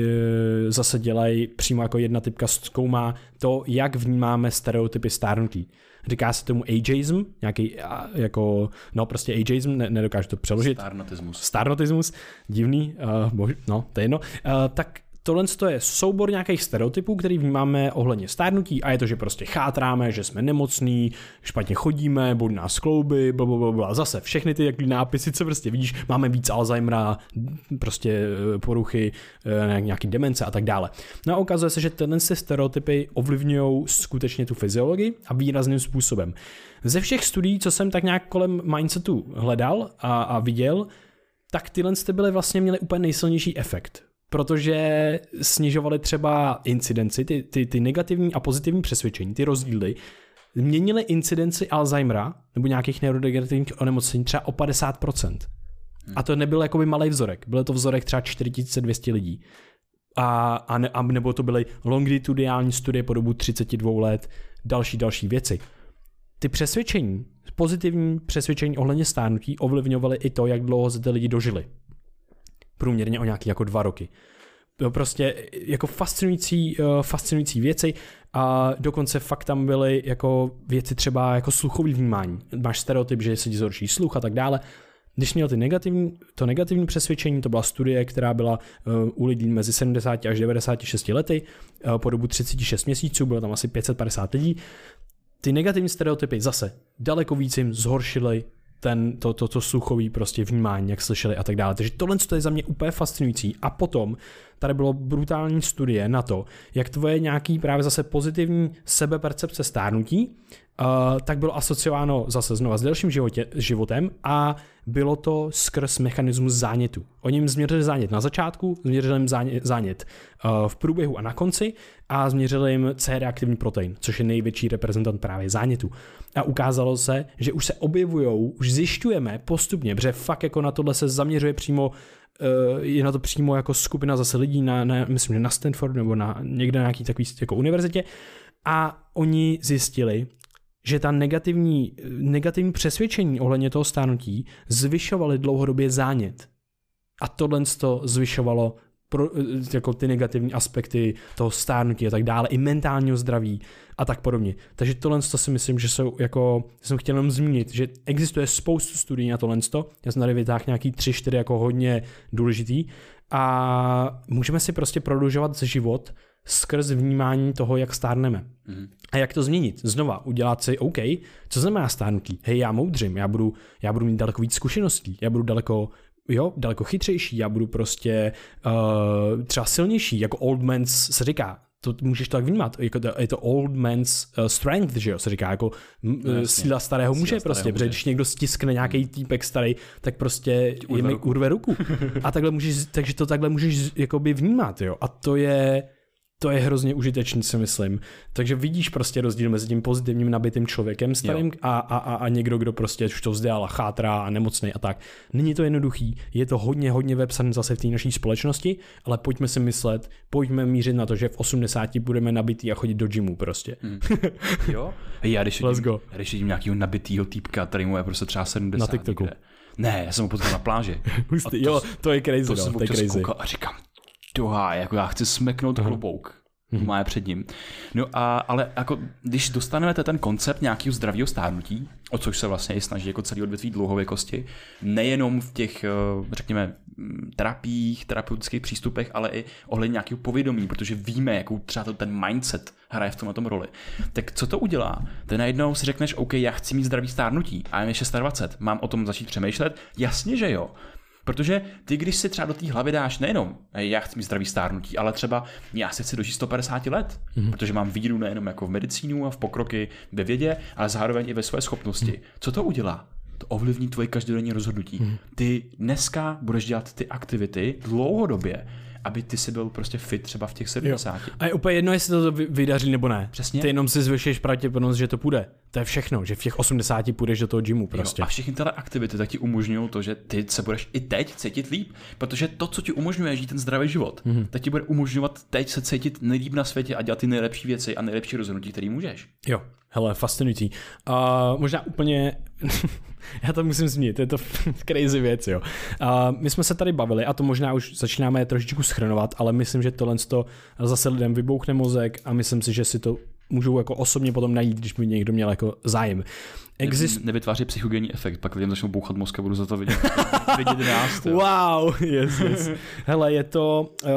zase dělají přímo jako jedna typka zkoumá to, jak vnímáme stereotypy stárnutí. Říká se tomu ageism, nějaký jako, no prostě ageism, ne, nedokážu to přeložit. Starnotismus. Starnotismus, divný, uh, bož, no, to je jedno. Uh, tak tohle je soubor nějakých stereotypů, který vnímáme ohledně stárnutí a je to, že prostě chátráme, že jsme nemocní, špatně chodíme, bod nás klouby, blablabla. Zase všechny ty jaký nápisy, co prostě vidíš, máme víc Alzheimera, prostě eh, poruchy, eh, nějaký demence a tak dále. No a ukazuje se, že tenhle stereotypy ovlivňují skutečně tu fyziologii a výrazným způsobem. Ze všech studií, co jsem tak nějak kolem mindsetu hledal a, a viděl, tak tyhle byly vlastně měly úplně nejsilnější efekt protože snižovali třeba incidenci, ty, ty, ty negativní a pozitivní přesvědčení, ty rozdíly, změnili incidenci Alzheimera nebo nějakých neurodegenerativních onemocnění třeba o 50%. A to nebyl jakoby malý vzorek, byl to vzorek třeba 4200 lidí. A, a, ne, a nebo to byly longitudinální studie po dobu 32 let, další, další věci. Ty přesvědčení, pozitivní přesvědčení ohledně stárnutí ovlivňovaly i to, jak dlouho se ty lidi dožili průměrně o nějaký jako dva roky. Prostě jako fascinující, uh, fascinující věci a dokonce fakt tam byly jako věci třeba jako sluchový vnímání. Máš stereotyp, že se ti zhorší sluch a tak dále. Když měl ty negativní, to negativní přesvědčení, to byla studie, která byla uh, u lidí mezi 70 až 96 lety uh, po dobu 36 měsíců, bylo tam asi 550 lidí. Ty negativní stereotypy zase daleko víc jim zhoršily ten, to, to, to sluchový prostě vnímání, jak slyšeli a tak dále. Takže tohle je za mě úplně fascinující. A potom tady bylo brutální studie na to, jak tvoje nějaký právě zase pozitivní sebepercepce stárnutí, uh, tak bylo asociováno zase znova s delším životě, životem a bylo to skrz mechanismus zánětu. Oni jim změřili zánět na začátku, změřili jim zánět uh, v průběhu a na konci a změřili jim C-reaktivní protein, což je největší reprezentant právě zánětu. A ukázalo se, že už se objevují, už zjišťujeme postupně, protože fakt jako na tohle se zaměřuje přímo je na to přímo jako skupina zase lidí na, na myslím, že na Stanford nebo na někde na nějaký takový jako univerzitě a oni zjistili, že ta negativní, negativní přesvědčení ohledně toho stánutí zvyšovaly dlouhodobě zánět. A tohle to zvyšovalo pro, jako ty negativní aspekty toho stárnutí a tak dále, i mentálního zdraví a tak podobně. Takže tohle to si myslím, že jsou jako, jsem chtěl jenom zmínit, že existuje spoustu studií na tohle, já jsem tady vytáhl nějaký tři, čtyři jako hodně důležitý a můžeme si prostě prodlužovat život skrz vnímání toho, jak stárneme. Mm. A jak to změnit? Znova udělat si, OK, co znamená stárnutí? Hej, já moudřím, já budu, já budu mít daleko víc zkušeností, já budu daleko jo, daleko chytřejší, já budu prostě uh, třeba silnější, jako old man se říká, to můžeš to tak vnímat. Jako to, je to old man's uh, strength, že jo, se říká, jako No, jasně. síla starého Síla muže starého prostě, protože když někdo stiskne nějaký týpek starý, tak prostě urve je mi ruku. urve ruku. [laughs] A takhle můžeš, takže to takhle můžeš jakoby vnímat, jo. A to je, to je hrozně užitečný, si myslím. Takže vidíš prostě rozdíl mezi tím pozitivním nabitým člověkem starým a, a, a, a, někdo, kdo prostě už to vzdál a chátrá a nemocný a tak. Není to jednoduchý, je to hodně, hodně vepsané zase v té naší společnosti, ale pojďme si myslet, pojďme mířit na to, že v 80 budeme nabitý a chodit do gymu prostě. Hmm. [laughs] Jo? Hej, já když Let's vidím, go. já když vidím nějakého nabitýho týpka, který mu je prostě třeba 70 Na TikToku. Někde. Ne, já jsem ho potkal na pláži. [laughs] Hustý, jo, to je crazy, To no, jsem to je crazy. a říkám, dohá, jako já chci smeknout klobouk. Mhm. Má je před ním. No a, ale jako, když dostaneme ten koncept nějakého zdravého stárnutí, o což se vlastně i snaží jako celý odvětví dlouhověkosti, nejenom v těch, eh, řekněme, mm, terapiích, terapeutických přístupech, ale i ohledně nějakého povědomí, protože víme, jakou třeba to ten mindset hraje v tomhle tom roli. Tak co to udělá? Ty najednou si řekneš, OK, já chci mít zdravý stárnutí a je mi 26, mám o tom začít přemýšlet? Jasně, že jo. Protože ty, když si třeba do té hlavy dáš nejenom, já chci mít zdravý stárnutí, ale třeba já se chci dožít 150 let, mm-hmm. protože mám víru nejenom jako v medicínu a v pokroky ve vědě, ale zároveň i ve své schopnosti. Mm-hmm. Co to udělá? To ovlivní tvoje každodenní rozhodnutí. Mm-hmm. Ty dneska budeš dělat ty aktivity dlouhodobě, aby ty si byl prostě fit třeba v těch 70. Jo. A je úplně jedno, jestli to vy- vydaří nebo ne. Přesně. Ty jenom si zvyšuješ pravděpodobnost, že to půjde. To je všechno, že v těch 80 půjdeš do toho gymu prostě. Jo, a všechny tyhle aktivity tak ti umožňují to, že ty se budeš i teď cítit líp, protože to, co ti umožňuje žít ten zdravý život, Mhm. mm-hmm. tak ti bude umožňovat teď se cítit nejlíp na světě a dělat ty nejlepší věci a nejlepší rozhodnutí, které můžeš. Jo, hele, fascinující. A možná úplně, [laughs] já to musím zmínit, je to [laughs] crazy věc, jo. A my jsme se tady bavili, a to možná už začínáme trošičku schrnovat, ale myslím, že tohle to zase lidem vybouchne mozek a myslím si, že si to můžou jako osobně potom najít, když by někdo měl jako zájem. Exist... Nevytváří psychogenní efekt, pak lidem začnou bouchat mozka, budu za to vidět, [laughs] vidět nás. Wow, yes, yes. Hele, je to, uh,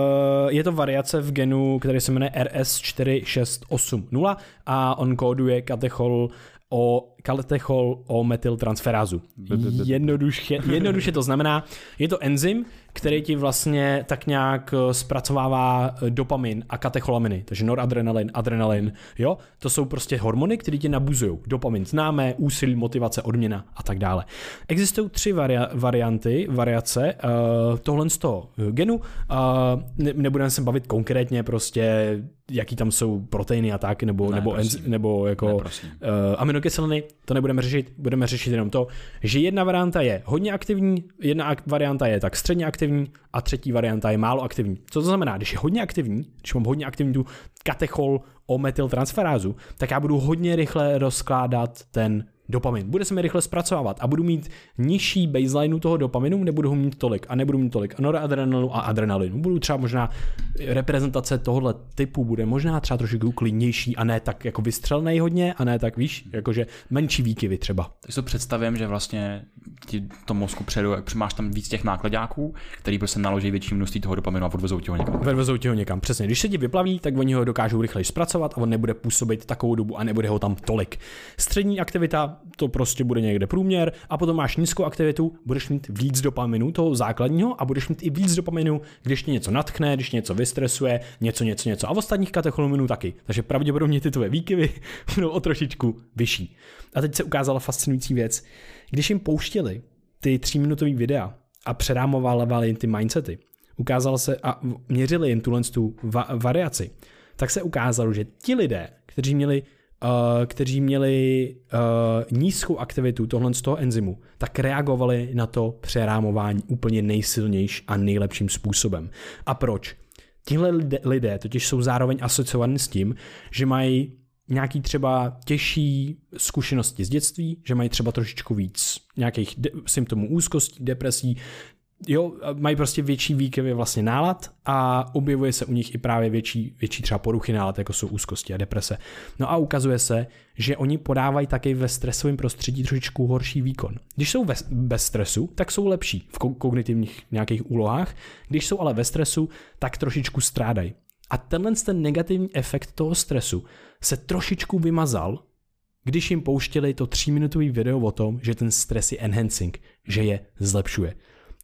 je to variace v genu, který se jmenuje RS4680 a on kóduje katechol o katechol o metyltransferázu. Jednoduše, [laughs] jednoduše to znamená, je to enzym, který ti vlastně tak nějak eh, zpracovává eh, dopamin a katecholaminy, takže noradrenalin, adrenalin, jo, to jsou prostě hormony, které tě nabuzují. Dopamin známé, úsilí, motivace, odměna a tak dále. Existují tři varia- varianty, variace uh, tohle z toho genu. Uh, ne- nebudeme se bavit konkrétně prostě, jaký tam jsou proteiny a tak, nebo, Ne, nebo, enz- nebo jako Ne, uh, aminokyseliny, to nebudeme řešit, budeme řešit jenom to, že jedna varianta je hodně aktivní, jedna ak- varianta je tak středně aktivní a třetí varianta je málo aktivní. Co to znamená? Když je hodně aktivní, když mám hodně aktivní tu katechol o metyltransferázu, tak já budu hodně rychle rozkládat ten dopamin. Bude se mi rychle zpracovávat a budu mít nižší baseline toho dopaminu, nebudu ho mít tolik a nebudu mít tolik noradrenalinu a adrenalinu. Budu třeba možná reprezentace tohohle typu bude možná třeba trošku klidnější a ne tak jako vystřelnej hodně a ne tak víš, jakože menší výkyvy třeba. Tak si to představím, že vlastně ti to mozku předu, jak máš tam víc těch nákladáků, který prostě naloží větší množství toho dopaminu a odvezou ti ho někam. Vedvezou ti ho někam, přesně. Když se ti vyplaví, tak oni ho dokážou rychleji zpracovat a on nebude působit takovou dobu a nebude ho tam tolik. Střední aktivita, to prostě bude někde průměr a potom máš nízkou aktivitu, budeš mít víc dopaminu, toho základního a budeš mít i víc dopaminu, když tě něco natchne, když něco vystresuje, něco, něco, něco. A v ostatních katecholaminu taky. Takže pravděpodobně ty tvoje výkyvy [laughs] budou o trošičku vyšší. A teď se ukázala fascinující věc. Když jim pouštěli ty tříminutové videa a přerámovali jim ty mindsety, ukázalo se a měřili jim tuhle tu va- variaci, tak se ukázalo, že ti lidé, kteří měli Uh, kteří měli uh, nízkou aktivitu tohle z toho enzymu, tak reagovali na to přerámování úplně nejsilnější a nejlepším způsobem. A proč? Tihle lidé, totiž jsou zároveň asociovaní s tím, že mají nějaký třeba těžší zkušenosti z dětství, že mají třeba trošičku víc nějakých de- symptomů úzkostí, depresí, jo, mají prostě větší výkyvy vlastně nálad a objevuje se u nich i právě větší, větší třeba poruchy nálad, jako jsou úzkosti a deprese. No a ukazuje se, že oni podávají taky ve stresovém prostředí trošičku horší výkon. Když jsou ve, bez stresu, tak jsou lepší v ko- kognitivních nějakých úlohách, když jsou ale ve stresu, tak trošičku strádají. A tenhle ten negativní efekt toho stresu se trošičku vymazal, když jim pouštěli to tříminutový video o tom, že ten stres je enhancing, že je zlepšuje.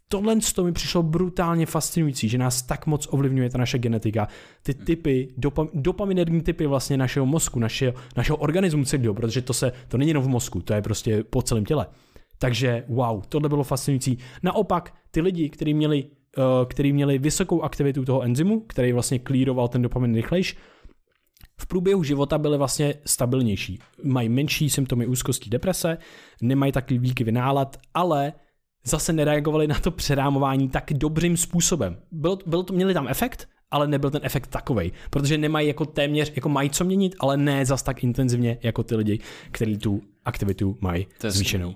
Tohle to mi přišlo brutálně fascinující, že nás tak moc ovlivňuje ta naše genetika. Ty typy, dopam, dopaminerní typy vlastně našeho mozku, našeho, našeho organismu celého, protože to se, to není jenom v mozku, to je prostě po celém těle. Takže wow, tohle bylo fascinující. Naopak, ty lidi, kteří měli, uh, který měli vysokou aktivitu toho enzymu, který vlastně klíroval ten dopamin rychlejš, v průběhu života byly vlastně stabilnější. Mají menší symptomy úzkosti deprese, nemají takový výkyvy nálad, ale zase nereagovali na to přerámování tak dobrým způsobem. Byl, byl to, měli tam efekt, ale nebyl ten efekt takový, protože nemají jako téměř, jako mají co měnit, ale ne zas tak intenzivně jako ty lidi, kteří tu aktivitu mají zvýšenou.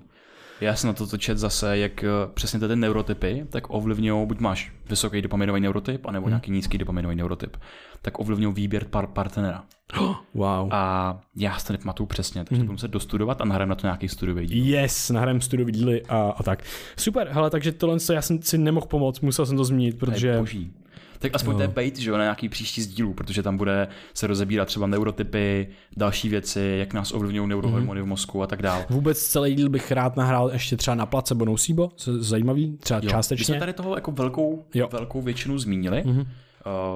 Já jsem na to čet zase, jak eh, přesně ty neurotypy, tak ovlivňují, buď máš vysoký dopaminový neurotyp, anebo hmm. nějaký nízký dopaminový neurotyp, tak ovlivňují výběr par partnera. Oh, [gasps] wow. A já si to nepamatuju přesně, takže hmm. budu muset dostudovat a nahrám na to nějaký studiový díl. Yes, nahrám studiový díly a, a tak. Super, hele, takže tohle já jsem si nemohl pomoct, musel jsem to zmínit, protože... To je tak aspoň no. to je bait, že jo, na nějaký příští sdílu, protože tam bude se rozebírat třeba neurotypy, další věci, jak nás ovlivňují neurohormony mm-hmm. v mozku a tak dále. Vůbec celý díl bych rád nahrál ještě třeba na placebo nocebo, zajímavý, třeba jo. částečně. My jsme tady toho jako velkou, jo. velkou většinu zmínili. Mm-hmm.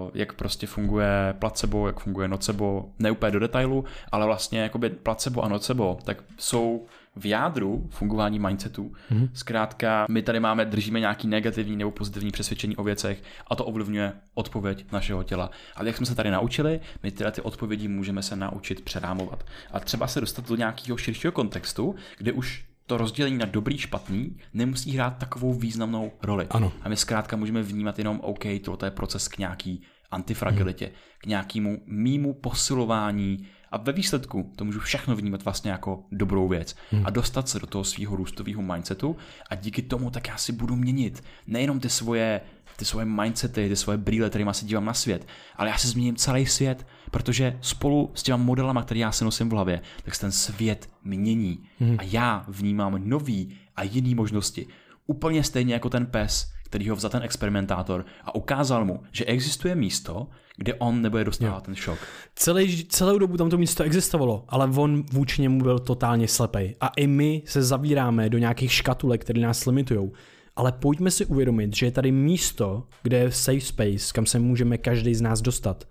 Uh, jak prostě funguje placebo, jak funguje nocebo, ne úplně do detailu, ale vlastně jakoby placebo a nocebo, tak jsou v jádru fungování mindsetu. Mm-hmm. Zkrátka, my tady máme, držíme nějaký negativní nebo pozitivní přesvědčení o věcech a to ovlivňuje odpověď našeho těla. Ale jak jsme se tady naučili, my tyhle ty odpovědi můžeme se naučit přerámovat. A třeba se dostat do nějakého širšího kontextu, kde už to rozdělení na dobrý, špatný nemusí hrát takovou významnou roli. Ano. A my zkrátka můžeme vnímat jenom, OK, tohle je proces k nějaký antifragilitě, hmm. k nějakému mýmu posilování a ve výsledku to můžu všechno vnímat vlastně jako dobrou věc hmm. a dostat se do toho svého růstového mindsetu a díky tomu tak já si budu měnit nejenom ty svoje, ty svoje mindsety, ty svoje brýle, kterými se dívám na svět, ale já si změním celý svět, protože spolu s těma modelama, které já si nosím v hlavě, tak se ten svět mění hmm. a já vnímám nový a jiný možnosti. Úplně stejně jako ten pes, který ho vzal ten experimentátor a ukázal mu, že existuje místo, kde on nebude dostávat jo. ten šok. Celý, celou dobu tam to místo existovalo, ale on vůči němu byl totálně slepej. A i my se zavíráme do nějakých škatulek, které nás limitují. Ale pojďme si uvědomit, že je tady místo, kde je safe space, kam se můžeme každý z nás dostat.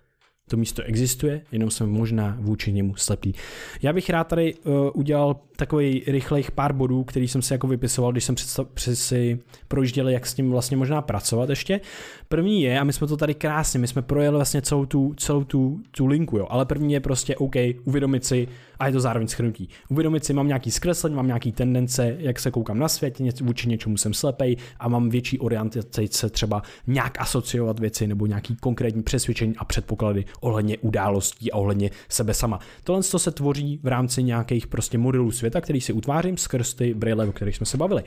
To místo existuje, jenom jsme možná vůči němu slepí. Já bych rád tady uh, udělal takový rychlejch pár bodů, který jsem si jako vypisoval, když jsem představ, si projížděl, jak s tím vlastně možná pracovat ještě. První je, a my jsme to tady krásně, my jsme projeli vlastně celou tu, celou tu, tu linku, jo, ale první je prostě OK, uvědomit si, a je to zároveň schrnutí. Uvědomit si, mám nějaký zkreslení, mám nějaký tendence, jak se koukám na svět, vůči něčemu jsem slepej a mám větší orientaci se třeba nějak asociovat věci nebo nějaký konkrétní přesvědčení a předpoklady ohledně událostí a ohledně sebe sama. Tohle se tvoří v rámci nějakých prostě modelů světa, který si utvářím skrz ty brýle, o kterých jsme se bavili.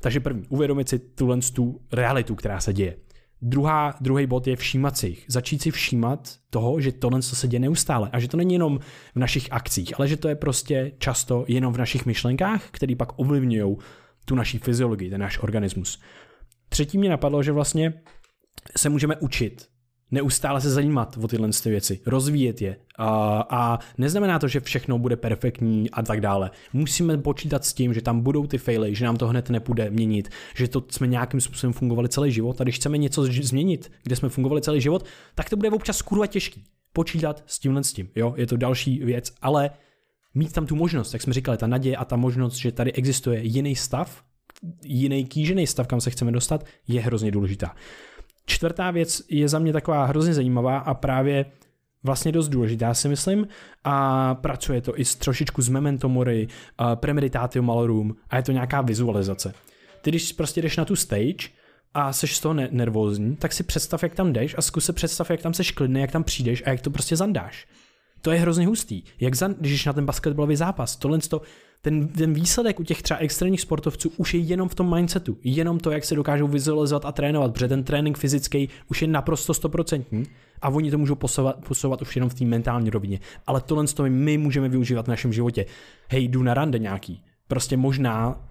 Takže první, uvědomit si tuhle tu realitu, která se děje. Druhá, druhý bod je všímat si jich. Začít si všímat toho, že tohle se děje neustále a že to není jenom v našich akcích, ale že to je prostě často jenom v našich myšlenkách, které pak ovlivňují tu naší fyziologii, ten náš organismus. Třetí mě napadlo, že vlastně se můžeme učit neustále se zajímat o tyhle ty věci, rozvíjet je. A, a neznamená to, že všechno bude perfektní a tak dále. Musíme počítat s tím, že tam budou ty faily, že nám to hned nepůjde měnit, že to jsme nějakým způsobem fungovali celý život a když chceme něco změnit, kde jsme fungovali celý život, tak to bude občas kurva těžký. Počítat s tímhle s tím, jo, je to další věc, ale mít tam tu možnost, jak jsme říkali, ta naděje a ta možnost, že tady existuje jiný stav, jiný kýžený stav, kam se chceme dostat, je hrozně důležitá. Čtvrtá věc je za mě taková hrozně zajímavá a právě vlastně dost důležitá, si myslím, a pracuje to i s trošičku z memento mori, premeditatio malorum a je to nějaká vizualizace. Ty když prostě jdeš na tu stage a seš z toho nervózní, tak si představ, jak tam jdeš a zkus se představ, jak tam seš klidný, jak tam přijdeš a jak to prostě zandáš. To je hrozně hustý. Jak za, když na ten basketbalový zápas, tohle to, ten, ten výsledek u těch třeba extrémních sportovců už je jenom v tom mindsetu, jenom to, jak se dokážou vizualizovat a trénovat, protože ten trénink fyzický už je naprosto stoprocentní a oni to můžou posouvat, posouvat už jenom v té mentální rovině. Ale tohle to my můžeme využívat v našem životě. Hej, jdu na rande nějaký. Prostě možná,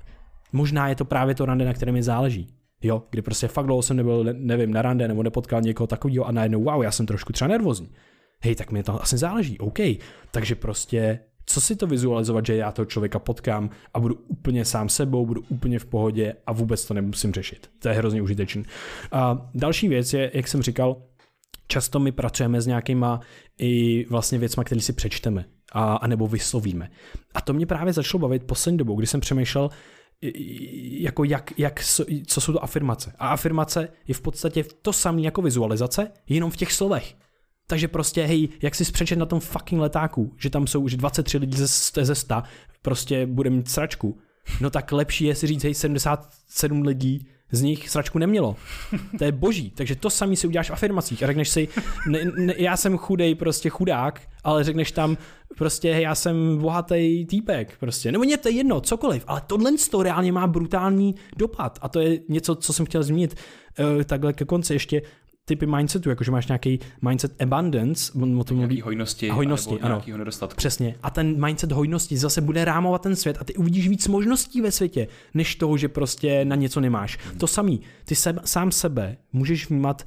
možná je to právě to rande, na kterém mi záleží. Jo, kdy prostě fakt dlouho jsem nebyl, nevím, na rande nebo nepotkal někoho takového a najednou, wow, já jsem trošku třeba nervózní hej, tak mi to asi záleží, OK. Takže prostě Co si to vizualizovat, že já toho člověka potkám a budu úplně sám sebou, budu úplně v pohodě a vůbec to nemusím řešit. To je hrozně užitečný. A další věc je, jak jsem říkal, často my pracujeme s nějakýma i vlastně věcma, které si přečteme a, a nebo vyslovíme. A to mě právě začalo bavit poslední dobou, kdy jsem přemýšlel, jako jak, jak, co jsou to afirmace. A afirmace je v podstatě to samé jako vizualizace, jenom v těch slovech. Takže prostě, hej, jak si přečet na tom fucking letáku, že tam jsou už 23 lidí ze, ze 100, prostě bude mít sračku. No tak lepší je si říct, hej, 77 lidí z nich sračku nemělo. To je boží. Takže to samý si uděláš v afirmacích a řekneš si, ne, ne, já jsem chudej, prostě chudák, ale řekneš tam prostě já jsem bohatý týpek, prostě. Nebo mě to je jedno, cokoliv, ale tohle to reálně má brutální dopad a to je něco, co jsem chtěl zmínit uh, takhle ke konci ještě typy mindsetu, jakože máš nějaký mindset abundance, o tom mluví. hojnosti, a hojnosti ano. nedostatku. Přesně. A ten mindset hojnosti zase bude rámovat ten svět a ty uvidíš víc možností ve světě, než toho, že prostě na něco nemáš. Hmm. To samý. Ty se, sám sebe můžeš vnímat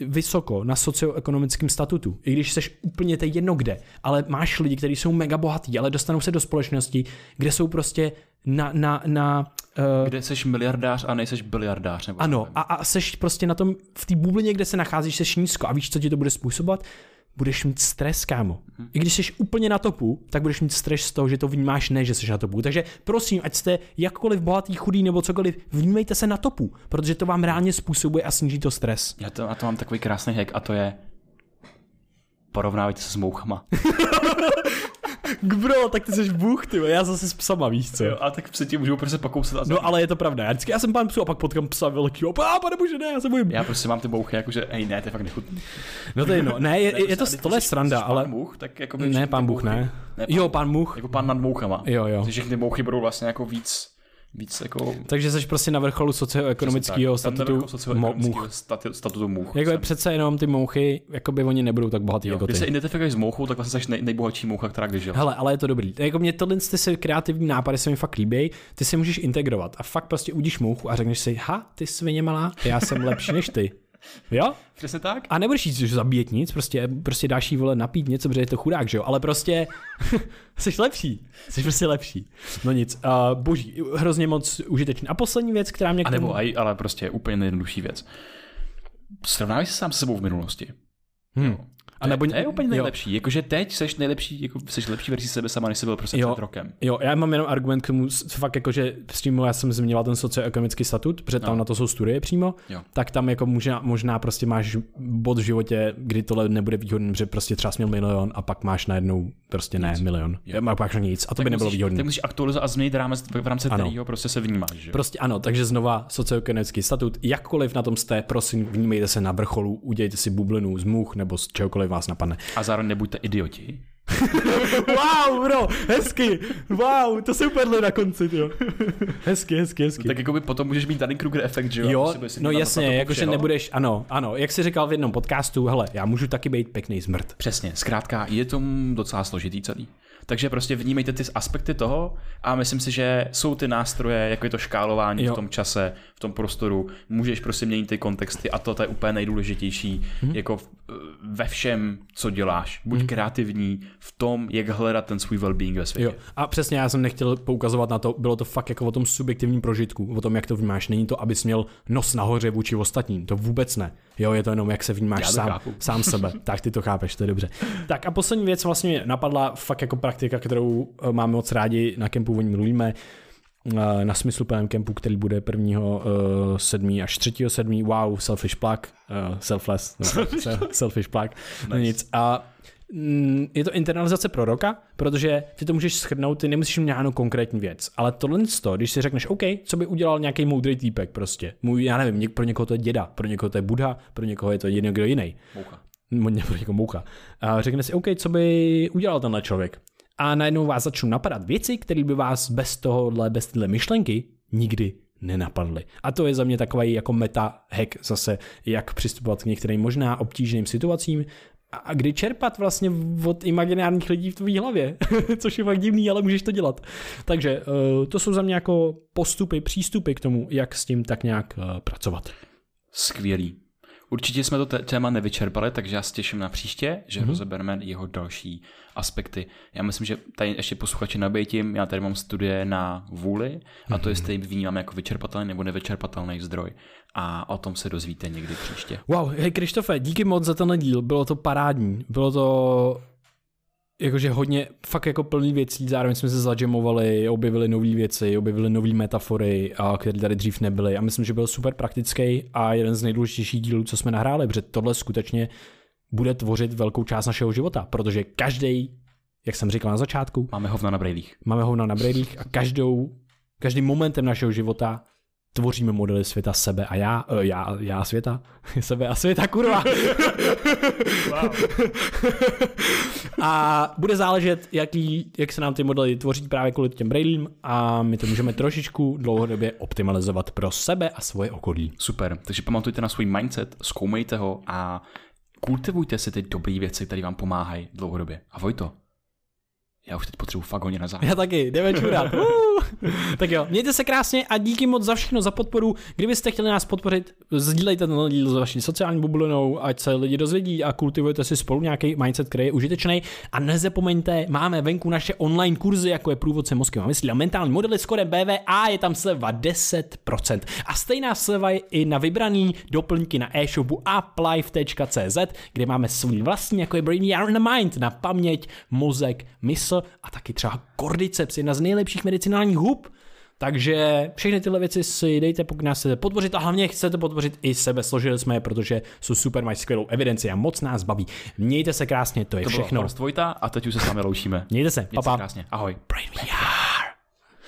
vysoko na socioekonomickém statutu, i když seš úplně teď jedno kde, ale máš lidi, kteří jsou mega bohatí, ale dostanou se do společnosti, kde jsou prostě na, na, na uh, kde seš miliardář a nejseš biliardář. Nebo ano, a, a seš prostě na tom, v té bublině, kde se nacházíš, seš nízko a víš, co ti to bude způsobovat? Budeš mít stres, kámo. Hmm. I když jsi úplně na topu, tak budeš mít stres z toho, že to vnímáš ne, že jsi na topu. Takže prosím, ať jste jakkoliv bohatý, chudý nebo cokoliv, vnímejte se na topu, protože to vám reálně způsobuje a sníží to stres. Já to, a to mám takový krásný hack a to je porovnávajte se s mouchama. [laughs] Bro, tak ty jsi bůh, ty, já zase s psama, víš co? Jo, a tak psi ti můžou prostě pakousat. A no ale je to pravda, já vždycky, já jsem pán psu a pak potkám psa velkýho, a pane bože, ne, já se bojím. Já prostě mám ty bouchy, jakože, hej, ne, to je fakt nechutný. No to je no, ne, je, je, je to, tohle je sranda, ale... Pán much, tak jako ne, pán Bůh, ne. ne pán, jo, pán much. Jako pán nad mouchama. Jo, jo. Ty mouchy budou vlastně jako víc víc jako... Takže jsi prostě na vrcholu socioekonomického statutu, mo- statutu mouch. Jako je přece jenom ty mouchy, jako by oni nebudou tak bohatý jo, jako ty. Když se identifikuješ s mouchou, tak vlastně jsi nej, nejbohatší moucha, která kdy žila. Hele, ale je to dobrý. Jako mě tohle ty se kreativní nápady se mi fakt líbí, ty si můžeš integrovat a fakt prostě udíš mouchu a řekneš si, ha, ty svině malá, já jsem lepší než ty. Jo? Přesně tak. A nebudeš jít zabíjet nic, prostě, prostě dáš jí vole napít něco, protože je to chudák, že jo? Ale prostě [laughs] jsi lepší. Jsi prostě lepší. No nic. Uh, boží, hrozně moc užitečný. A poslední věc, která mě k tomu... A nebo aj, ale prostě úplně nejjednodušší věc. Srovnávaj se sám se sebou v minulosti. Hmm. Jo. A nebo, to je úplně nejlepší. Jo. Jakože teď seš nejlepší, jako seš lepší verzi sebe sama, než jsi byl prostě jo. před rokem. Jo, já mám jenom argument k tomu, fakt jakože přímo já jsem zmiňoval ten socioekonomický statut, protože tam no. na to jsou studie přímo, jo. tak tam jako možná, možná prostě máš bod v životě, kdy tohle nebude výhodný, že prostě třeba měl milion a pak máš najednou prostě ne nic. milion. Jo. A pak nic a to tak by nebylo výhodné. Tak musíš aktualizovat a změnit rámec, v rámci kterého prostě se vnímáš. Že? Prostě ano, takže znova socioekonomický statut, jakkoliv na tom jste, prosím, vnímejte se na vrcholu, udějte si bublinu z much nebo z čehokoliv vás napadne. A zároveň nebuďte idioti. [laughs] wow, bro, hezky, wow, to se úplně na konci, jo. Hezky, hezky, hezky. No, tak jako by potom můžeš mít Dunning Kruger efekt, že jo? Jo, no jasně, jakože nebudeš, ano, ano, jak jsi říkal v jednom podcastu, hele, já můžu taky být pěkný zmrt. Přesně, zkrátka je to docela složitý celý. Takže prostě vnímejte ty aspekty toho a myslím si, že jsou ty nástroje, jako je to škálování jo. v tom čase, v tom prostoru, můžeš prostě měnit ty kontexty a to, to je úplně nejdůležitější, hmm. jako ve všem, co děláš. Buď hmm. kreativní v tom, jak hledat ten svůj well-being ve světě. Jo. A přesně, já jsem nechtěl poukazovat na to, bylo to fakt jako o tom subjektivním prožitku, o tom, jak to vnímáš. Není to, abys měl nos nahoře vůči ostatním, to vůbec ne. Jo, je to jenom, jak se vnímáš sám, sám sebe. [laughs] tak ty to chápeš, to je dobře. Tak a poslední věc vlastně napadla fakt jako praktika, kterou eh, máme moc rádi na kempu, o ní mluvíme eh, na smysluplném kempu, který bude 1. 7. Eh, až 3. 7. Wow, selfish plug, selfless, no, selfish plug, no nice. nic. A mm, je to internalizace proroka, protože ty to můžeš schrnout, ty nemusíš mít nějakou konkrétní věc. Ale tohle, když si řekneš, OK, co by udělal nějaký moudrý týpek prostě. Můj, já nevím, pro někoho to je děda, pro někoho to je Buddha, pro někoho je to někdo jiný. Moucha. Pro někoho moucha. A řekne si, OK, co by udělal tenhle člověk a najednou vás začnou napadat věci, které by vás bez tohohle, bez téhle myšlenky nikdy nenapadly. A to je za mě takový jako meta hack zase, jak přistupovat k některým možná obtížným situacím a kdy čerpat vlastně od imaginárních lidí v tvý hlavě, [laughs] což je fakt divný, ale můžeš to dělat. Takže eh, to jsou za mě jako postupy, přístupy k tomu, jak s tím tak nějak eh, pracovat. Skvělý. Určitě jsme to téma nevyčerpali, takže já se těším na příště, že Mhm. mm-hmm. rozebereme jeho další aspekty. Já myslím, že tady ještě posluchači nabejtím, já tady mám studie na vůli a Mhm. to jestli vnímám jako vyčerpatelný nebo nevyčerpatelný zdroj. A o tom se dozvíte někdy příště. Wow, hej Krištofe, díky moc za tenhle díl, bylo to parádní, bylo to jakože hodně fakt jako plný věcí, zároveň jsme se zadžemovali, objevili nové věci, objevili nové metafory, a které tady dřív nebyly a myslím, že byl super praktický a jeden z nejdůležitějších dílů, co jsme nahráli, protože tohle skutečně bude tvořit velkou část našeho života, protože každý, jak jsem říkal na začátku, Máme hovna na brejlích. máme hovna na brejlích a každou, každým momentem našeho života tvoříme modely světa sebe a já, uh, já, já světa, [laughs] sebe a světa, kurva. [laughs] a bude záležet, jaký, jak se nám ty modely tvoří právě kvůli těm brailím a my to můžeme trošičku dlouhodobě optimalizovat pro sebe a svoje okolí. Super, takže pamatujte na svůj mindset, zkoumejte ho a kultivujte si ty dobré věci, které vám pomáhají dlouhodobě. A Vojto, já už teď potřebuji fakt hodně na závěr. Já taky, jdeme [laughs] čurat. Tak jo, mějte se krásně a díky moc za všechno, za podporu. Kdybyste chtěli nás podpořit, sdílejte ten díl s vaší sociální bublinou, ať se lidi dozvědí a kultivujete si spolu nějaký mindset, který je užitečný. A nezapomeňte, máme venku naše online kurzy, jako je průvodce mozkem a myslí a mentální modely s kodem BVA, je tam sleva 10%. A stejná sleva je i na vybraný doplňky na e-shopu uplife.cz, kde máme svůj vlastní, jako je Brain Yarn the Mind, na paměť, mozek, mysl a taky třeba cordyceps, jedna z nejlepších medicinálních hub. Takže všechny tyhle věci si dejte, pokud nás chcete podpořit a hlavně chcete podpořit i sebe. Složili jsme je, protože jsou super, mají skvělou evidenci a moc nás baví. Mějte se krásně, to je To všechno. Vojta a teď už se s vámi loučíme. Mějte se, Mějte se papa. krásně. Ahoj. Brain VR.